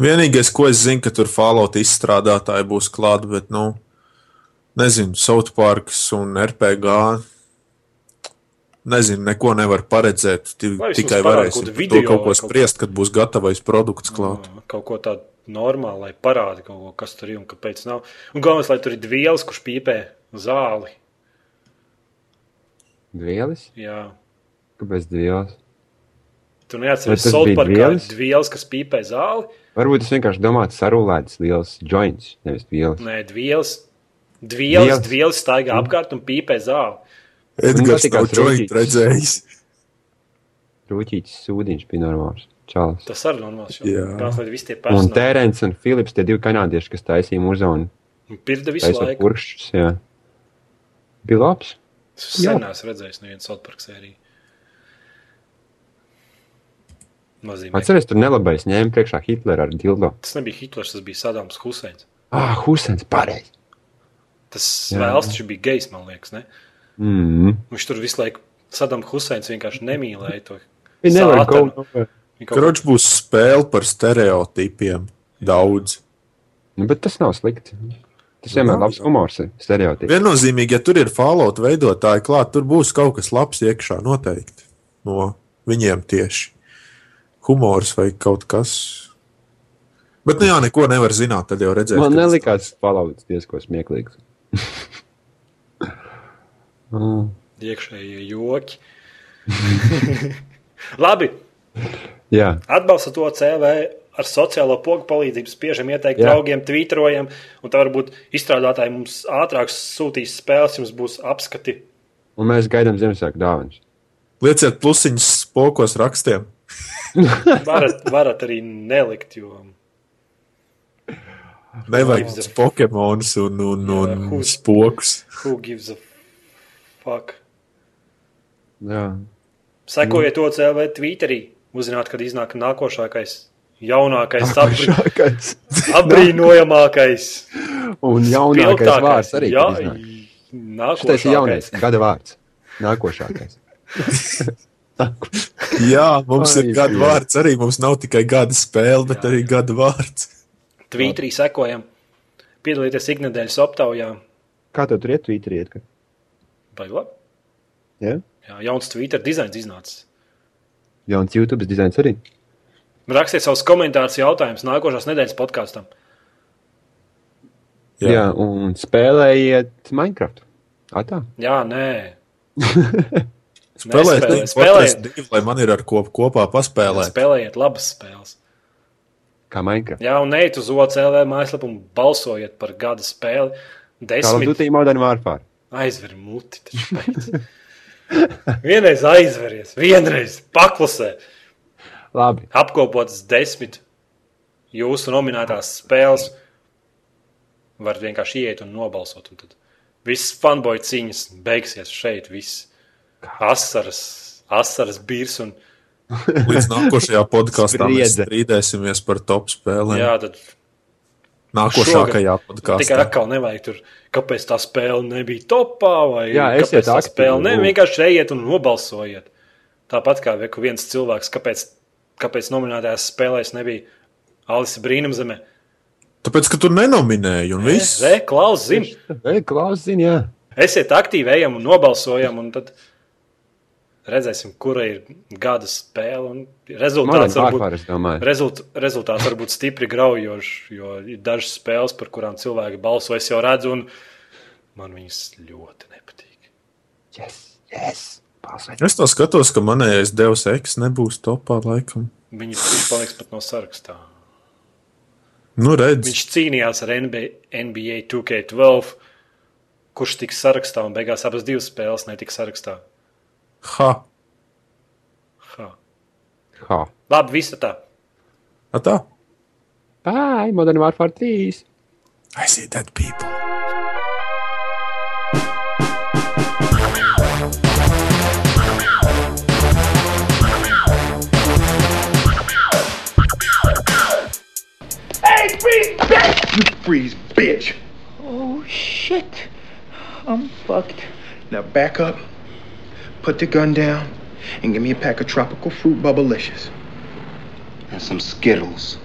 Vienīgais, ko es zinu, ka tur Fallout izstrādātāji būs klāti, bet, nu, nezinu, South Parks un RPG. Nezinu, neko nevar paredzēt. Tikai parāda varēsim to kaut ko spriest, kad būs gatavais produkts klāt. Kaut ko tādu normālu, lai parādītu kaut ko, kas tur ir un kāpēc nav. Un galvenais, lai tur ir vielas, kurš pīpē zāli. Dvielis? Jā. Kāpēc dvielis? Tu neatceries tas South bija Park vielas? vielas, kas pīpē zāli? Varbūt es vienkārši domāju, sarūlētas liels joints, nevis vielas. Nē, vielas. Vielas, Vielas. vielas staigā apkārt un pīpē zāli. Edgars nav joint redzējis. Rūķītis sūdiņš bija normāls. Čalis. Tas arī normāls. Tie Un Terence un Filips, tie divi kanādieši, kas taisīja muzonu, pirda visu taisīja laiku. purkšķus. Jā. Bija labs. Es sen neesmu redzējis nevienu Southpark sēriju. Atceries, tur nelabais ņēma priekšā Hitleru ar dildo. Tas nebija Hitlers, tas bija Sadams Huseins. Ah, Husens, pareizi. Tas Jā. vēls taču bija gejs, man liekas. Ne? Mm. Viņš tur visu laiku, Sadams Huseins vienkārši nemīlēja to. Kroč būs spēle par stereotipiem. Daudz. Nu, bet tas nav slikti. Tas vienmēr labs humors ir stereotips. Viennozīmīgi, ja tur ir fallout veidotāji klāt, tur būs kaut kas labs iekšā noteikti. No viņiem tieši humors vai kaut kas. Bet, nu jā, neko nevar zināt, tad jau redzēs. Man nelikās palauts diezko smieklīgs. Mm. iekšējie joki. Labi, Jā, atbalsta to CV ar sociālo pogu palīdzību, spiežam ieteikt Jā. draugiem, tvītrojam, un tā varbūt izstrādātāji mums ātrāk sūtīs spēles, jums būs apskati. un mēs gaidām Ziemassvētku dāvanas. Lieciet plusiņus spokos rakstiem. Varat, varat arī nelikt, jo Nevajag Pokemonus un, un, un who's- spokus. who gives a fuck. Jā, Sekojiet to CV Twitterī, uzzināt, kad iznāk nākošais, jaunākais, apbri, Nākošais. apbrīnojamākais. Un jaunākais vārds arī. Jā. Šitais ir jaunais gada vārds. Nākošais. Jā, mums Ai, ir gada jā. vārds arī. Mums nav tikai gada spēle, bet Jā, arī gada vārds. Twitterī sekojam. Piedalieties iknedēļas aptaujā. Kā tev tur iet, Twitterī? iet? Vai labi? Jā, Jā, jauns Twitter dizains iznācis. jauns YouTube dizains arī. Rakstiet savus komentārus, jautājumus nākošās nedēļas podkāstam. Jā, Jā un spēlējiet Minecraft. Atā. Jā, nē. Spēlēt, Nespēlē- ne, spēlējiet. divi, lai man ir ar ko kopā paspēlēt. Spēlējiet labas spēles. Kā Minecraft. Jā, un neiet uz OCLV mājaslapu un balsojiet par gada spēli. Kā Latvijas Desmit. Banka Modern Warfare. Aizver muti. vienreiz aizveries, vienreiz paklusē. Labi. Apkopotas desmit jūsu nominētās spēles. Var vienkārši iet un nobalsot. Un tad viss fanboy cīņas beigsies šeit. Viss asaras, asaras birs. Un, Līdz nākošajā podkāstā mēs strīdēsimies par top spēlēm. jā, tad Nākošajā tikai podkāstā. atkal nevajag tur, kāpēc tā spēle nebija topā. Vai Jā, kāpēc tā spēle ne, lūdzu. vienkārši ejiet un nobalsojiet. Tāpat kā vi- viens cilvēks, kāpēc, kāpēc nominētajās spēlēs nebija Alisa Brīnumzeme. Tāpēc, ka tu nenominēji, un viss. Re, Klaus, zini, Ei, Klaus, zini, jā. esiet aktīvi, ejam un nobalsojam, un tad redzēsim, kura ir gada spēle. Rezultāts var būt, Warfare, es domāju. rezult, rezultāts var būt stipri graujošs, jo ir dažas spēles, par kurām cilvēki balso. Es jau redzu, un man viņas ļoti nepatīk. Yes, yes. Balsojiet. Es to skatos, ka manējais Deus Ex nebūs topā laikam. Viņi viņš paliks pat no sarakstā. Nu, redz, Viņš cīnījās ar NBA, NBA 2K12, kurš tiks sarakstā, un beigās abas divas spēles netika sarakstā. Ha, Ha. Ha. Labi, viss ah, ir tā. A tā. Bye, Modern Warfare 3. I see dead people. Hey, freeze, bitch! You freeze, bitch! Oh shit. I'm fucked. Now back up, put the gun down, and give me a pack of tropical fruit bubblicious. and some Skittles.